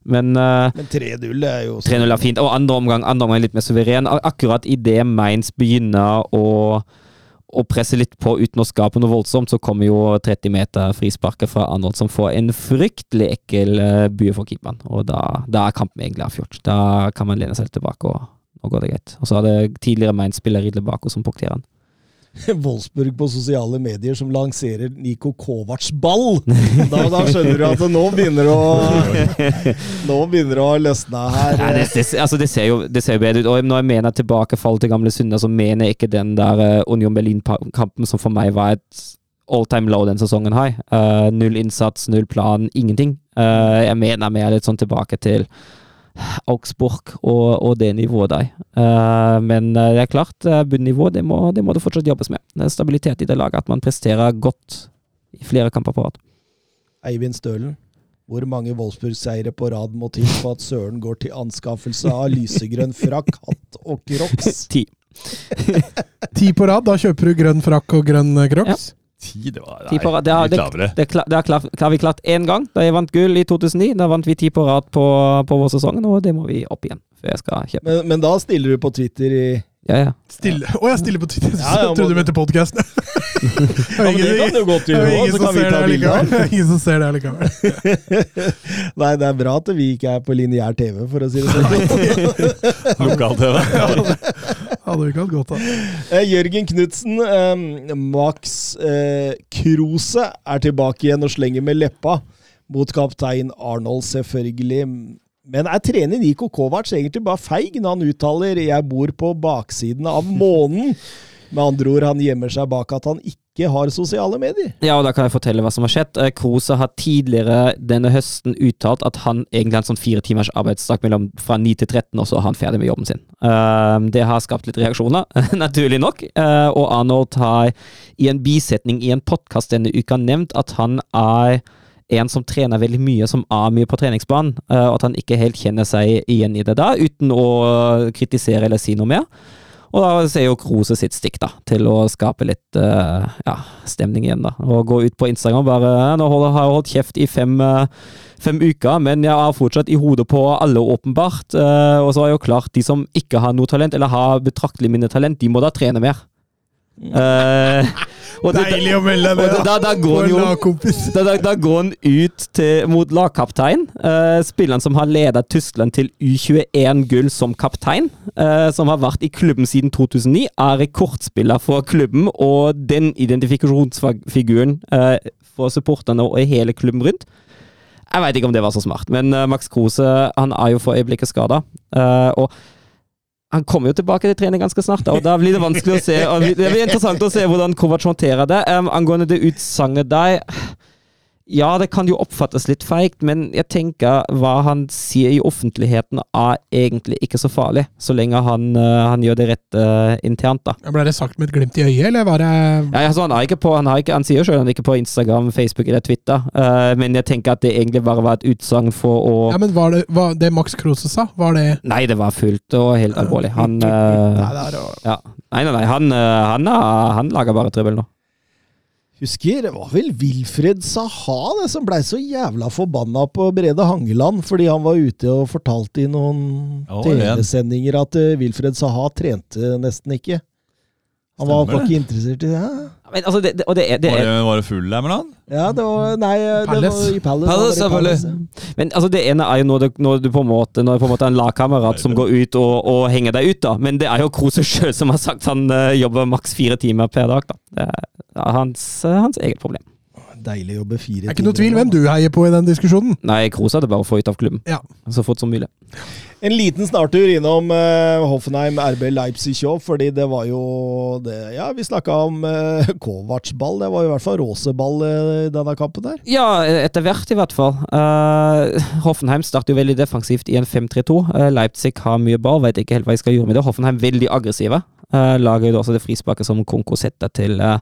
Men uh, Men 3-0 er jo 3-0 er fint, og andre omgang, andre omgang litt mer suveren. Ak- Akkurat idet Mainz begynner å, å presse litt på uten å skape noe voldsomt, så kommer jo 30 meter frisparket fra Arnold som får en fryktelig ekkel uh, bue for keeperen. Og da, da er kampen egentlig avgjort. Da kan man lene seg litt tilbake, og nå går det greit. Og så hadde det tidligere Mainz-spiller Ridle Bako som pokterer han. (laughs) Wolfsburg på sosiale medier som lanserer Niko Kovacs ball! Da, da skjønner du at nå begynner det å (laughs) Nå begynner det å løsne her. Nei, det, det, altså det, ser jo, det ser jo bedre ut. Og når jeg mener tilbakefall til gamle synder, så mener jeg ikke den der eh, Union Berlin-kampen som for meg var et all time low den sesongen her. Uh, null innsats, null plan, ingenting. Uh, jeg mener mer litt sånn tilbake til Augsburg og, og det nivået der. Uh, men eh, det er klart, bunnivået bunnivå det må, det må det fortsatt jobbes med. Det er stabilitet i det laget, at man presterer godt i flere kamper på rad. Eivind Stølen, hvor mange Wolfsburg-seire på rad må til for at Søren går til anskaffelse av lysegrønn frakk, hatt og crocs? Ti. Ti på rad, da kjøper du grønn frakk og grønn crocs? crocs. Ti, det var Ti på rad. Det har- litt lavere. Det, det, det har, klar, har vi klart én gang, da jeg vant gull i 2009. Da vant vi ti på rad på, på sesong og det må vi opp igjen før jeg skal kjøpe. Men, men da stiller du på Twitter i Ja, ja. Stille. Å, jeg stiller på Twitter! Ja, ja, jeg trodde du mente podkasten. (laughs) Ja, det kan du godt er gjøre ingen òg, så som kan vi ser ta det bilde av Ingen som ser det allikevel. (laughs) Nei, det er bra at vi ikke er på lineær TV, for å si det (laughs) sånn. Lokal-TV. Hadde vi ikke hatt godt av. Eh, Jørgen Knutsen, eh, Max eh, Kruse er tilbake igjen og slenger med leppa mot kaptein Arnold, selvfølgelig. Men er trener Niko Kovac egentlig bare feig når han uttaler 'jeg bor på baksiden av månen'? Med andre ord, han gjemmer seg bak at han ikke har sosiale medier. Ja, og da kan jeg fortelle hva som har skjedd. Kruse har tidligere denne høsten uttalt at han egentlig har en sånn fire timers arbeidsdag mellom fra 9 til 13, og så er han ferdig med jobben sin. Eh, det har skapt litt reaksjoner, (laughs) naturlig nok. Eh, og Arnold har i en bisetning i en podkast denne uka nevnt at han er en som trener veldig mye, som er mye på treningsbanen, eh, og at han ikke helt kjenner seg igjen i det da, uten å kritisere eller si noe mer. Og da ser jo Krose sitt stikk, da, til å skape litt uh, ja, stemning igjen, da. Og gå ut på Instagram bare Nå har jeg holdt kjeft i fem, uh, fem uker, men jeg er fortsatt i hodet på alle, åpenbart. Uh, og så er jo klart, de som ikke har noe talent, eller har betraktelig mindre talent, de må da trene mer. Det- (laughs) Deilig å melde det! da- da går han ut til, mot lagkaptein. Uh, spilleren som har ledet Tyskland til U21-gull som kaptein. Uh, som har vært i klubben siden 2009. Er rekordspiller for klubben og den identifikasjonsfiguren uh, for supporterne og hele klubben rundt. Jeg veit ikke om det var så smart, men Max Kruse han er jo for øyeblikket skada. og han kommer jo tilbake til trening ganske snart, og da blir det vanskelig å se. og Det blir interessant å se hvordan Kovac håndterer det. Um, angående det utsagnet der Ja, det kan jo oppfattes litt feigt, men jeg tenker hva han sier i offentligheten er egentlig ikke så farlig, så lenge han, uh, han gjør det rett uh, internt, da. Ble det sagt med et glimt i øyet, eller var det Ja, altså han, er ikke på, han, har ikke, han sier sjøl han er ikke på Instagram, Facebook eller Twitter, uh, men jeg tenker at det egentlig bare var et utsagn for å Ja, men var det, var det Max Krose sa, var det Nei, det var fullt og helt alvorlig. Han uh, er ja. Nei, nei, nei, han, han, er- han lager bare trøbbel nå. Husker, det var vel Wilfred Saha det som blei så jævla forbanna på Brede Hangeland fordi han var ute og fortalte i noen Ja. TV-sendinger at eh, Wilfred Saha trente nesten ikke. Han var, var ikke interessert i det. Men, altså, det, det, og det er, det Var er det, var det full der med han? ja det var Nei, det var i Palace. Palace, var i selvfølgelig. Palace. Men altså, det ene er jo når, det, når du på en måte Når det på en måte er en lagkamerat som går ut og, og henger deg ut, da. Men det er jo Krose sjøl som har sagt han uh, jobber maks fire timer per dag, da. Det er hans, uh, hans eget problem. Deilig å jobbe fire Det er ikke noe tvil hvem du heier på i den diskusjonen. Nei, Kroos er det bare å få ut av klubben. Ja. Så fort som mulig. En liten snartur innom uh, Hoffenheim RB Leipzig òg, fordi det var jo det Ja, vi snakka om uh, Kovac-ball. Det var jo i hvert fall råseball eh, i denne kampen der. Ja, etter hvert i hvert fall. Eh, Hoffenheim starter jo veldig defensivt i en 5-3-2. Eh, Leipzig har mye ball, vet ikke helt hva de skal gjøre med det. Hoffenheim veldig aggressive. Uh, lager jo også det frisparket som Konko setter til eh,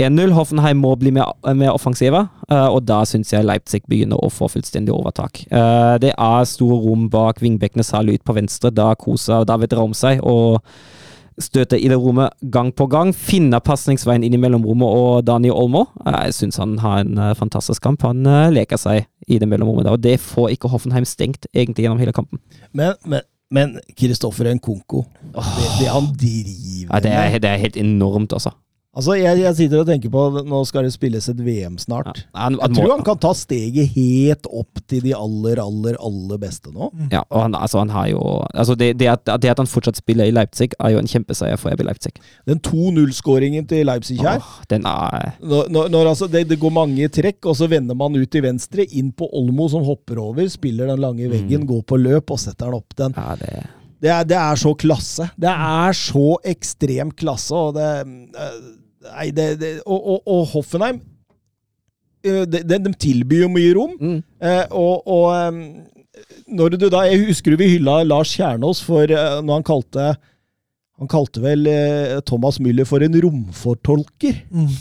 1-0. Hoffenheim må bli mer, mer offensive, eh, og da syns jeg Leipzig begynner å få fullstendig overtak. Eh, det er store rom bak vingbekkene, særlig ut på venstre. Da koser David Raum seg. og støter i det rommet gang på gang. Finner pasningsveien inn i mellomrommet og Daniel Olmo. Jeg syns han har en eh, fantastisk kamp. Han eh, leker seg i det mellomrommet og det får ikke Hoffenheim stengt egentlig gjennom hele kampen. Men, men, men Kristoffer Nkonko, det, det han driver Ja, det, er, det er helt enormt, altså. Altså, jeg, jeg sitter og tenker på Nå skal det spilles et VM snart. Ja, han, Jeg må- tror han kan ta steget helt opp til de aller, aller, aller beste nå. Ja, og han, altså, han har jo altså det, det, at, det at han fortsatt spiller i Leipzig, er jo en kjempeseier for RB Leipzig. Den 2-0-skåringen til Leipzig her Åh, den er når, når, når altså det, det går mange trekk, og så vender man ut til venstre, inn på Olmo som hopper over, spiller den lange veggen, går på løp og setter den opp den. Ja, det Det er, det er så klasse. Det er så ekstrem klasse, og det eh, Nei, det, det og, og, og Hoffenheim eh, de, de, tilbyr jo mye rom. mm. Eh, og, og når du da Jeg husker vi hylla Lars Kjernås for når han kalte Han kalte vel Thomas Müller for en romfortolker. Mm.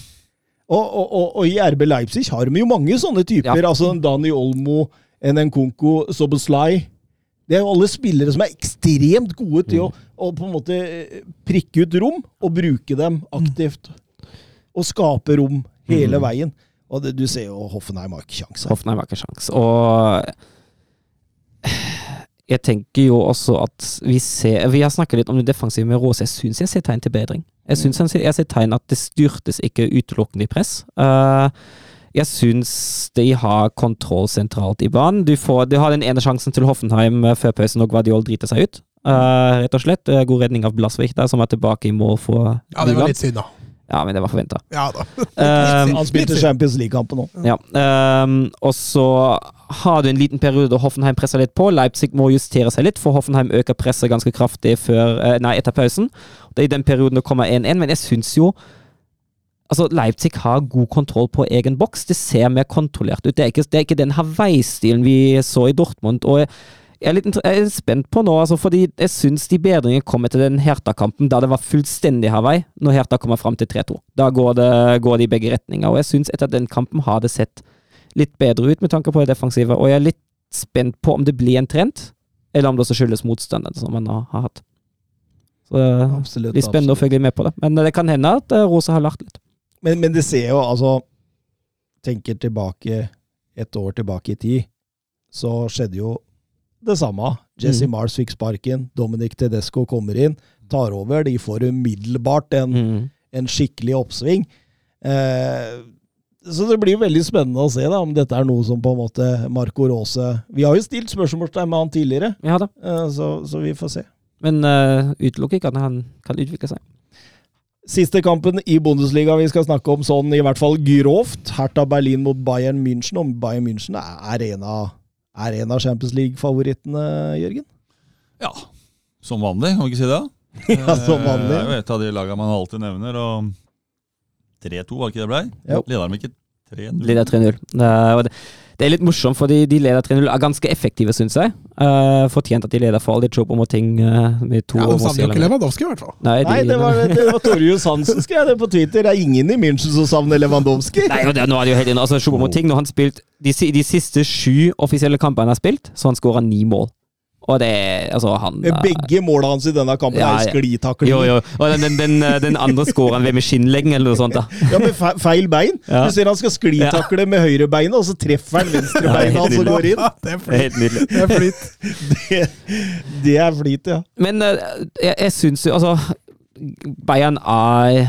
Og, i RB Leipzig har de jo mange sånne typer. Ja. Altså Dani Olmo, Nkunko, Soboslai. Det er jo alle spillere som er ekstremt gode til å, å på en måte eh, prikke ut rom og bruke dem aktivt. Og skape rom hele veien. Og det, du ser jo Hoffenheim har ikke kjangs. Hoffenheim har ikke sjans. Og jeg tenker jo også at vi ser Vi har snakket litt om det defensive med Rås. Jeg syns jeg ser tegn til bedring. Jeg syns jeg ser tegn at det styrtes ikke utelukkende i press. Uh, jeg syns de har kontroll sentralt i banen. Du, får, du har den ene sjansen til Hoffenheim før pausen, og Guardiol driter seg ut. Uh, rett og slett. God redning av Blasvik der, som er tilbake i mål for Ja, det var litt synd, da. Ja, men det var forventa. Ja. Um, (laughs) (laughs) Han spilte Champions League-kampen nå. ja. Um, og så har du en liten periode da Hoffenheim presser litt på. Leipzig må justere seg litt, for Hoffenheim øker presset ganske kraftig før, uh, nei, etter pausen. Det er i den perioden det kommer 1-1, men jeg syns jo Altså, Leipzig har god kontroll på egen boks. Det ser mer kontrollert ut. Det er ikke, det er ikke den Hawaii-stilen vi så i Dortmund. og jeg, er litt jeg er spent på nå, altså, fordi jeg syns de bedringene kom etter den Herta-kampen da det var fullstendig Hawaii, når Herta kommer fram til 3-2. Da går det, går det i begge retninger. Og jeg syns etter den kampen har det sett litt bedre ut med tanke på det defensive. Og jeg er litt spent på om det blir en trend, eller om det også skyldes motstanden som man har hatt. Så Absolutt, det blir spennende å følge med på det. Men det kan hende at eh, Rosa har lært litt. Men, men det ser jo, altså Tenker tilbake et år tilbake i tid, så skjedde jo det samme. Jesse mm. Mars fikk sparken, Dominic Tedesco kommer inn, tar over. De får umiddelbart en, Mm. en skikkelig oppsving. Eh, så det blir veldig spennende å se da, om dette er noe som på en måte Marco Rose Vi har jo stilt spørsmålstegn med han tidligere, Ja eh, så, så vi får se. Men uh, utelukker ikke at han kan utvikle seg. Siste kampen i Bundesliga vi skal snakke om sånn i hvert fall grovt. Hertha Berlin mot Bayern München. Om Bayern München er en av, er en av Champions League-favorittene, Jørgen? Ja, som vanlig, kan vi ikke si det? (laughs) Ja, som vanlig. Det er jo et av de lagene man alltid nevner. og 3-2, var ikke det blei? Leder de ikke 3-0? Leder 3-0. Eh, det, er litt morsomt, fordi de leder 3-0 er ganske effektive, syns jeg. Uh, fortjent at de leder for alle de Choupo-Moting uh, med to Ja, De savner jo ikke Lewandowski, i hvert fall. Nei, de, Nei, det var, det var Torjus Hansen skrev det på Twitter. Det er ingen i München som savner Lewandowski. Nei, det, nå er det jo helt inne. Altså, Choupo-Moting, når han spilt de, de siste sju offisielle kampene han har spilt, så han skåra ni mål. Og det Altså, han Begge måla hans i denne kampen Ja, er ja. sklitakling. Jo, jo. Og den, den, den, eh, den andre skåren ved med skinnlegging eller noe sånt. da. Ja, med feil bein. Ja. Du ser han skal sklitakle med høyrebeinet, og så treffer han venstrebeinet hans og går inn. Det er Det er flyt. helt nydelig. Det er flyt. (laughs) Det, det er flyt, ja. Men eh, jeg, jeg syns jo Altså, Bayern er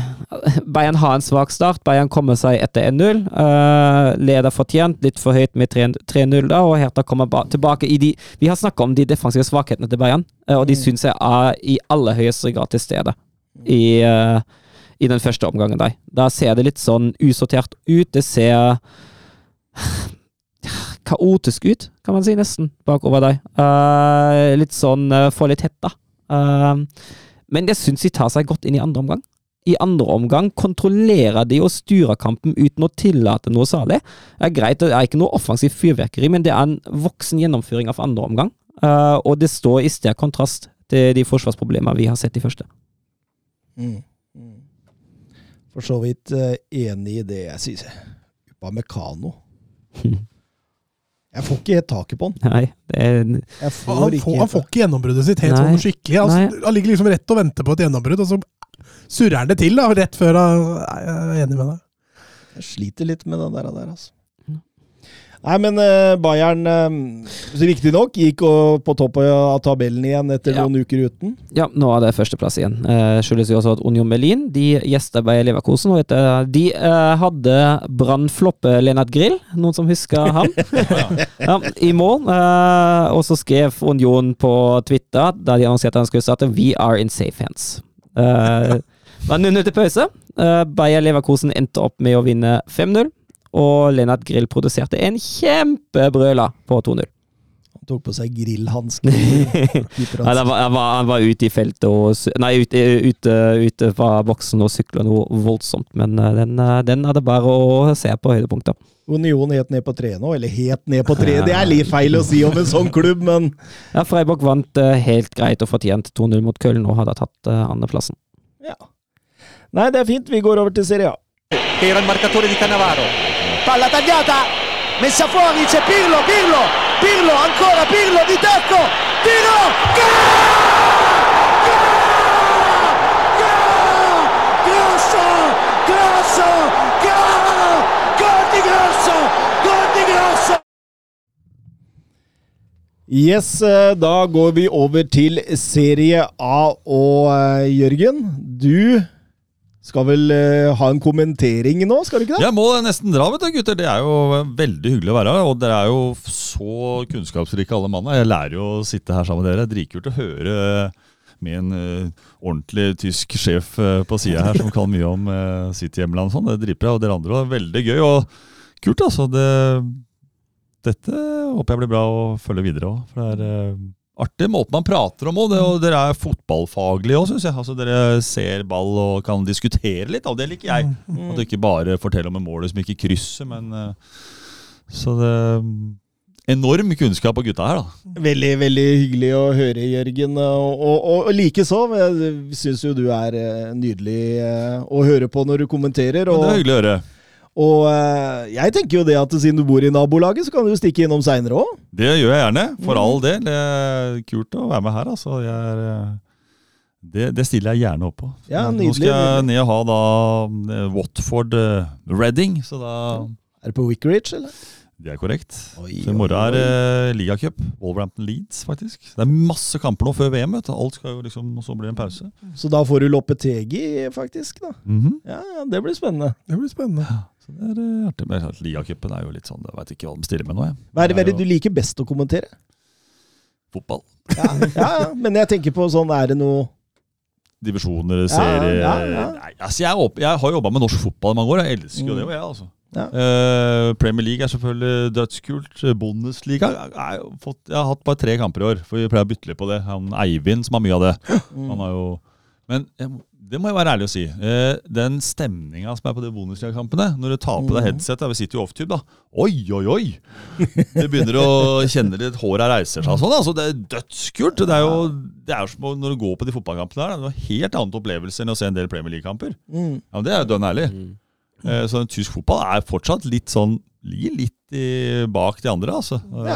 Bayern har en svak start. Bayern kommer seg etter 1-0. Uh, leder fortjent, litt for høyt med 3 3-0, da, og Hertha kommer ba tilbake i de Vi har snakka om de defensive svakhetene til Bayern, uh, og de syns jeg er i aller høyeste grad til stede i, uh, i den første omgangen. Der. Da ser det litt sånn usortert ut. Det ser kaotisk ut, kan man si, nesten, bakover deg. Eh, litt sånn uh, får litt hett, da. Eh, men jeg syns de tar seg godt inn i andre omgang. I andre omgang kontrollerer de og styrer kampen uten å tillate noe særlig. Det er greit, det er ikke noe offensivt fyrverkeri, men det er en voksen gjennomføring av andre omgang. Uh, og det står i sterk kontrast til de forsvarsproblemene vi har sett i første. Mm. Mm. For så vidt uh, enig i det jeg sier. Upamecano. (laughs) Jeg får ikke helt taket på han. Nei, det er Jeg får Han ikke får, han får ikke gjennombruddet sitt helt Nei. sånn skikkelig. Han, han ligger liksom rett og venter på et gjennombrudd, og så surrer han det til da, rett før han er enig med deg. Jeg sliter litt med det der, der altså. Nei, men eh, Bayern uh, riktignok gikk og på topp av tabellen igjen etter Ja. noen uker uten. Ja, nå er det førsteplass igjen. Eh, skyldes jo også at Union Berlin de gjester Bayer Leverkosen. Og etter, de eh, hadde brannfloppe Lennart Grill, noen som husker (laughs) ham, ja, i mål. Eh, og så skrev Union på Twitter, da de annonserte han skulle starte, 'We are in safe hands'. Eh, det (laughs) var 0-0 til pause. Eh, Bayer Leverkosen endte opp med å vinne 5-0. Og Lennart Grill produserte en kjempebrøla på 2-0. Han tok på seg grillhansker. (laughs) Nei, han, var, han, var, han var ute i feltet og Nei, ute, ute, ute fra boksen og sykla noe voldsomt. Men eh, den, eh, den er det bare å se på høydepunkter. Union helt ned på tre nå, eller helt ned på tre. Det er litt feil å si om en sånn klubb, men (laughs) Ja, Freiburg vant eh, helt greit og fortjent 2-0 mot Köln og hadde tatt andreplassen. ja. Nei, det er fint. Vi går over til Serie A. era il marcatore di Cannavaro. Palla tagliata, messa fuori, c'è Pirlo, Pirlo, Pirlo, ancora Pirlo di tacco, tiro, gol. Yes, da går vi over til Serie A. Og eh, Jørgen, du skal vel uh, ha en kommentering nå, skal du ikke det? Jeg må nesten dra, vet du, gutter. Det er jo veldig hyggelig å være her. Og dere er jo så kunnskapsrike alle mannene. Jeg lærer jo å sitte her sammen med dere. Dritkult å høre med en uh, ordentlig tysk sjef uh, på sida her som kan mye om sitt hjemland. Sånn. Det driper jeg, Og dere andre var veldig gøy. Og kult, altså. Det, dette håper jeg blir bra å følge videre òg. For det er artig måte man prater om òg. Og dere er fotballfaglige òg, syns jeg. Altså, dere ser ball og kan diskutere litt, og det liker jeg. At du ikke bare forteller om en mål som ikke krysser, men eh, Så det Enorm kunnskap av gutta her, da. Veldig, veldig hyggelig å høre, Jørgen. Og, og, og likeså. Jeg syns jo du er eh, nydelig eh, å høre på når du kommenterer. Men det er hyggelig å høre. Og eh, jeg tenker jo det at siden du bor i nabolaget, så kan du jo stikke innom seinere òg. Det gjør jeg gjerne, for all del. Det er kult å være med her. altså. Jeg er, eh, det, det stiller jeg gjerne opp på. Ja, Nå skal jeg ned og ha da eh, Watford Reading, så da Er det på Wickridge, eller? Det er korrekt. Oi, Så I morgen er det ligacup. Wolverhampton Leeds, faktisk. Det er masse kamper nå før VM. vet du. Alt skal jo liksom, Og så blir det en pause. Så da får du Loppetegi, faktisk. da. Mhm. Ja, ja, Det blir spennende. Det blir spennende. Så det er eh, artig. Men ligacupen er jo litt sånn Jeg veit ikke hva de stiller med nå, jeg. Hva er det, hva er det jo du liker best å kommentere? Fotball. Ja, ja, ja, men jeg tenker på sånn, er det noe Divisjoner, serie ja, ja. Nei, altså jeg, er opp- jeg har jobba med norsk fotball i mange år. Jeg elsker jo det, og jeg, altså. Ja. Uh, Premier League er selvfølgelig dødskult. Bundesliga jeg, fått, Jeg har hatt bare tre kamper i år, for vi pleier å bytte litt på det. Han Eivind som har mye av det. Han har jo, men jeg, det må jeg være ærlig å si. Uh, den stemninga som er på de Bundesliga-kampene, når du tar på deg headsetet vi sitter jo off-tube, da. Oi, oi, oi! Du begynner å kjenne litt håra reiser seg sånn. Altså, det er dødskult. Det er jo det er som når du går på de fotballkampene her, det er en helt annen opplevelse enn å se en del Premier League-kamper. mm. Ja, men Det er jo dønn ærlig. Eh, Så tysk fotball er fortsatt litt sånn Ligger litt i, bak de andre, altså. Ja.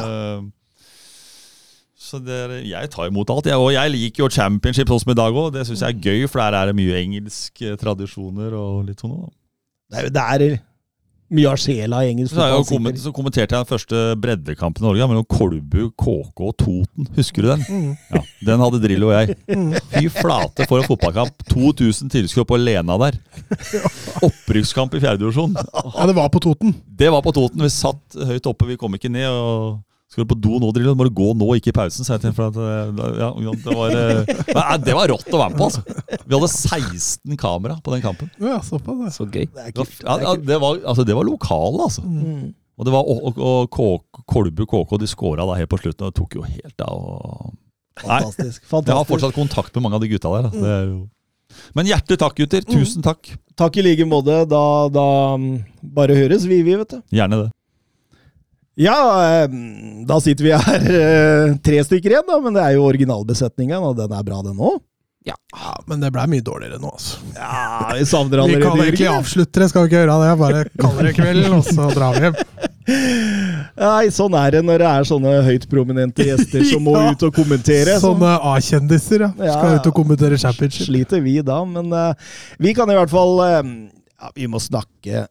Så det er, jeg tar imot alt. Jeg, og jeg liker jo championship sånn som i dag òg. Det syns jeg er gøy, for der er det mye engelske tradisjoner og litt sånn. Det er, det er mye av sjela i engelsk fotball. komment, så kommenterte jeg den første breddekampen i Norge mellom Kolbu, KK og Toten. Husker du den? Ja, Den hadde Drillo og jeg. Fy flate for en fotballkamp. 2000 tilskuere på Lena der. Opprykkskamp i fjerdedivisjon. Ja, det var på Toten. Det var på Toten. Vi satt høyt oppe, vi kom ikke ned. og skal du på do nå, Drillo? Må du gå nå, ikke i pausen? sa jeg til ham, for at, eh, ja, det, var, eh, (laughs) nei, det var rått å være med på, altså. Vi hadde 16 kamera på den kampen. Ja, såpass. Så gøy. Det ja, det var, altså, det var lokale, altså. Mm. Og det var og, og, Kolbu KK de skåra helt på slutten, og det tok jo helt av. Fantastisk. Fantastisk. jeg har fortsatt kontakt med mange av de gutta der. Da. Det er jo... Men hjertelig takk, gutter. Tusen takk. Takk i like måte. Da, da mm, bare høres vi, vi, vet du. Gjerne det. Ja, eh, da sitter vi her (laughs) eh, tre stykker igjen, da, men det er jo originalbesetningen, og den er bra, den òg. Ja, men det blei mye dårligere nå, altså. Ja, vi savner Vi kan ikke egentlig avslutte det, skal vi ikke gjøre det? Bare kaller det kvelden, og så drar vi hjem. (laughs) Nei, sånn er det når det er sånne høyt prominente gjester som må (laughs) Ja. ut og kommentere. Sånne A-kjendiser, ja. Ja, Skal ja. ut og kommentere championship. sliter vi da, men uh, vi kan i hvert fall uh, ja, Vi må snakke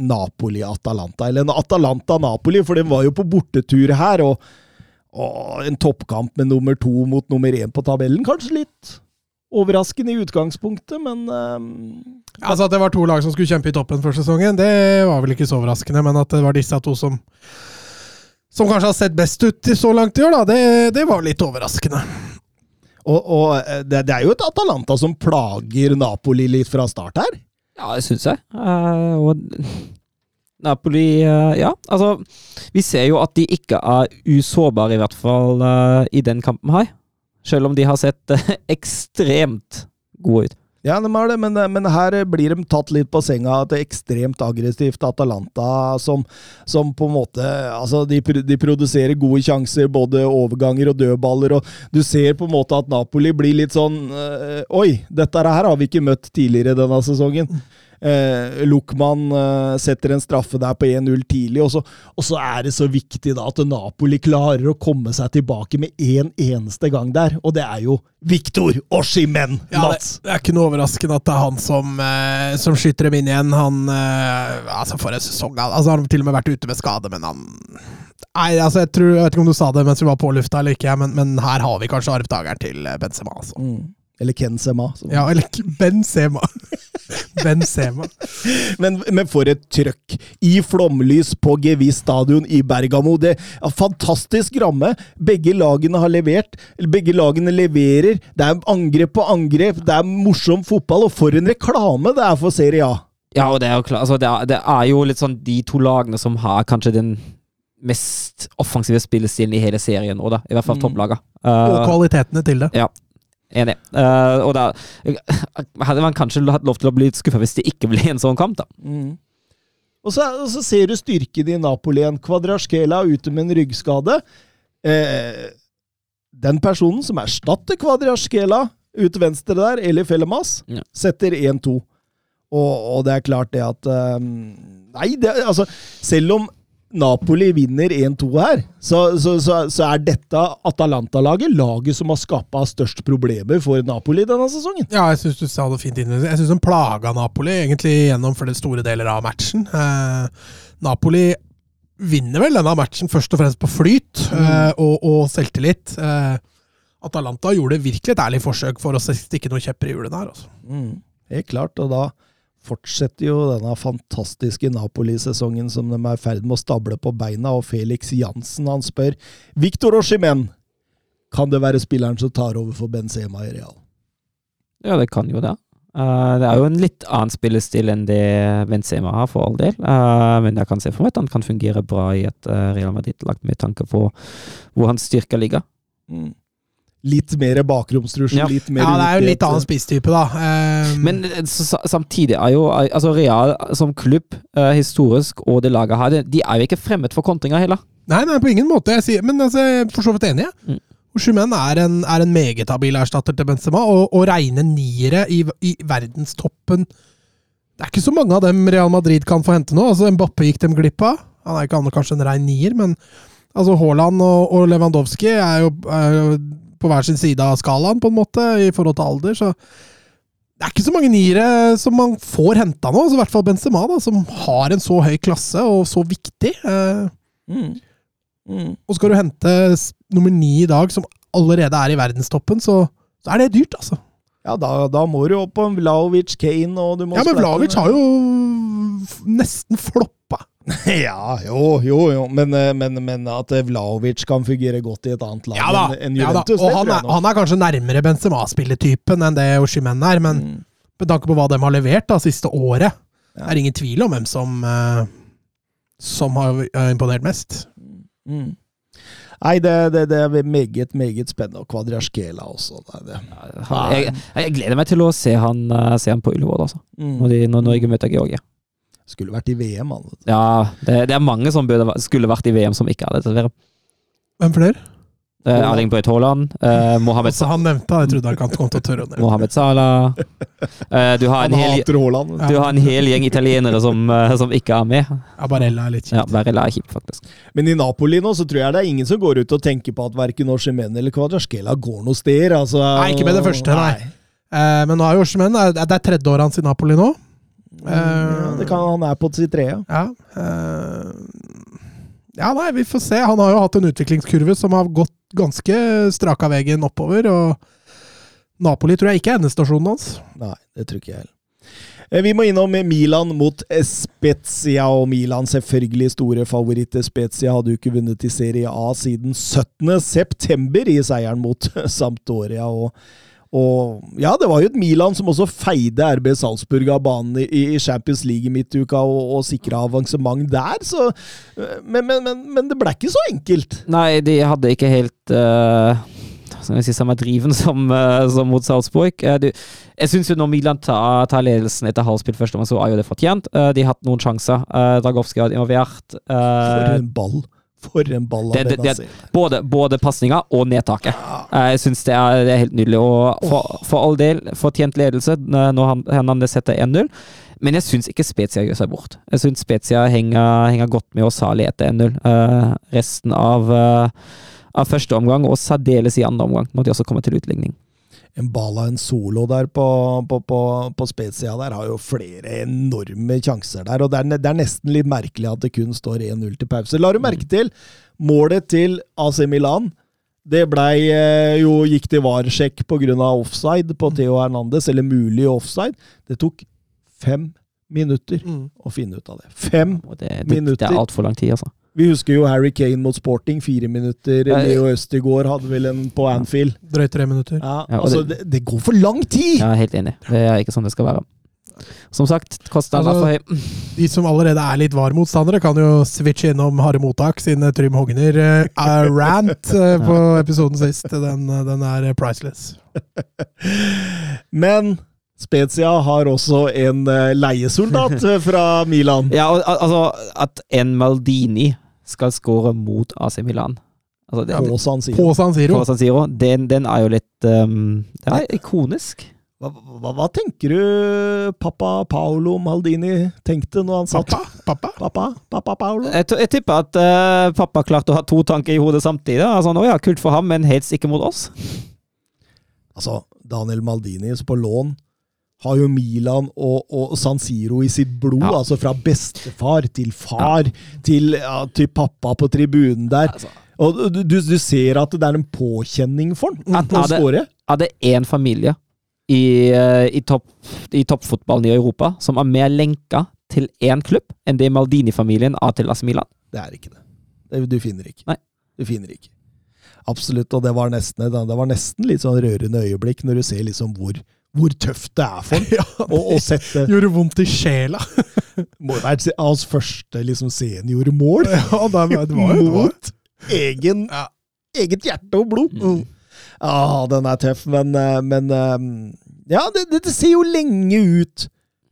Napoli-Atalanta, eller en Atalanta-Napoli, for den var jo på bortetur her, og, og en toppkamp med nummer to mot nummer én på tabellen. Kanskje litt overraskende i utgangspunktet, men um, Altså At det var to lag som skulle kjempe i toppen før sesongen, det var vel ikke så overraskende. Men at det var disse to som som kanskje har sett best ut i så langt i år, da, det, det var litt overraskende. Og, og eh, det, det er jo et Atalanta som plager Napoli litt fra start her. Ja, det syns jeg. Uh, og (laughs) Napoli uh, Ja, altså Vi ser jo at de ikke er usårbare, i hvert fall uh, i den kampen her. Selv om de har sett (laughs) ekstremt gode ut. Ja, de har det, men, men her blir de tatt litt på senga av et ekstremt aggressivt Atalanta som, som på en måte Altså, de, de produserer gode sjanser, både overganger og dødballer, og du ser på en måte at Napoli blir litt sånn øh, Oi, dette her har vi ikke møtt tidligere denne sesongen. Eh, Luckman eh, setter en straffe der på 1-0 tidlig, og så, og så er det så viktig da at Napoli klarer å komme seg tilbake med én eneste gang der, og det er jo Victor Oshimen, Ja, det, Mats! det er ikke noe overraskende at det er han som, eh, som skyter dem inn igjen. Han eh, Altså, for en sesong altså, Han har til og med vært ute med skade, men han Nei, altså, jeg, tror, jeg vet ikke om du sa det mens vi var på lufta eller ikke, men, men her har vi kanskje arvtakeren til eh, Benzema. Altså. Mm. Eller Ken Sema. som- Ja, eller ikke Benzema. Benzema. Men, men for et trøkk! I flomlys på Gevis stadion i Bergamo. Det er Fantastisk ramme. Begge lagene har levert. Begge lagene leverer. Det er angrep på angrep. Det er morsom fotball. Og for en reklame det er for Serie A! Ja, og det er jo klart altså, det, er, det er jo litt sånn de to lagene som har kanskje den mest offensive spillestilen i hele serien nå, da. I hvert fall Mm. topplaga. Og Uh, kvalitetene til det. Enig. Uh, og da hadde man kanskje hatt lov til å bli litt skuffa hvis det ikke ble en sånn kamp, da. Og så, og så ser du styrken i Napoli igjen. Kvadraskela ute med en ryggskade. Eh, den personen som erstatter Kvadraskela ut venstre der, Eli Fellemas, Ja. setter 1-2. Og, og det er klart det at um, Nei, det, altså Selv om Napoli vinner 1-2 her, så, så, så, så er dette Atalanta-laget laget som har skapa størst problemer for Napoli denne sesongen. Ja, jeg syns du sa det fint inn. Jeg syns de plaga Napoli egentlig gjennom flere store deler av matchen. Eh, Napoli vinner vel denne matchen først og fremst på flyt eh, og, og selvtillit. Eh, Atalanta gjorde virkelig et ærlig forsøk for å stikke noen kjepper i hjulene her. Altså. Helt klart, og da fortsetter jo denne fantastiske Napoli-sesongen som de er i ferd med å stable på beina, og Felix Jansen han spør Victor Oshimen, kan det være spilleren som tar over for Benzema i Real? Ja, det kan jo det. Uh, det er jo en litt annen spillestil enn det Benzema har, for all del. Uh, men jeg kan se for meg at han kan fungere bra i et uh, Real Madrid-lag, med tanke på hvor hans styrker ligger. Litt mer bakromstrussel, Ja. litt mer Ja, det er jo litt annen spisstype, da. Um... Men eh, så, samtidig er jo altså Real som klubb, uh, historisk, og det laget her, de er jo ikke fremmed for kontringer heller. Nei, nei, på ingen måte. Jeg sier, men altså, jeg er for så vidt enig. jeg. Mm. Osimhen er en, er en meget habil erstatter til Benzema, og, og reine niere i, i verdenstoppen Det er ikke så mange av dem Real Madrid kan få hente nå. Altså, Mbappe gikk dem glipp av. Han er ikke annet kanskje en rein nier, men altså, Haaland og, og Lewandowski er jo, er jo på hver sin side av skalaen, på en måte, i forhold til alder. så det er ikke så mange niere som man får henta nå, altså i hvert fall Benzema, da, som har en så høy klasse og så viktig. Eh, Mm. Mm. og skal du hente nummer ni i dag, som allerede er i verdenstoppen, så, så er det dyrt, altså. Ja, da, da må du opp på Vlaovic, Kane og du må Ja, men Vlaovic har jo nesten floppa. (laughs) Ja, jo, jo, jo. Men, eh, men, men at Vlaovic kan fungere godt i et annet lag Ja enn Juventus. ja Og han er, han er kanskje nærmere Benzema-spilletypen enn det Oshimen er, men Mm. med tanke på hva de har levert da siste året, Ja. er det ingen tvil om hvem som, eh, som har eh, imponert mest. Mm. Nei, det, det, det er meget, meget spennende. Og Kvadraskela også. Det, det. Jeg, jeg gleder meg til å se han, eh, se han på Ullevål, altså. Mm. Når, de, når Norge møter Georgia. Skulle vært i VM, han. du. Ja, det, det er mange som burde, skulle vært i VM som ikke hadde dette. Hvem flere? Eh, Erling Braut Haaland, eh, Mohammed, Salah han nevnte det, jeg trodde han kom til å tørre å nevne. Mohammed Salah eh, du, har Han en hel, hater Haaland. du. har en hel gjeng italienere som, eh, som ikke er med. Ja, Barella er litt kjipt. Ja, Barella er kjipt, faktisk. Men i Napoli nå så tror jeg det er ingen som går ut og tenker på at verken Oshimen eller Kvadraskela går noe steder. Altså, Nei, ikke med det første, nei. Eh, men nå er jo Oshimen Det det er tredje året hans i Napoli nå. Ja, det kan Han er på sitt tredje. Ja. eh, ja, nei, vi får se. Han har jo hatt en utviklingskurve som har gått ganske straka veien oppover. Og Napoli tror jeg ikke er endestasjonen hans. Nei, det tror ikke jeg heller. Eh, Vi må innom Milan mot Spezia, og Milan selvfølgelig store favoritter. Spezia hadde jo ikke vunnet i Serie A siden 17. september i seieren mot (laughs) Sampdoria. og og ja, det var jo et Milan som også feide RB Salzburg av banen i, i Champions League i midtuka og, og sikra avansement der, så men, men, men, men det ble ikke så enkelt. Nei, de hadde ikke helt uh, si, samme driven som, uh, som mot Salzburg. Uh, du, jeg syns jo når Milan tar, tar ledelsen etter halvspill første gang, så er jo det fortjent. Uh, de har hatt noen sjanser. Uh, Dragowski har involvert. For en ball. For en ball av Benazer. både både pasninga og nedtaket. Eh, Jeg syns det, det er helt nydelig. Og for, for all del fortjent ledelse eh, når han, han setter 1-0. Men jeg syns ikke Spezia gjør seg bort. Jeg syns Spezia henger, henger godt med oss salig etter 1-0. Uh, resten av, uh, av første omgang, og særdeles i andre omgang, når de også kommer til utligning. En Bala en solo der på, på, på, på spetsida der har jo flere enorme sjanser der. og Det er, det er nesten litt merkelig at det kun står 1-0 til pause. La du merke til målet til AC Milan? Det blei eh, jo gikk til varsjekk pga. offside på Theo Hernandez, eller mulig offside. Det tok fem minutter Mm. å finne ut av det. Fem! Det, det, det Minutter. er altfor lang tid, altså. Vi husker jo Harry Kane mot Sporting, fire minutter. Leo Østegård hadde vel en på Anfield. Drøyt tre minutter. Ja, Ja, altså, det, det går for lang tid! Jeg er helt enig. Det er ikke sånn det skal være. Som sagt, kostnaden Altså, for høy. De som allerede er litt VAR-motstandere, kan jo switche innom Harde Mottak sin eh, Trym Hogner uh, (laughs) rant eh, på episoden sist. Den, den er priceless. Men Spezia har også en eh, leiesoldat eh, (laughs) fra Milan. Ja, og, altså, at en Maldini skal skåre mot AC Milan altså, det, På San Siro. På San Siro. på San Siro, den, den er jo litt um, Det er ikonisk. Hva, hva, hva tenker du pappa Paolo Maldini tenkte når han satt Pappa? Pappa? Pappa, pappa Paolo? Jeg, t- jeg tipper at uh, pappa klarte å ha to tanker i hodet samtidig. Altså, nå, ja, kult for ham, men helst ikke mot oss. Altså, Daniel Maldini på lån har jo Milan og, og San Siro i sitt blod. Ja. Altså fra bestefar til far til, ja, til pappa på tribunen der. Altså, Og du, du, ser at det er en påkjenning for ham At- å det- skåre. er det én familie i, eh, i, topp, i toppfotballen i Europa som er mer lenka til én klubb enn det Maldini-familien er til AC Milan? Det er ikke det du finner ikke. Nei. Du finner ikke. Absolutt, og det var nesten, det var nesten litt sånn rørende øyeblikk når du ser liksom hvor, hvor tøft det er for (laughs) ham å, å sette Gjorde vondt i sjela. (laughs) må være hans første liksom seniormål Ja, det var, det var, mot egen, Ja. eget hjerte og blod. Mm. Ja, den er tøff, men, eh, men eh, Ja, det, det, det ser jo lenge ut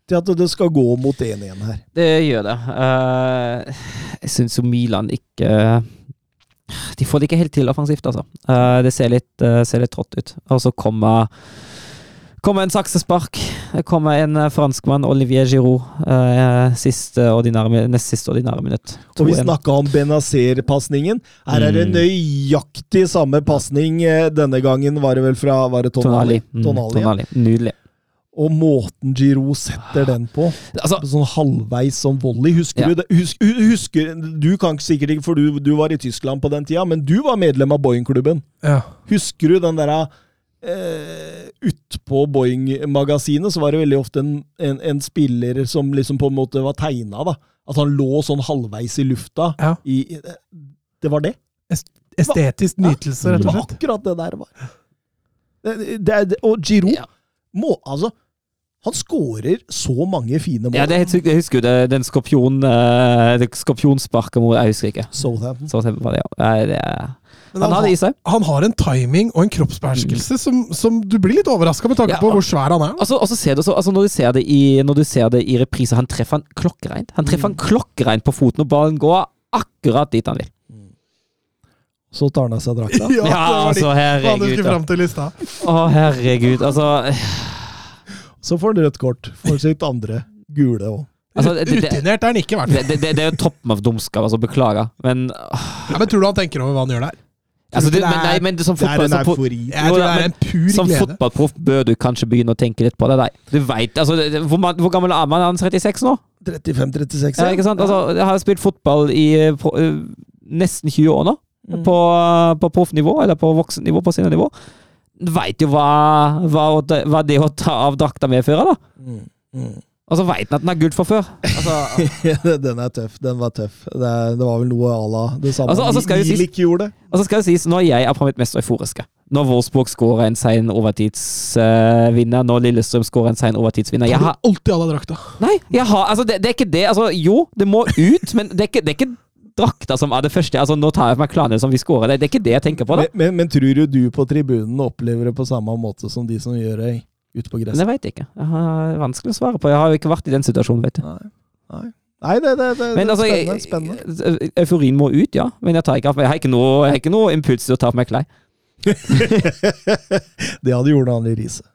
til at det skal gå mot 1-1 her. Det gjør det. Uh, jeg syns jo Milan ikke De får det ikke helt til offensivt, altså. Uh, det ser litt, uh, ser litt trått ut. Og så kommer Kommer en saksespark. Det kommer en eh, franskmann, Olivier Giroud, eh, siste ordinære, nest siste ordinære minutt. Og vi 2-1. snakka om Benazer-pasningen. Her er det Mm. nøyaktig samme pasning. eh, Denne gangen var det vel fra var det Tonali. Tonali. Mm, Tonali, ja. Tonali. Nydelig. Og måten Giroud setter den på, Altså, sånn halvveis som volley. Husker Ja. du det? Husk, husker, du kan sikkert ikke, for du, du var i Tyskland på den tida, men du var medlem av Boeing-klubben. Ja. Husker du den derre eh, Utpå Boeing-magasinet så var det veldig ofte en, en, en spiller som liksom på en måte var tegna, da. At han lå sånn halvveis i lufta. Ja. I, i- det var det. Estetisk nytelse, rett Det var akkurat det der var. Det, det, det, og Giroud Ja. må Altså, han skårer så mange fine mål. ja, det er helt sykt. Jeg husker jo det, den skorpion, eh, det skorpionsparket mot Jeg husker ikke. Southampton. Så var det, ja. Det er, Men han han, har det i har, han har en timing og en kroppsbeherskelse som, som du blir litt overraska med tanke Ja, på hvor svær han er. Altså, du så, altså når, du ser det i, når du ser det i reprise, han treffer han klokkereint. Han treffer han klokkereint på foten, og ballen går akkurat dit han vil. Så tar han av seg drakta. (laughs) Ja, ja, altså, herregud. Å, herregud. Altså, Så får han rødt kort for sitt andre gule òg. altså det, det, det, Rutinert er han ikke, i hvert fall. det, det, det er jo toppen av dumskap, altså. Beklager. Men, Ja, men tror du han tenker over hva han gjør der? altså, det, det men, nei, men som Det er en eufori. Jeg tror det er en pur som glede. fotballproff bør du kanskje begynne å tenke litt på det. Nei. Du vet, altså, det- det- hvor, man- hvor gammel er man? Er han 36 nå? 35-36, Ja, ikke sant? Altså, jeg har spilt fotball i på, uh, nesten 20 år nå. Mm. På, på proffnivå, eller på voksennivå, på seniornivå. Veit jo hva, hva, hva det å ta av drakta medfører, da. Mm. Mm. Og så veit han at den er gull fra før. Altså, (laughs) Den er tøff. Den var tøff. Det, det var vel noe à la det samme Altså- altså skal jo sies- gjorde. og så skal det sies, når jeg er på mitt mest euforiske Når Wolfsburg skårer en sein overtidsvinner, når Lillestrøm skårer en sein overtidsvinner jeg har, alltid deg drakta? Nei, jeg har, altså, det, det er ikke det. Altså, jo, det må ut, men det er ikke, det er ikke drakta som er det første. Altså, nå tar jeg for meg klærne som vi skårer. Det, det er ikke det jeg tenker på. da Men, men, men tror du du på tribunen opplever det på samme måte som de som gjør det ute på gresset? jeg veit ikke. Jeg har vanskelig å svare på. Jeg har jo ikke vært i den situasjonen, vet du. Nei. Nei. Nei, det, det, det, Men det altså, spennende. spennende. euforien må ut, ja. Men jeg, tar ikke, jeg, har ikke noe, jeg har ikke noe impuls til å ta på meg klær. (laughs) det hadde gjort han i riset.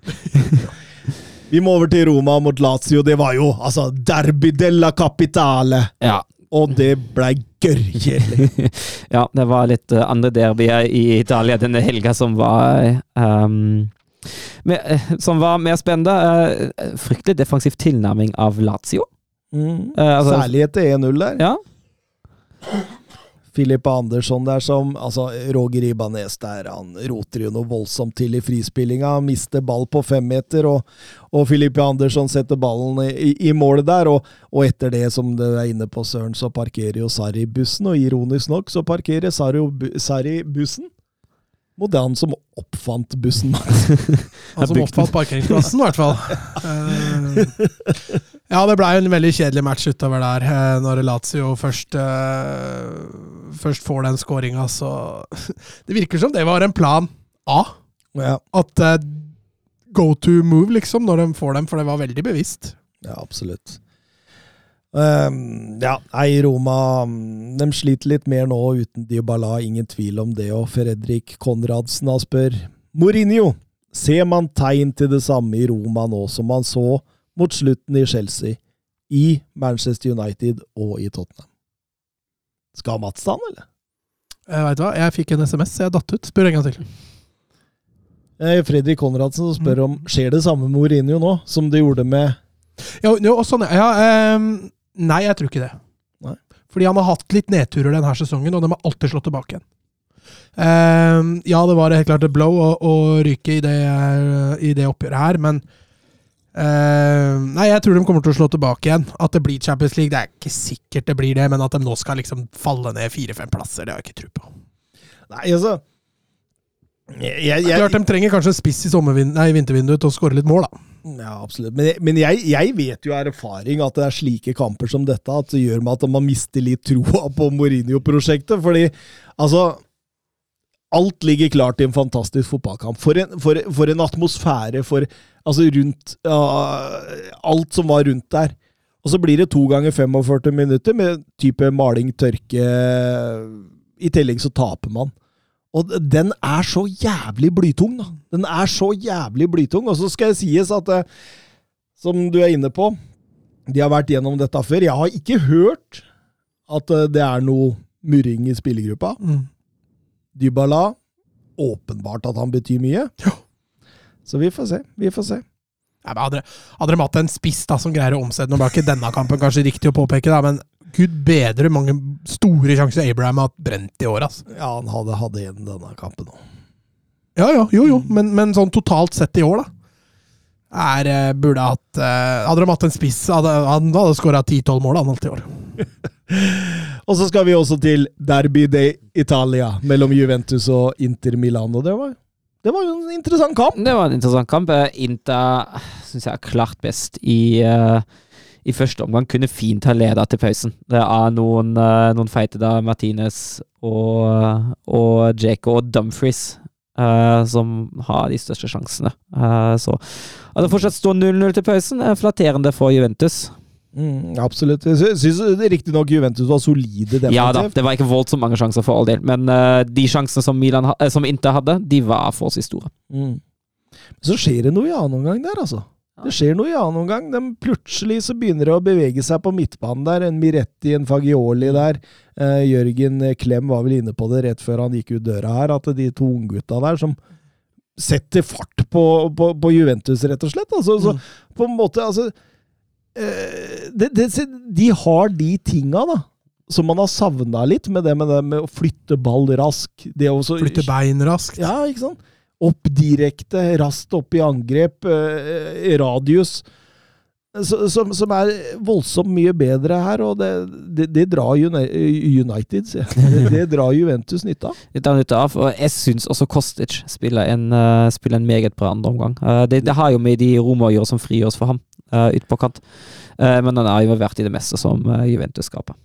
Vi må over til Roma mot Lazio. Det var jo altså derby della capitale! Ja. Og det blei gørrkjedelig. (laughs) ja, det var litt eh, andre derbyer i Italia denne helga som var um, Men, eh, som var mer spennende, Uh, fryktelig defensiv tilnærming av Lazio. Mm. Uh, altså- Særlig etter 1-0 der. Ja. Filip Andersson der som Altså, Roger Ibanez der, han roter jo noe voldsomt til i frispillinga. Mister ball på femmeter, og, og Filip Andersson setter ballen i, i målet der. Og, og etter det, som du er inne på, Søren, så parkerer jo Sarri bussen, og ironisk nok så parkerer Sarri, bussen mot det han som oppfant bussen. (laughs) (laughs) Han som oppfant parkeringsplassen, i hvert fall. Eh, (laughs) ja, det blei en veldig kjedelig match utover der, eh, når Lazio først eh, Først får den skåringa, så Det virker som det var en plan A. ja, At eh, go to move, liksom, når de får dem, for det var veldig bevisst. ja, absolutt. Ehm, ja, nei, Roma mm, De sliter litt mer nå uten Dybala, ingen tvil om det. Og Fredrik Konradsen han spør Mourinho, ser man tegn til det samme i Roma nå som man så mot slutten i Chelsea, i Manchester United og i Tottenham? Skal Mats ta den, eller? Jeg vet hva, jeg fikk en SMS, så jeg datt ut. Spør en gang til. Eh, Fredrik Konradsen som spør om skjer det samme med Mourinho nå, som det gjorde med ja, jo, og sånn, ja, ehm, nei, jeg tror ikke det. Nei. Fordi han har hatt litt nedturer denne sesongen, og de har alltid slått tilbake igjen. Uh, ja, det var helt klart et blow å, å ryke i det, i det oppgjøret her, men uh, Nei, jeg tror de kommer til å slå tilbake igjen. At det blir Champions League, det er ikke sikkert det blir det, men at de nå skal liksom falle ned fire-fem plasser, det har jeg ikke tro på. Nei, altså jeg, jeg, jeg, Klart de trenger kanskje spiss i nei, vintervinduet til å skåre litt mål, da. Ja, absolutt. Men, men jeg, jeg vet jo av erfaring at det er slike kamper som dette at det gjør meg at man mister litt troa på Mourinho-prosjektet. Fordi altså Alt ligger klart i en fantastisk fotballkamp. For en, for, for en atmosfære for Altså rundt uh, Alt som var rundt der. Og så blir det to ganger 45 minutter med type maling, tørke I tillegg så taper man. Og den er så jævlig blytung, da. Den er så jævlig blytung. Og så skal det sies at, eh, som du er inne på, de har vært gjennom dette før. Jeg har ikke hørt at eh, det er noe murring i spillergruppa. Mm. Dybala, åpenbart at han betyr mye. Så vi får se. Vi får se. Ja, men hadde, hadde de hatt en spiss da, som greier å omsette Nå var ikke denne kampen kanskje riktig å påpeke, da, men gud bedre mange store sjanser Abraham har hatt brent i år. Altså. Ja, han hadde, hatt igjen denne kampen òg. Ja, ja, jo, jo, men, men sånn totalt sett i år, da. Er, eh, burde hatt eh, Hadde de hatt en spiss, hadde, han hadde skåra 10-12 mål han alt i år. (laughs) Og så skal vi også til Derby de Italia mellom Juventus og Inter Milano. Det var, det var jo en interessant kamp. Det var en interessant kamp. Eh, Inter syns jeg er klart best i, eh, i første omgang. Kunne fint ha leda til pausen. Det er noen, uh, noen feite da, Martinez og, og Jaco og Dumfries. Uh, som har de største sjansene. Uh, så det fortsatt står 0-0 til pausen, er flatterende for Juventus. Mm, absolutt. Jeg sy- syns riktignok Juventus var solide defensivt. Ja da, det var ikke voldsomt mange sjanser for all del, men uh, de sjansene som, Milan, eh, som Inter hadde, de var forholdsvis store. Mm. Men så skjer det noe i annen omgang der, altså. Det skjer noe i annen omgang. De plutselig så begynner det å bevege seg på midtbanen der. En Miretti, en Fagioli der. Eh, Jørgen Klem var vel inne på det rett før han gikk ut døra her, at de to unggutta der som setter fart på, på, på Juventus, rett og slett. Altså, så, på en måte, altså eh, det, det, De har de tinga, da. Som man har savna litt, med det med, det med å flytte ball rask. Det å Flytte bein raskt. ja, ikke sant? Opp direkte, raskt opp i angrep, eh, radius. Så- Som, som er voldsomt mye bedre her, og det, det, det drar United. Det, det drar Juventus nytte av. Det drar nytte av. Og jeg syns også Kostic spiller en, eh, spiller en meget bra andre omgang. Eh, det, det har jo med de Roma å gjøre som frigjøres for ham uh, ute på kant. Men han har jo vært i det meste som Juventus skaper.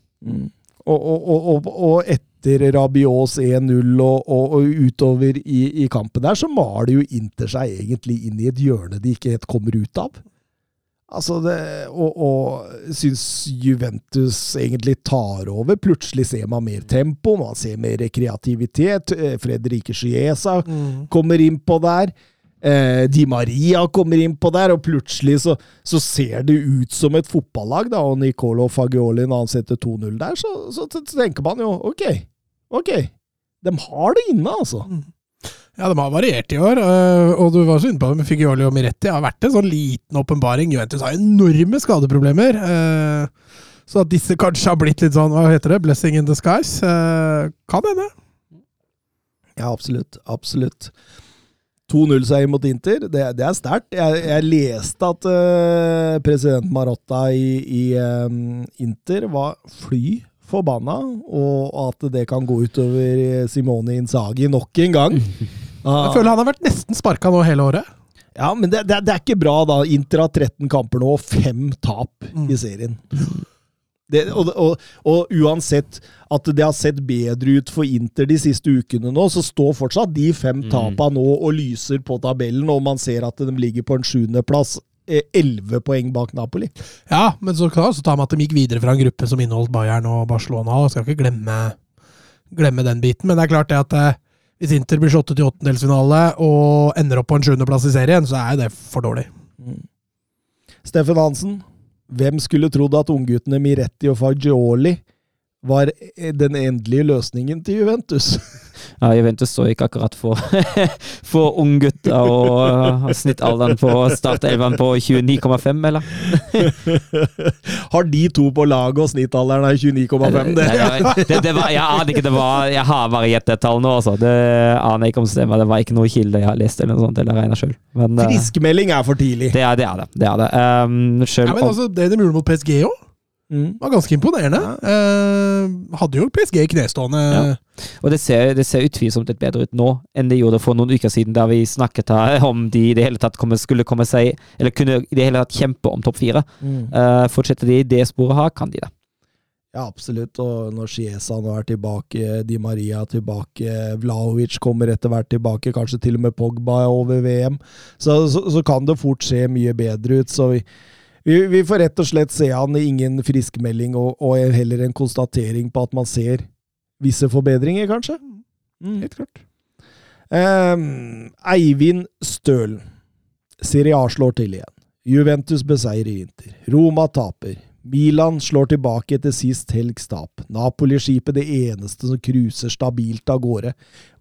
Og, og, og, og, og etter Rabios 1-0 og, og, og utover i, i kampen der, så maler jo Inter seg egentlig inn i et hjørne de ikke helt kommer ut av. Altså det, og, og syns Juventus egentlig tar over. Plutselig ser man mer tempo, man ser mer kreativitet. Eh, Fredrike Chiesa kommer innpå der. Eh, Di Maria kommer innpå der, og plutselig så, så ser det ut som et fotballag. da, Og Nicolo Fagioli, når han setter 2-0 der, så, så, så tenker man jo ok, ok. De har det inne, altså. Ja, de har variert i år, øh, og du var så inne på det med Figioli og Miretti. har vært en sånn liten åpenbaring. Juventus har enorme skadeproblemer. øh, Så at disse kanskje har blitt litt sånn, hva heter det, blessing in disguise, øh, kan hende. Ja, absolutt. Absolutt. 2-0-seier mot Inter, det, det er sterkt. Jeg, jeg, leste at uh, president Marotta i, i um, Inter var fly forbanna, og at det kan gå utover Simone Inzaghi nok en gang. (laughs) Jeg føler han har vært nesten sparka nå hele året. Ja, men det, det, det, er ikke bra, da. Inter har 13 kamper nå og fem tap mm. i serien. Det, og, og, og, uansett at det har sett bedre ut for Inter de siste ukene nå, så står fortsatt de fem mm. tapa nå og lyser på tabellen, og man ser at de ligger på en sjuendeplass. Eh, elleve poeng bak Napoli. Ja, men så kan så ta med at de gikk videre fra en gruppe som inneholdt Bayern og Barcelona. og Skal ikke glemme, glemme den biten. Men det er klart det at eh, hvis Inter blir slått ut i åttendelsfinale og ender opp på en sjuendeplass i serien, så er det for dårlig. Mm. Steffen Hansen, hvem skulle trodd at ungguttene Miretti og Fagioli var den endelige løsningen til Juventus? (laughs) Ja, Juventus så ikke akkurat for, (laughs) for unggutter og snittalderen på startelveren på 29,5, eller? (laughs) har de to på laget og snittalderen er 29,5? Det. Det, det, var, jeg aner ikke, det var, jeg har bare det et tall nå, altså. Det aner jeg ikke om stemmer. Det var ikke noe kilde jeg har lest eller noe sånt, eller regna sjøl. Eh, Friskmelding er for tidlig. Det er det. Er det, det, er det. Um, ja, men altså, det de gjorde mot PSG òg? Mm. var ganske imponerende. Ja. Eh, hadde jo PSG knestående. Ja. Og det ser, det ser, utvilsomt litt bedre ut nå enn det gjorde for noen uker siden, da vi snakket om de i det hele tatt komme, skulle komme seg Eller kunne i det hele tatt kjempe om topp fire. Mm. Eh, fortsetter de i det sporet her, kan de det. Ja, absolutt. Og når Chiesa nå er tilbake, Di Maria tilbake, Vlaovic kommer etter hvert tilbake, kanskje til og med Pogba over VM, så, så, så kan det fort se mye bedre ut. så vi vi, vi, får rett og slett se han i ingen friskmelding, og, og, heller en konstatering på at man ser visse forbedringer, kanskje. Mm, helt klart. Um, Eivind Stølen. Serie A slår til igjen. Juventus beseirer Inter. Roma taper. Milan slår tilbake etter sist helgs tap. Napoli-skipet det eneste som cruiser stabilt av gårde.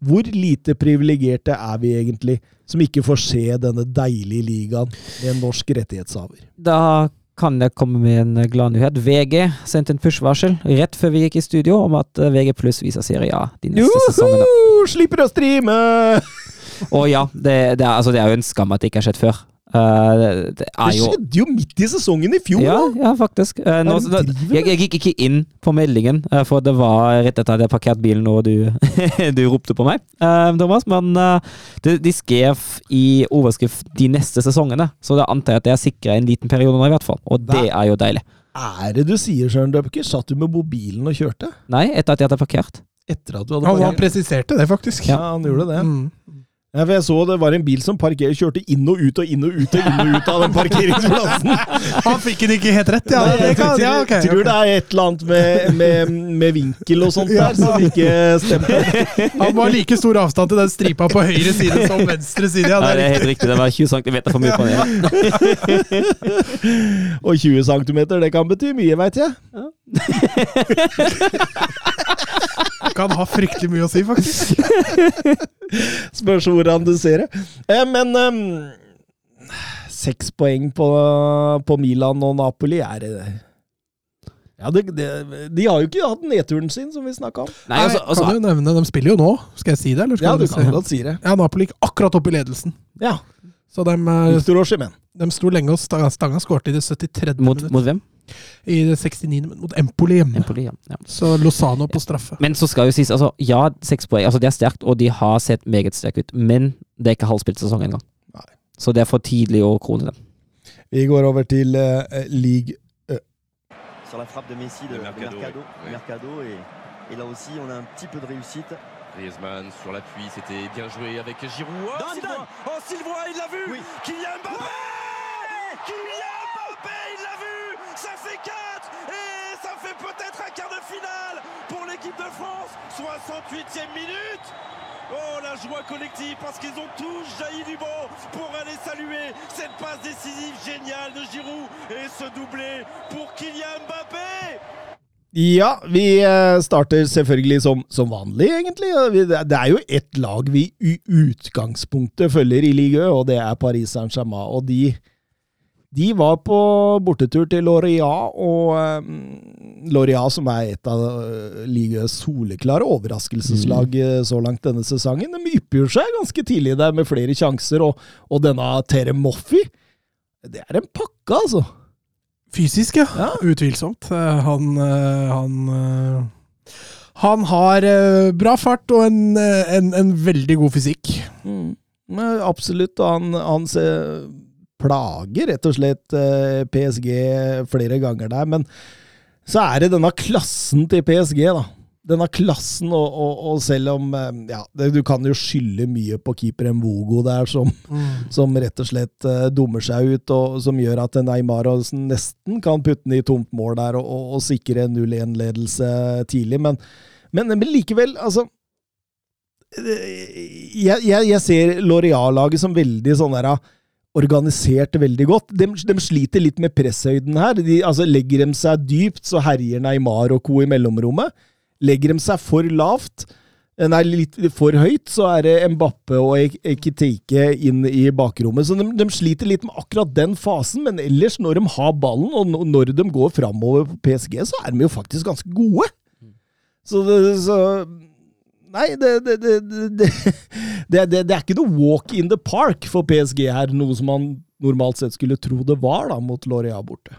Hvor lite privilegerte er vi egentlig? som ikke får se denne deilige ligaen med en norsk rettighetshaver. Da kan jeg komme med en gladnyhet. VG sendte en push-varsel rett før vi gikk i studio om at eh, VG pluss viser Serie A de neste Juhu! sesongene. Slipper å streame! Å ja, det, det, er, altså, det er jo en skam at det ikke har skjedd før. Uh, det, det skjedde jo midt i sesongen i fjor! Ja, ja faktisk. Uh, nå, da, jeg, jeg, gikk ikke inn på meldingen, uh, for det var rett etter at jeg hadde parkert bilen og du, (laughs) du ropte på meg, Thomas. Men de, de skrev i overskrift 'de neste sesongene', så da antar jeg at det er sikra en liten periode nå, i hvert fall. Og Hva? det er jo deilig. Er det du sier, Søren Døbker? Satt du med mobilen og kjørte? Nei, etter at jeg hadde parkert. Etter at du hadde parkert? Han presiserte det, faktisk. Ja, han gjorde det. Mm. Ja, for jeg så det var en bil som parker, kjørte inn og ut og inn og ut og inn og ut av den parkeringsplassen. (laughs) Han fikk den ikke helt rett, ja. Nei, jeg kan, ja, okay, tror okay. det er et eller annet med, med, med vinkel og sånt der som ikke stemte. (laughs) Han må ha like stor avstand til den stripa på høyre side som venstre side. Ja, det, er, det er helt riktig. Det var 20 cm for mye på den. (laughs) og 20 cm, det kan bety mye, veit jeg. Ja. kan ha fryktelig mye å si, faktisk. Spørs hvordan du ser det. Eh, men um, seks poeng på, på, Milan og Napoli er det ja, det, det, De har jo ikke hatt nedturen sin, som vi snakka om. Nei, altså, altså, kan du nevne, De spiller jo nå, skal jeg si det? ja, du, kan godt si det. Ja, Napoli gikk akkurat opp i ledelsen. Ja. Så de, eh, de sto lenge og stanga, stanga skårte i det 73. Mot, mot hvem? I det 69. mot Empoli hjemme. Empoli, ja. Ja. Så Lozano på straffe. Men så skal jo sies, altså, ja, seks poeng. Altså, det er sterkt, og de har sett meget sterke ut. Men det er ikke halvspilt sesong engang. Så det er for tidlig å krone dem. Vi går over til uh, league uh. Sur la frappe de Messi de, de Mercado, de Mercado, oui. Mercado et, et, là aussi on a un petit peu de réussite. Griezmann sur l'appui, c'était bien joué avec Giroud. Oh, Sylvain, oh, Sylvain il l'a vu oui. Kylian Mbappé ouais Kylian Ça fait 4 et ça fait peut-être un quart de finale pour l'équipe de France. 68e minute. Oh la joie collective parce qu'ils ont tous jailli du banc pour aller saluer cette passe décisive géniale de Giroud et ce doublé pour Kylian Mbappé. Ja, vi eh, starter selvfølgelig som, som vanlig, egentlig. Det er jo ett lag vi i utgangspunktet følger i ligaen, og det er Paris Saint-Germain. De, var på bortetur til Loria, og um, Lorient, som er et av ligas soleklare overraskelseslag mm. så langt denne sesongen, de ypper seg ganske tidlig der med flere sjanser, og, og denne Tere Moffi, det er en pakke, altså. Fysisk, ja. ja. Utvilsomt. Eh, han, eh, han eh, Han har bra fart og en, en, en veldig god fysikk. Mm. Absolutt. Han, han ser, plager rett og slett PSG flere ganger der. Men så er det denne klassen til PSG, da denne klassen, og, og, og, selv om eh, ja, Du kan jo skylde mye på keeper Mvogo der, som, mm. som, rett og slett uh, dummer seg ut, og som gjør at Neymar nesten kan putte den i tomt mål der og, og sikre 0-1-ledelse tidlig. Men, men, men, likevel, altså Jeg, jeg, jeg ser Loreal-laget som veldig sånn der organisert veldig godt. De, de, sliter litt med presshøyden her. De, altså, legger de seg dypt, så herjer Neymar og co. i mellomrommet. Legger de seg for lavt, eh, nei, litt for høyt, så er det Mbappe og Ekitike inn i bakrommet. Så de, de, sliter litt med akkurat den fasen, men ellers, når de har ballen, og når de går framover på PSG, så er de jo faktisk ganske gode. Så, så Nei, det, (laughs) det, det, det, er ikke noe walk in the park for PSG her, noe som man normalt sett skulle tro det var da, mot Loria borte.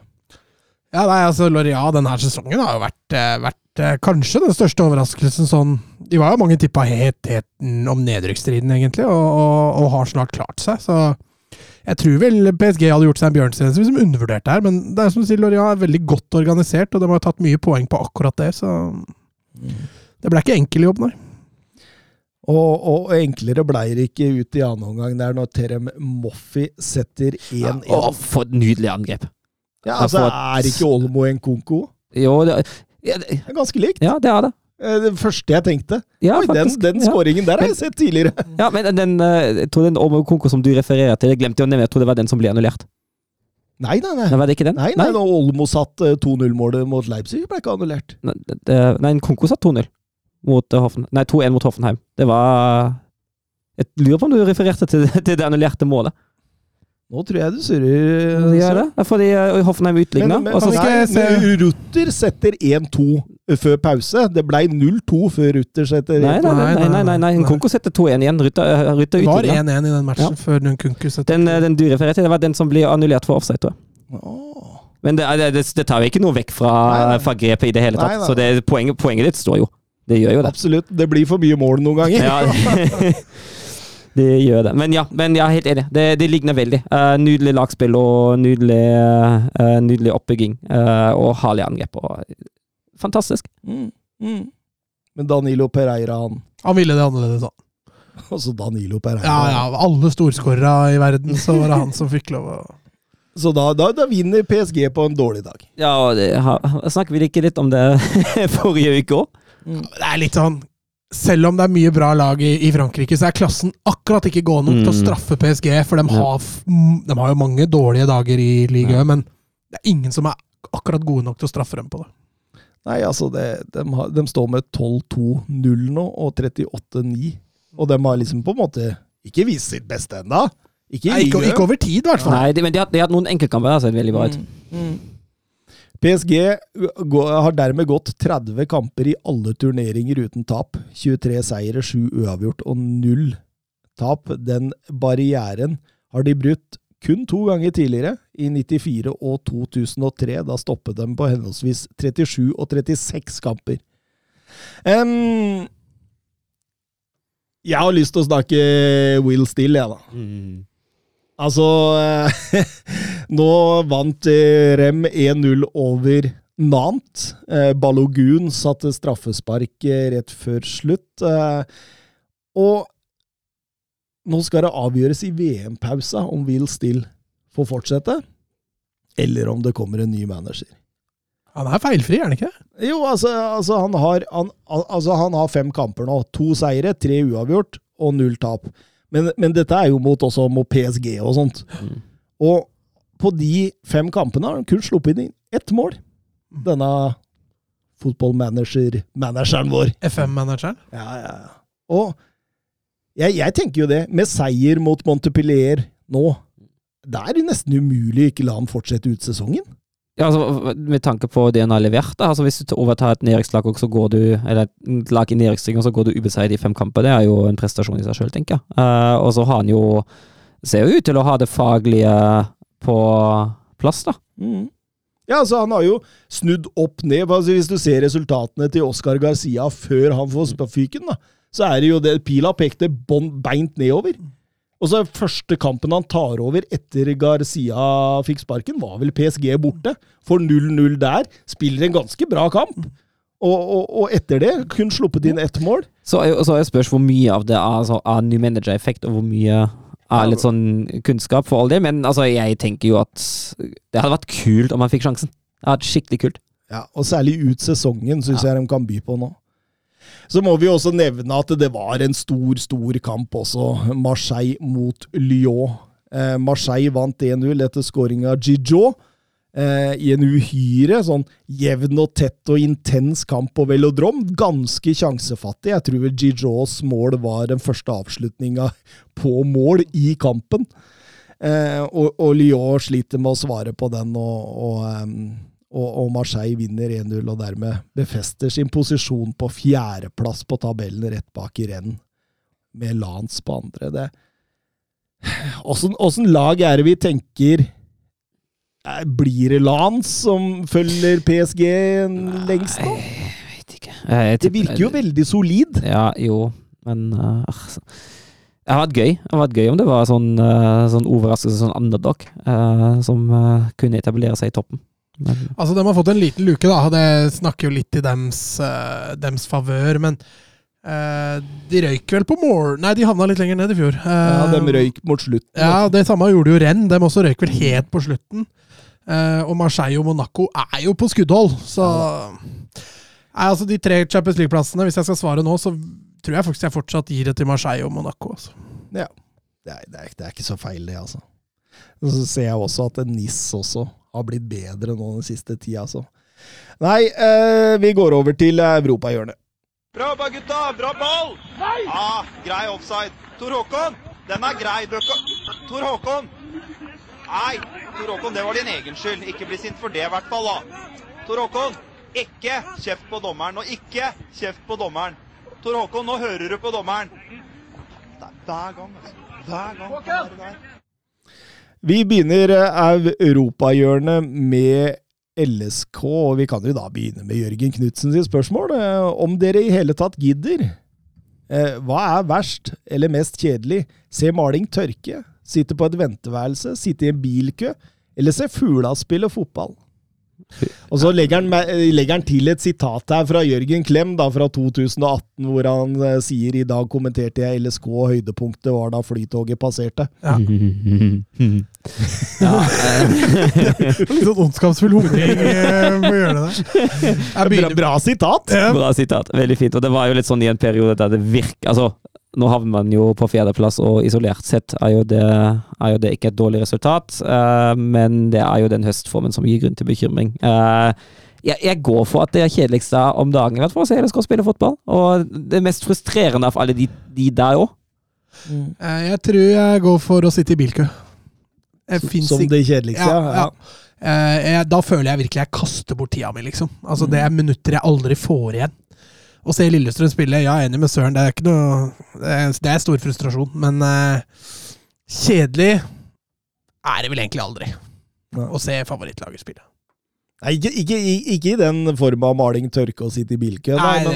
Ja, nei, altså Loria denne sesongen har jo vært, eh, vært Eh, kanskje den største overraskelsen sånn De var jo mange tippa hetheten om nedrykksstriden, egentlig, og, og, og, har snart klart seg. Så jeg tror vel PSG hadde gjort seg en bjørnstjeneste hvis de undervurderte her. Men det er som du sier, Loria er veldig godt organisert, og de har tatt mye poeng på akkurat det. Så det ble ikke enkel jobb, nei. Og, og, enklere blei det ikke ut i annen omgang der når Terem Moffi setter 1-1. Ja, for et nydelig angrep! Ja, altså, Er ikke Olmo en konko? Jo, det, ja, det er ganske likt. Ja, det er det. Eh, det første jeg tenkte. Ja, Oi, den, den skåringen der har jeg sett tidligere. Ja, men den, eh, jeg tror den Olmo konko som du refererer til, jeg glemte å nevne, jeg tror det var den som ble annullert. Nei, nei, nei. nei var det ikke den? Nei, nei, nei. Olmo satt 2-0-målet eh, mot Leipzig, ble ikke annullert. Nei, det, nei Konko satt 2-0 mot Hoffenheim. Nei, 2-1 mot Hoffenheim. Det var Jeg lurer på om du refererte til, (laughs) til det annullerte målet. Nå tror jeg du surrer. De gjør det. Fordi uh, Hoffenheim utligna. Men, men, nei, Rutter setter 1-2 før pause. Det ble 0-2 før Rutter setter 1-2. Nei, nei, nei, nei, nei, nei. Nkunku setter 2-1 igjen. Rutter, uh, utligna. Det var 1-1 i den matchen ja. før Nkunku setter Den, den du refererte til, det var den som blir annullert for offside, tror jeg. Oh. Men det, det, det, tar jo ikke noe vekk fra, fra grepet i det hele tatt. Så det, poenget, poenget ditt står jo. Det gjør jo det. Absolutt. Det blir for mye mål noen ganger. Ja. (laughs) Det gjør det. Men ja, men jeg er helt enig. Det, det ligner veldig. Uh, nydelig lagspill og nydelig, uh, nydelig oppbygging. Uh, og herlig angrep. Og, fantastisk. Mm, mm. Men Danilo Pereira, han Han ville det annerledes, han. (laughs) Altså Danilo Pereira. Ja, ja. Alle storskårere i verden, så var det han som fikk lov å (laughs) så da, da, da, vinner PSG på en dårlig dag. Ja, og det, snakker vi ikke litt om det forrige uke òg? Mm. Det er litt sånn selv om det er mye bra lag i, i, Frankrike, så er klassen akkurat ikke gående nok mm. til å mm. straffe PSG. For de har, de har, jo mange dårlige dager i ligaen, ja. men det er ingen som er akkurat gode nok til å straffe dem på det. Nei, altså, det, de, har, de, står med 12-2-0 nå, og 38-9. Og de har liksom på en måte ikke vist sitt beste ennå. Ikke, ikke, ikke, over tid, i hvert fall. Nei, de, men de har, de har hatt noen enkeltkamper som har sett veldig bra ut. Mm. Mm. PSG har dermed gått 30 kamper i alle turneringer uten tap. 23 seire, 7 uavgjort og 0 tap. Den barrieren har de brutt kun to ganger tidligere, i 94 og 2003. Da stoppet de på henholdsvis 37 og 36 kamper. Um, jeg har lyst til å snakke Will Still, jeg, da. Mm. Altså (laughs) Nå vant eh, Rem 1-0 over Nant. Eh, Balogun satte straffespark eh, rett før slutt. Og nå skal det avgjøres i VM-pausa om Will Still får fortsette, eller om det kommer en ny manager. Han er feilfri, er han ikke? Jo, altså, altså, han, har, han, altså han har fem kamper nå. To seire, tre uavgjort og null tap. Men, men, dette er jo mot, også mot PSG og sånt. Mm. Og på de fem kampene har han kun sluppet inn ett mål. Denne fotballmanager-manageren vår. FM-manageren. Ja, ja, ja. Og jeg, jeg tenker jo det, med seier mot Montepillier nå, det er nesten umulig å ikke la han fortsette ut sesongen. Ja, altså, Med tanke på det han har levert, da, altså hvis du overtar et nedrykkslag, eller et lag i nedrykksstriden, så går du ubeseiret i fem kamper, det er jo en prestasjon i seg sjøl, tenker jeg. Uh, og så har han jo Ser jo ut til å ha det faglige på plass, da. Mm. Ja, altså Han har jo snudd opp ned. Altså, hvis du ser resultatene til Oscar Garcia før han får fyken, da, så er det jo det pila pekte beint nedover. Og så Første kampen han tar over etter Garcia fikk sparken, var vel PSG borte. Får 0-0 der. Spiller en ganske bra kamp. Og, og, og etter det kun sluppet inn ett mål. Så, så jeg spørs hvor mye av det er altså, av new manager-effekt, og hvor mye er litt sånn kunnskap for all det. Men altså, jeg tenker jo at det hadde vært kult om han fikk sjansen. Det hadde vært skikkelig kult. Ja, Og særlig ut sesongen syns ja. jeg de kan by på nå. Så må vi også nevne at det var en stor, stor kamp også. Marseille mot Lyon. Eh, Marseille vant 1-0 etter skåring av Gijo. Eh, I en uhyre sånn jevn og tett og intens kamp på velodrom. Ganske sjansefattig. Jeg tror vel Gijos mål var den første avslutninga på mål i kampen. Eh, og, og, Lyon sliter med å svare på den, og, og um, og, og Marseille vinner 1-0 og dermed befester sin posisjon på fjerdeplass på tabellen rett bak i renn, med Lans på andre. Det Åssen lag er det vi tenker eh, Blir det Lans som følger PSG lengst nå? Jeg vet ikke. Jeg det virker jo veldig solid. Ja, jo, men uh, det hadde vært gøy. Det hadde vært gøy om det var sånn, uh, sånn overraskelse, sånn underdog, uh, som uh, kunne etablere seg i toppen. Men. Altså, De har fått en liten luke, da. Det snakker jo litt i dems, uh, dems favør. Men uh, de røyk vel på mål... Nei, de havna litt lenger ned i fjor. Uh, ja, de røyk mot slutten. Ja, Det samme gjorde jo Renn. De også røyk vel helt på slutten. Og Marseille og Monaco er jo på skuddhold, så Nei, altså De tre Champions League-plassene, hvis jeg skal svare nå, så tror jeg faktisk jeg fortsatt gir det til Marseille og Monaco. Altså. Ja. Det er, det, er, det er, ikke så feil, det, altså. Og så ser jeg også at NIS også har blitt bedre nå den siste tida, altså. Nei, eh, vi går over til europahjørnet. Bra jobba, gutta! Bra ball! Nei! Ah, grei offside. Tor Håkon, den er grei. Tor Håkon! Nei, Tor Håkon, det var din egen skyld. Ikke bli sint for det, i hvert fall. da. Tor Håkon, ikke kjeft på dommeren. Og ikke kjeft på dommeren. Tor Håkon, nå hører du på dommeren. Det er hver gang, altså. Hver gang. Håkon! Vi begynner eh, europahjørnet med LSK, og vi kan jo da begynne med Jørgen Knutsen sitt spørsmål. Eh, om dere i hele tatt gidder. Eh, hva er verst eller mest kjedelig? Se maling tørke? Sitte på et venteværelse? Sitte i en bilkø? Eller se fugla spille fotball? Og så legger han, legger han, til et sitat her fra Jørgen Klem da, fra 2018, hvor han uh, sier i dag kommenterte jeg LSK, og høydepunktet var da flytoget passerte. Ja. (laughs) ja. (laughs) Litt sånn ondskapsfull uh, på å gjøre det. Bra, bra, sitat! Ja. Bra sitat. Veldig fint. Og det var jo litt sånn i en periode der det virka Altså, nå havner man jo på fjerdeplass, og isolert sett er jo, det, er jo det, ikke et dårlig resultat. Uh, men det er jo den høstformen som gir grunn til bekymring. Uh, jeg, jeg, går for at det er kjedeligste om dagen, for å se LSK spille fotball. Og det mest frustrerende av alle de, de der òg. Mm. Uh, jeg tror jeg går for å sitte i bilkø. Som det kjedeligste, ja. ja. Jeg, da føler jeg virkelig jeg kaster bort tida mi, liksom. Altså, mm. Det er minutter jeg aldri får igjen. Å se Lillestrøm spille, ja, enig med Søren, det er ikke noe Det er, stor frustrasjon, men uh, kjedelig er det vel egentlig aldri ja. å se favorittlaget spille. Nei, ikke, ikke, ikke, i den form av maling, tørke og sitte i bilkø, men,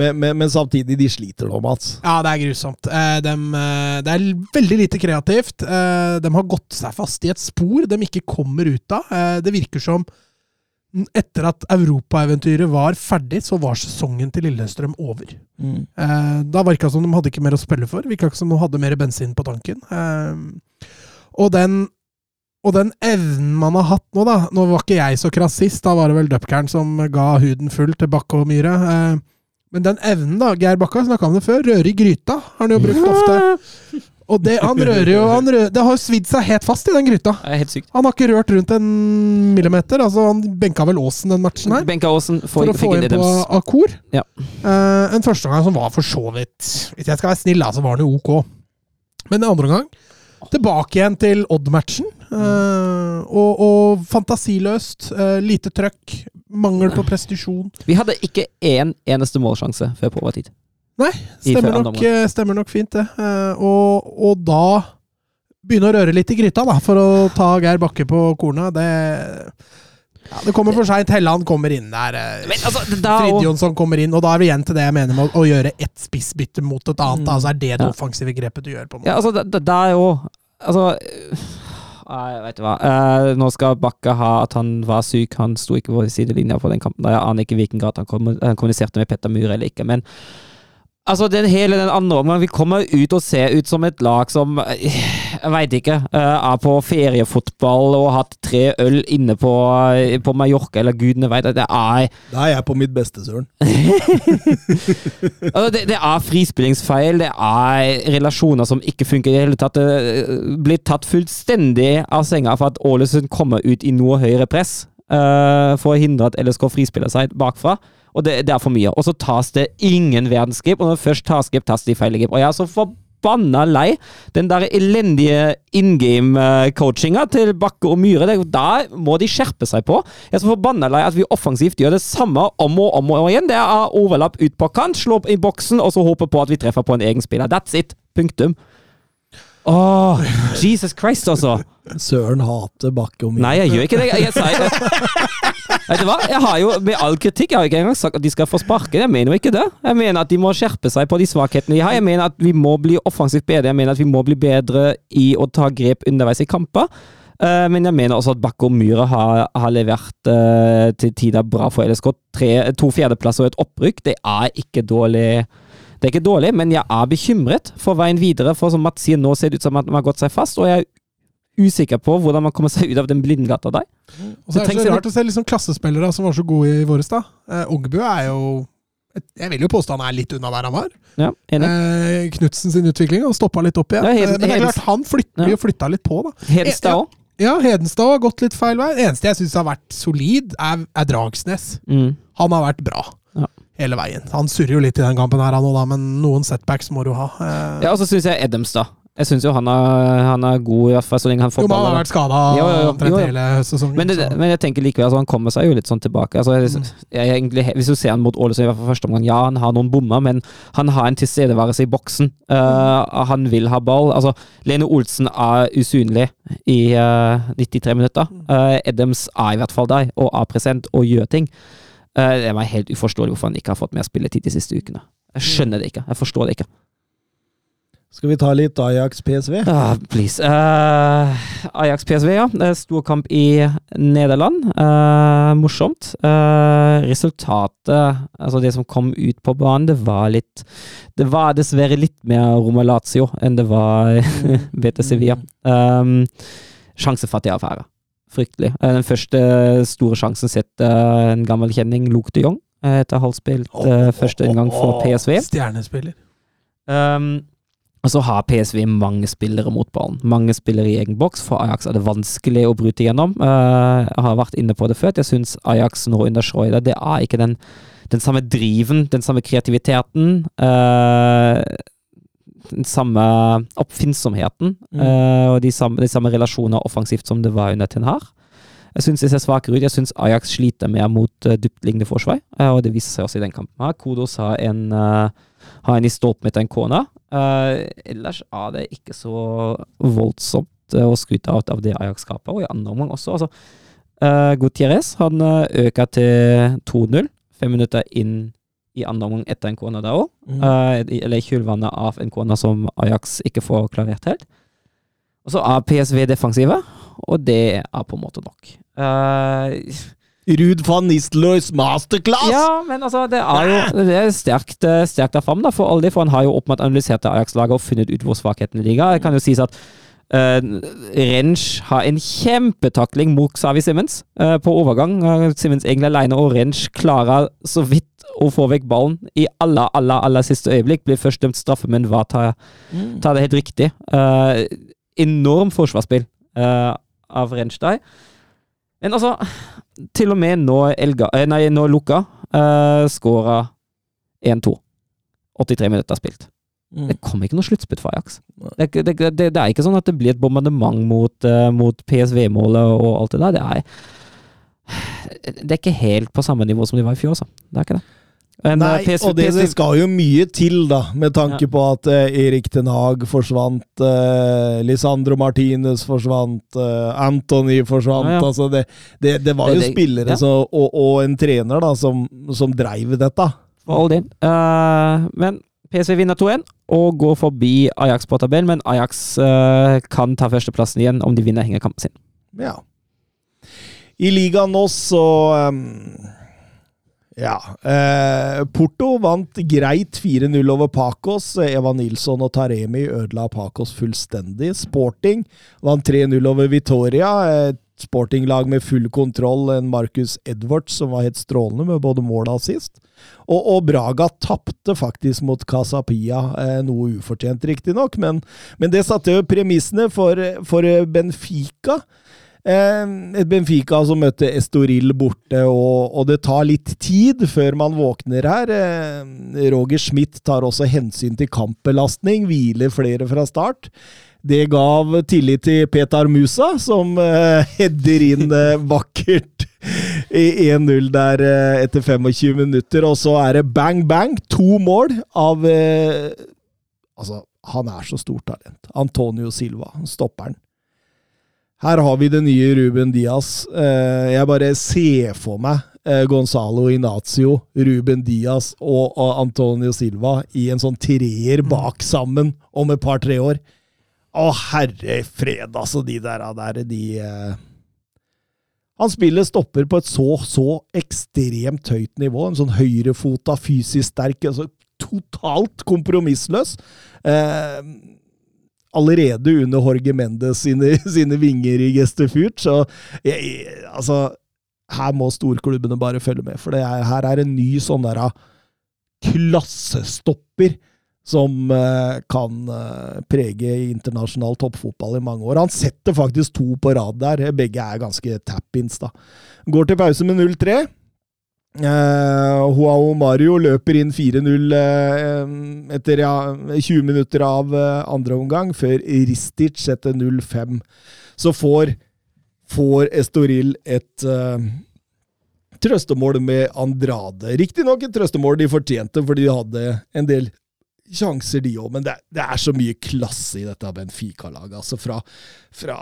men, men, men, samtidig, de sliter nå, Mats. Ja, det er grusomt. Eh, de, eh, det er veldig lite kreativt. De har gått seg fast i et spor de ikke kommer ut av. Det virker som etter at europaeventyret var ferdig, så var sesongen til Lillestrøm over. Mm. Eh, da virka det som de hadde ikke mer å spille for. Virka ikke som de hadde mer bensin på tanken. Eh, og, den, og den evnen man har hatt nå, da Nå var ikke jeg så krass sist, da var det vel Dupkern som ga huden full til Bakke og Myhre. Eh, men den evnen, da Geir Bakka snakka om det før. Røre i gryta har han jo brukt ofte. (laughs) Og det, han rører jo han rører, Det har svidd seg helt fast i den gryta. Det er helt sykt. Han har ikke rørt rundt en millimeter. Altså, han benka vel Aasen den matchen her. Benka Aasen For å få inn på. Akor. Ja. Uh, en førsteomgang som var for så vidt Hvis jeg skal være snill, så var den jo ok. Men en andre omgang tilbake igjen til Odd-matchen. Uh, og, og fantasiløst. Uh, lite trøkk. Mangel på prestisjon. Vi hadde ikke én eneste målsjanse før på overtid. Nei, stemmer nok, eh, stemmer nok fint, det. Eh, og, og da begynne å røre litt i gryta, da, for å ta Geir Bakke på kornet. Det, ja, det kommer for seint. Helland kommer inn der. eh, altså, Fridtjonsson kommer inn, og da er vi igjen til det jeg mener med å, å gjøre ett spissbytte mot et annet. Altså er det det offensive grepet du gjør, på en måte. Ja, altså, det, det er jo Altså Nei, vet du hva. Eh, nå skal Bakke ha at han var syk. Han sto ikke på sidelinja på den kampen. Jeg aner ikke hvilken grad han, kom, han kommuniserte med Petter Myhre eller ikke. Men altså, den hele den andre omgangen Vi kommer ut og ser ut som et lag som eh, Jeg veit ikke. eh, er på feriefotball og har hatt tre øl inne på, eh, på Mallorca, eller gudene veit. Det er Da er jeg på mitt beste, Søren. (laughs) (laughs) Altså, det, det er frispillingsfeil, det er relasjoner som ikke funker i det hele tatt. Det blir tatt fullstendig av senga for at Ålesund kommer ut i noe høyere press Uh, for å hindre at LSK frispiller seg bakfra. Og det, det er for mye. Og så tas det ingen verdensgrip, og når det først tas grep, tas det i feil grep. Og jeg er så forbanna lei den der elendige in game-coachinga til Bakke og Myhre. Der må de skjerpe seg på. Jeg er så forbanna lei at vi offensivt gjør det samme om og om og igjen. Det er overlapp ut på kant, slå opp i boksen, og så håpe på at vi treffer på en egen spiller. That's it. Punktum. Åh, Jesus Christ, altså. Søren hater Bakke og Myhre. Nei, jeg gjør ikke det. Jeg, jeg, jeg, Vet du hva? Jeg har jo, Med all kritikk jeg har ikke engang sagt at de skal få sparken. Jeg mener jo ikke det. Jeg mener at de må skjerpe seg på de svakhetene de har. Jeg mener at vi må bli offensivt bedre. Jeg mener at vi må bli bedre i å ta grep underveis i kamper. Eh, men jeg mener også at Bakke og Myhre har, har levert eh, til tider bra for LSK. Tre, to fjerdeplasser og et opprykk. Det er ikke dårlig. Det er ikke dårlig, men jeg er bekymret for veien videre. For som Mats sier, nå ser det ut som at man har gått seg fast, og jeg er usikker på hvordan man kommer seg ut av den blindgata der. Og så er det så rart å se liksom klassespillere som var så gode i våres, da. Eh, Ogbu er jo Jeg vil jo påstå han er litt unna der han var. Ja. Eh, Knutsen sin utvikling har stoppa litt opp igjen. Ja, Heden- Eh, Men det er klart, han flytter, Ja. flytta litt på, da. Hedenstad Ja, òg. Ja, Hedenstad har gått litt feil vei. Det eneste jeg syns har vært solid, er, er Dragsnes. Mm. Han har vært bra Ja. hele veien. Han surrer jo litt i den kampen her, han òg, men noen setbacks må du ha. Eh, Ja, og så syns jeg Adams, da. Jeg syns jo han er, han er god, i hvert fall så lenge han får jo, men han har vært skada omtrent hele sesongen. Men, det, så- men jeg tenker likevel altså, han kommer seg jo litt sånn tilbake. Altså, jeg, Mm. jeg, egentlig, hvis du ser han mot Ålesund i hvert fall første omgang, ja, han har noen bommer, men han har en tilstedeværelse i boksen. Uh, han vil ha ball. Altså, Lene Olsen er usynlig i uh, 93 minutter. Uh, Adams er i hvert fall der, og er present og gjør ting. Det er meg helt uforståelig hvorfor han ikke har fått mer spilletid de siste ukene. Jeg skjønner det ikke. Jeg forstår det ikke. Skal vi ta litt Ajax PSV? Ah, please. Uh, Ajax PSV, ja. Er Storkamp i Nederland. Uh, morsomt. Uh, resultatet, altså det som kom ut på banen, det var litt Det var dessverre litt mer Romalazio enn det var BT Sevilla. Um, sjansefattig affære. Fryktelig. Eh, Den første store sjansen setter en gammel kjenning, Luke de Jong, eh, etter halvspilt uh, første inngang for PSV. Stjernespiller. Um, og så har PSV mange spillere mot ballen. Mange spillere i egen boks. For Ajax er det vanskelig å bryte gjennom. Uh, jeg har vært inne på det før. Jeg syns Ajax nå under Schroeder det er ikke den, den samme driven, den samme kreativiteten. Uh, den samme oppfinnsomheten mm. og de samme, de samme relasjoner offensivt som det var under Ten Hag. Jeg syns det ser svakere ut. Jeg syns Ajax sliter mer mot uh, dyptliggende forsvar, uh, og det viser seg også i den kampen. her. Kodos har en, uh, har en i stolpen etter en kone. Uh, ellers er det ikke så voldsomt å skryte av, av det Ajax skaper, og i andre omgang også. Altså, uh, Gutierrez han øker til 2-0, fem minutter inn i andre omgang etter en kone der òg. Mm. eller i kjølvannet av en kone som Ajax ikke får klarert helt. Og så er PSV defensive, og det er på en måte nok. Uh, Ruud van Nistelrooys masterclass! ja, men altså, det er jo det er sterkt, eh, sterkt av ham, da, for all det, for han har jo åpenbart analysert det Ajax-laget og funnet ut hvor svakheten ligger. Det kan jo sies at uh, Rensch har en kjempetakling mot Xavi Simmons uh, på overgang. Uh, Simmons egentlig alene, og Rensch klarer så vidt og får vekk ballen i aller, aller, aller siste øyeblikk. Blir først dømt straffe, men hva tar, tar det helt riktig. Uh, enorm forsvarsspill uh, av Renstein. Men altså, til og med nå, Elga, nei, nå Luka uh, skåra 1-2. 83 minutter spilt. Mm. Det kommer ikke noe sluttspill for Ajax. Det, det, det, det, er ikke sånn at det blir et bombardement mot, uh, mot PSV-målet og alt det der. Det er, det er ikke helt på samme nivå som de var i fjor, altså. Det er ikke det. Men, Nei, PSV, og det, det, skal jo mye til, da, med tanke ja. på at uh, Erik Ten Hag forsvant, uh, Lisandro Martinez forsvant, uh, Anthony forsvant ja, ja. Altså det, det, var jo spillere så, og, og, en trener da, som, som dreiv dette. All del. men PSV vinner 2-1 og går forbi Ajax på tabellen, men Ajax kan ta førsteplassen igjen om de vinner hengekampen sin. Ja. I ligaen nå så um ja. Eh, Porto vant greit 4-0 over Pacos. Eva Nilsson og Taremi ødela Pacos fullstendig. Sporting vant 3-0 over Vitoria. Et sportinglag med full kontroll. En Marcus Edwards som var helt strålende med både mål og assist. Og, og Braga tapte faktisk mot Casapia, eh, noe ufortjent riktignok, men, men det satte jo premissene for, for Benfica. Eh, et Benfica som møter Estoril borte, og, og, det tar litt tid før man våkner her. Eh, Roger Schmidt tar også hensyn til kampbelastning, hviler flere fra start. Det gav tillit til Petar Musa, som uh, header inn uh, vakkert i 1-0 der uh, etter 25 minutter. Og så er det bang, bang! To mål av Altså, han er så stort talent. Antonio Silva, stopperen. Her har vi det nye Ruben Diaz. Eh, jeg bare ser for meg eh, Gonzalo Inacio, Ruben Diaz og Antonio Silva i en sånn treer mm. bak sammen om et par-tre år. Å, herre fred, altså, de der, der de eh, Han spiller stopper på et så, så ekstremt høyt nivå. En sånn høyrefota, fysisk sterk, altså totalt kompromissløs. Eh, allerede under Jorge Mendes sine, (laughs) sine vinger i Gestefurt. Så jeg, altså Her må storklubbene bare følge med, for er, her er en ny sånn der klassestopper som uh, kan uh, prege internasjonal toppfotball i mange år. Han setter faktisk to på rad der. Begge er ganske tap-ins, da. Går til pause med 0-3. Uh, Joao Mario løper inn 4-0 uh, eh, etter ja, 20 minutter av uh, andre omgang, før Ristic setter 0-5. Så får, får Estoril et trøstemål med Andrade. Riktignok et trøstemål de fortjente, fordi de hadde en del sjanser, de òg, men det, det, er så mye klasse i dette Benfica-laget. Altså fra, fra,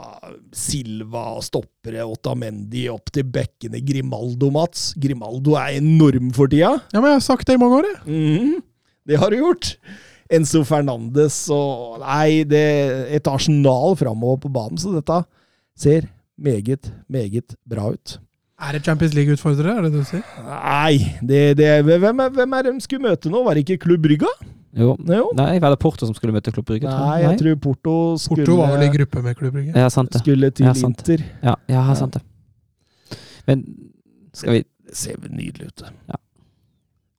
Silva og stoppere, Otamendi, opp til bekkene Grimaldo, Mats. Grimaldo er enorm for tida. Ja, men jeg har sagt det i mange år, jeg. Mm, det har du gjort. Enzo Fernandes og Nei, det er et arsenal framover på banen, så dette ser meget, meget bra ut. Er det Champions League-utfordrere, er det det du sier? Nei, det, det, hvem, er, hvem er de skulle møte nå? Var det ikke Klubb Brygga? Jo. jo. Nei, var det Porto som skulle møte Klubb Brygge? Nei, jeg tror Porto skulle Porto var vel i gruppe med Klubb Brygge? Ja, sant det. Skulle til ja, Inter. Ja, ja, sant det. Men skal vi Det ser nydelig ut. Ja.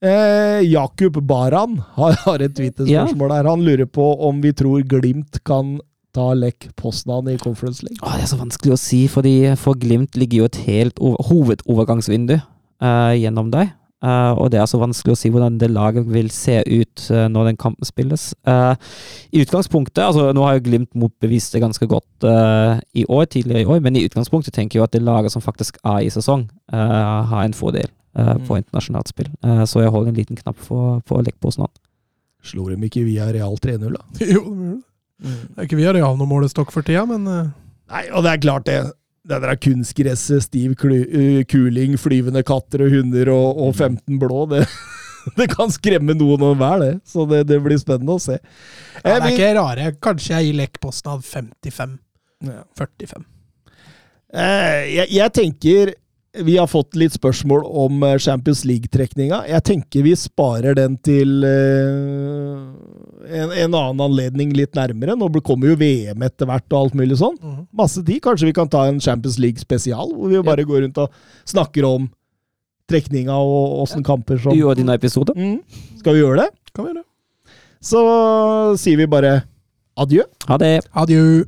Eh, Jakub Baran har, har et Twitter-spørsmål her. Han lurer på om vi tror Glimt kan ta lekk Poznan i Conference League. Åh, det er så vanskelig å si, fordi for Glimt ligger jo et helt hovedovergangsvindu uh, gjennom deg. Uh, og det er så vanskelig å si hvordan det laget vil se ut uh, når den kampen spilles. Uh, I utgangspunktet, altså Nå har jo Glimt motbevist det ganske godt i år, tidligere i år, men i utgangspunktet tenker jeg jo at det laget som faktisk er i sesong, har en fordel mm. på internasjonalt spill. så jeg holder en liten knapp for, for Lekposen. Slo dem ikke via Real 3-0, da? (laughs) jo, det er ikke vi Real noen målestokk for tida, men Nei, og det er klart det det der kunstgresset, stiv kuling, flyvende katter og hunder og, og 15 blå, det, (laughs) det kan skremme noen og hver, det. Så det, det, blir spennende å se. Ja, det er ikke rare. Kanskje jeg gir Lech-posten av 55. Ja. 45. Eh, jeg, jeg, tenker vi har fått litt spørsmål om eh, Champions League-trekninga. Jeg tenker vi sparer den til uh, en, en, annen anledning litt nærmere. Nå kommer jo VM etter hvert og alt mulig sånn. Mm. Masse tid. Kanskje vi kan ta en Champions League spesial, hvor vi bare går rundt og snakker om trekninga og åssen kamper som Uordinær dine episoder. mm. Skal vi gjøre det? Kan vi gjøre. det. Så sier vi bare adjø. Ha det. Adjø.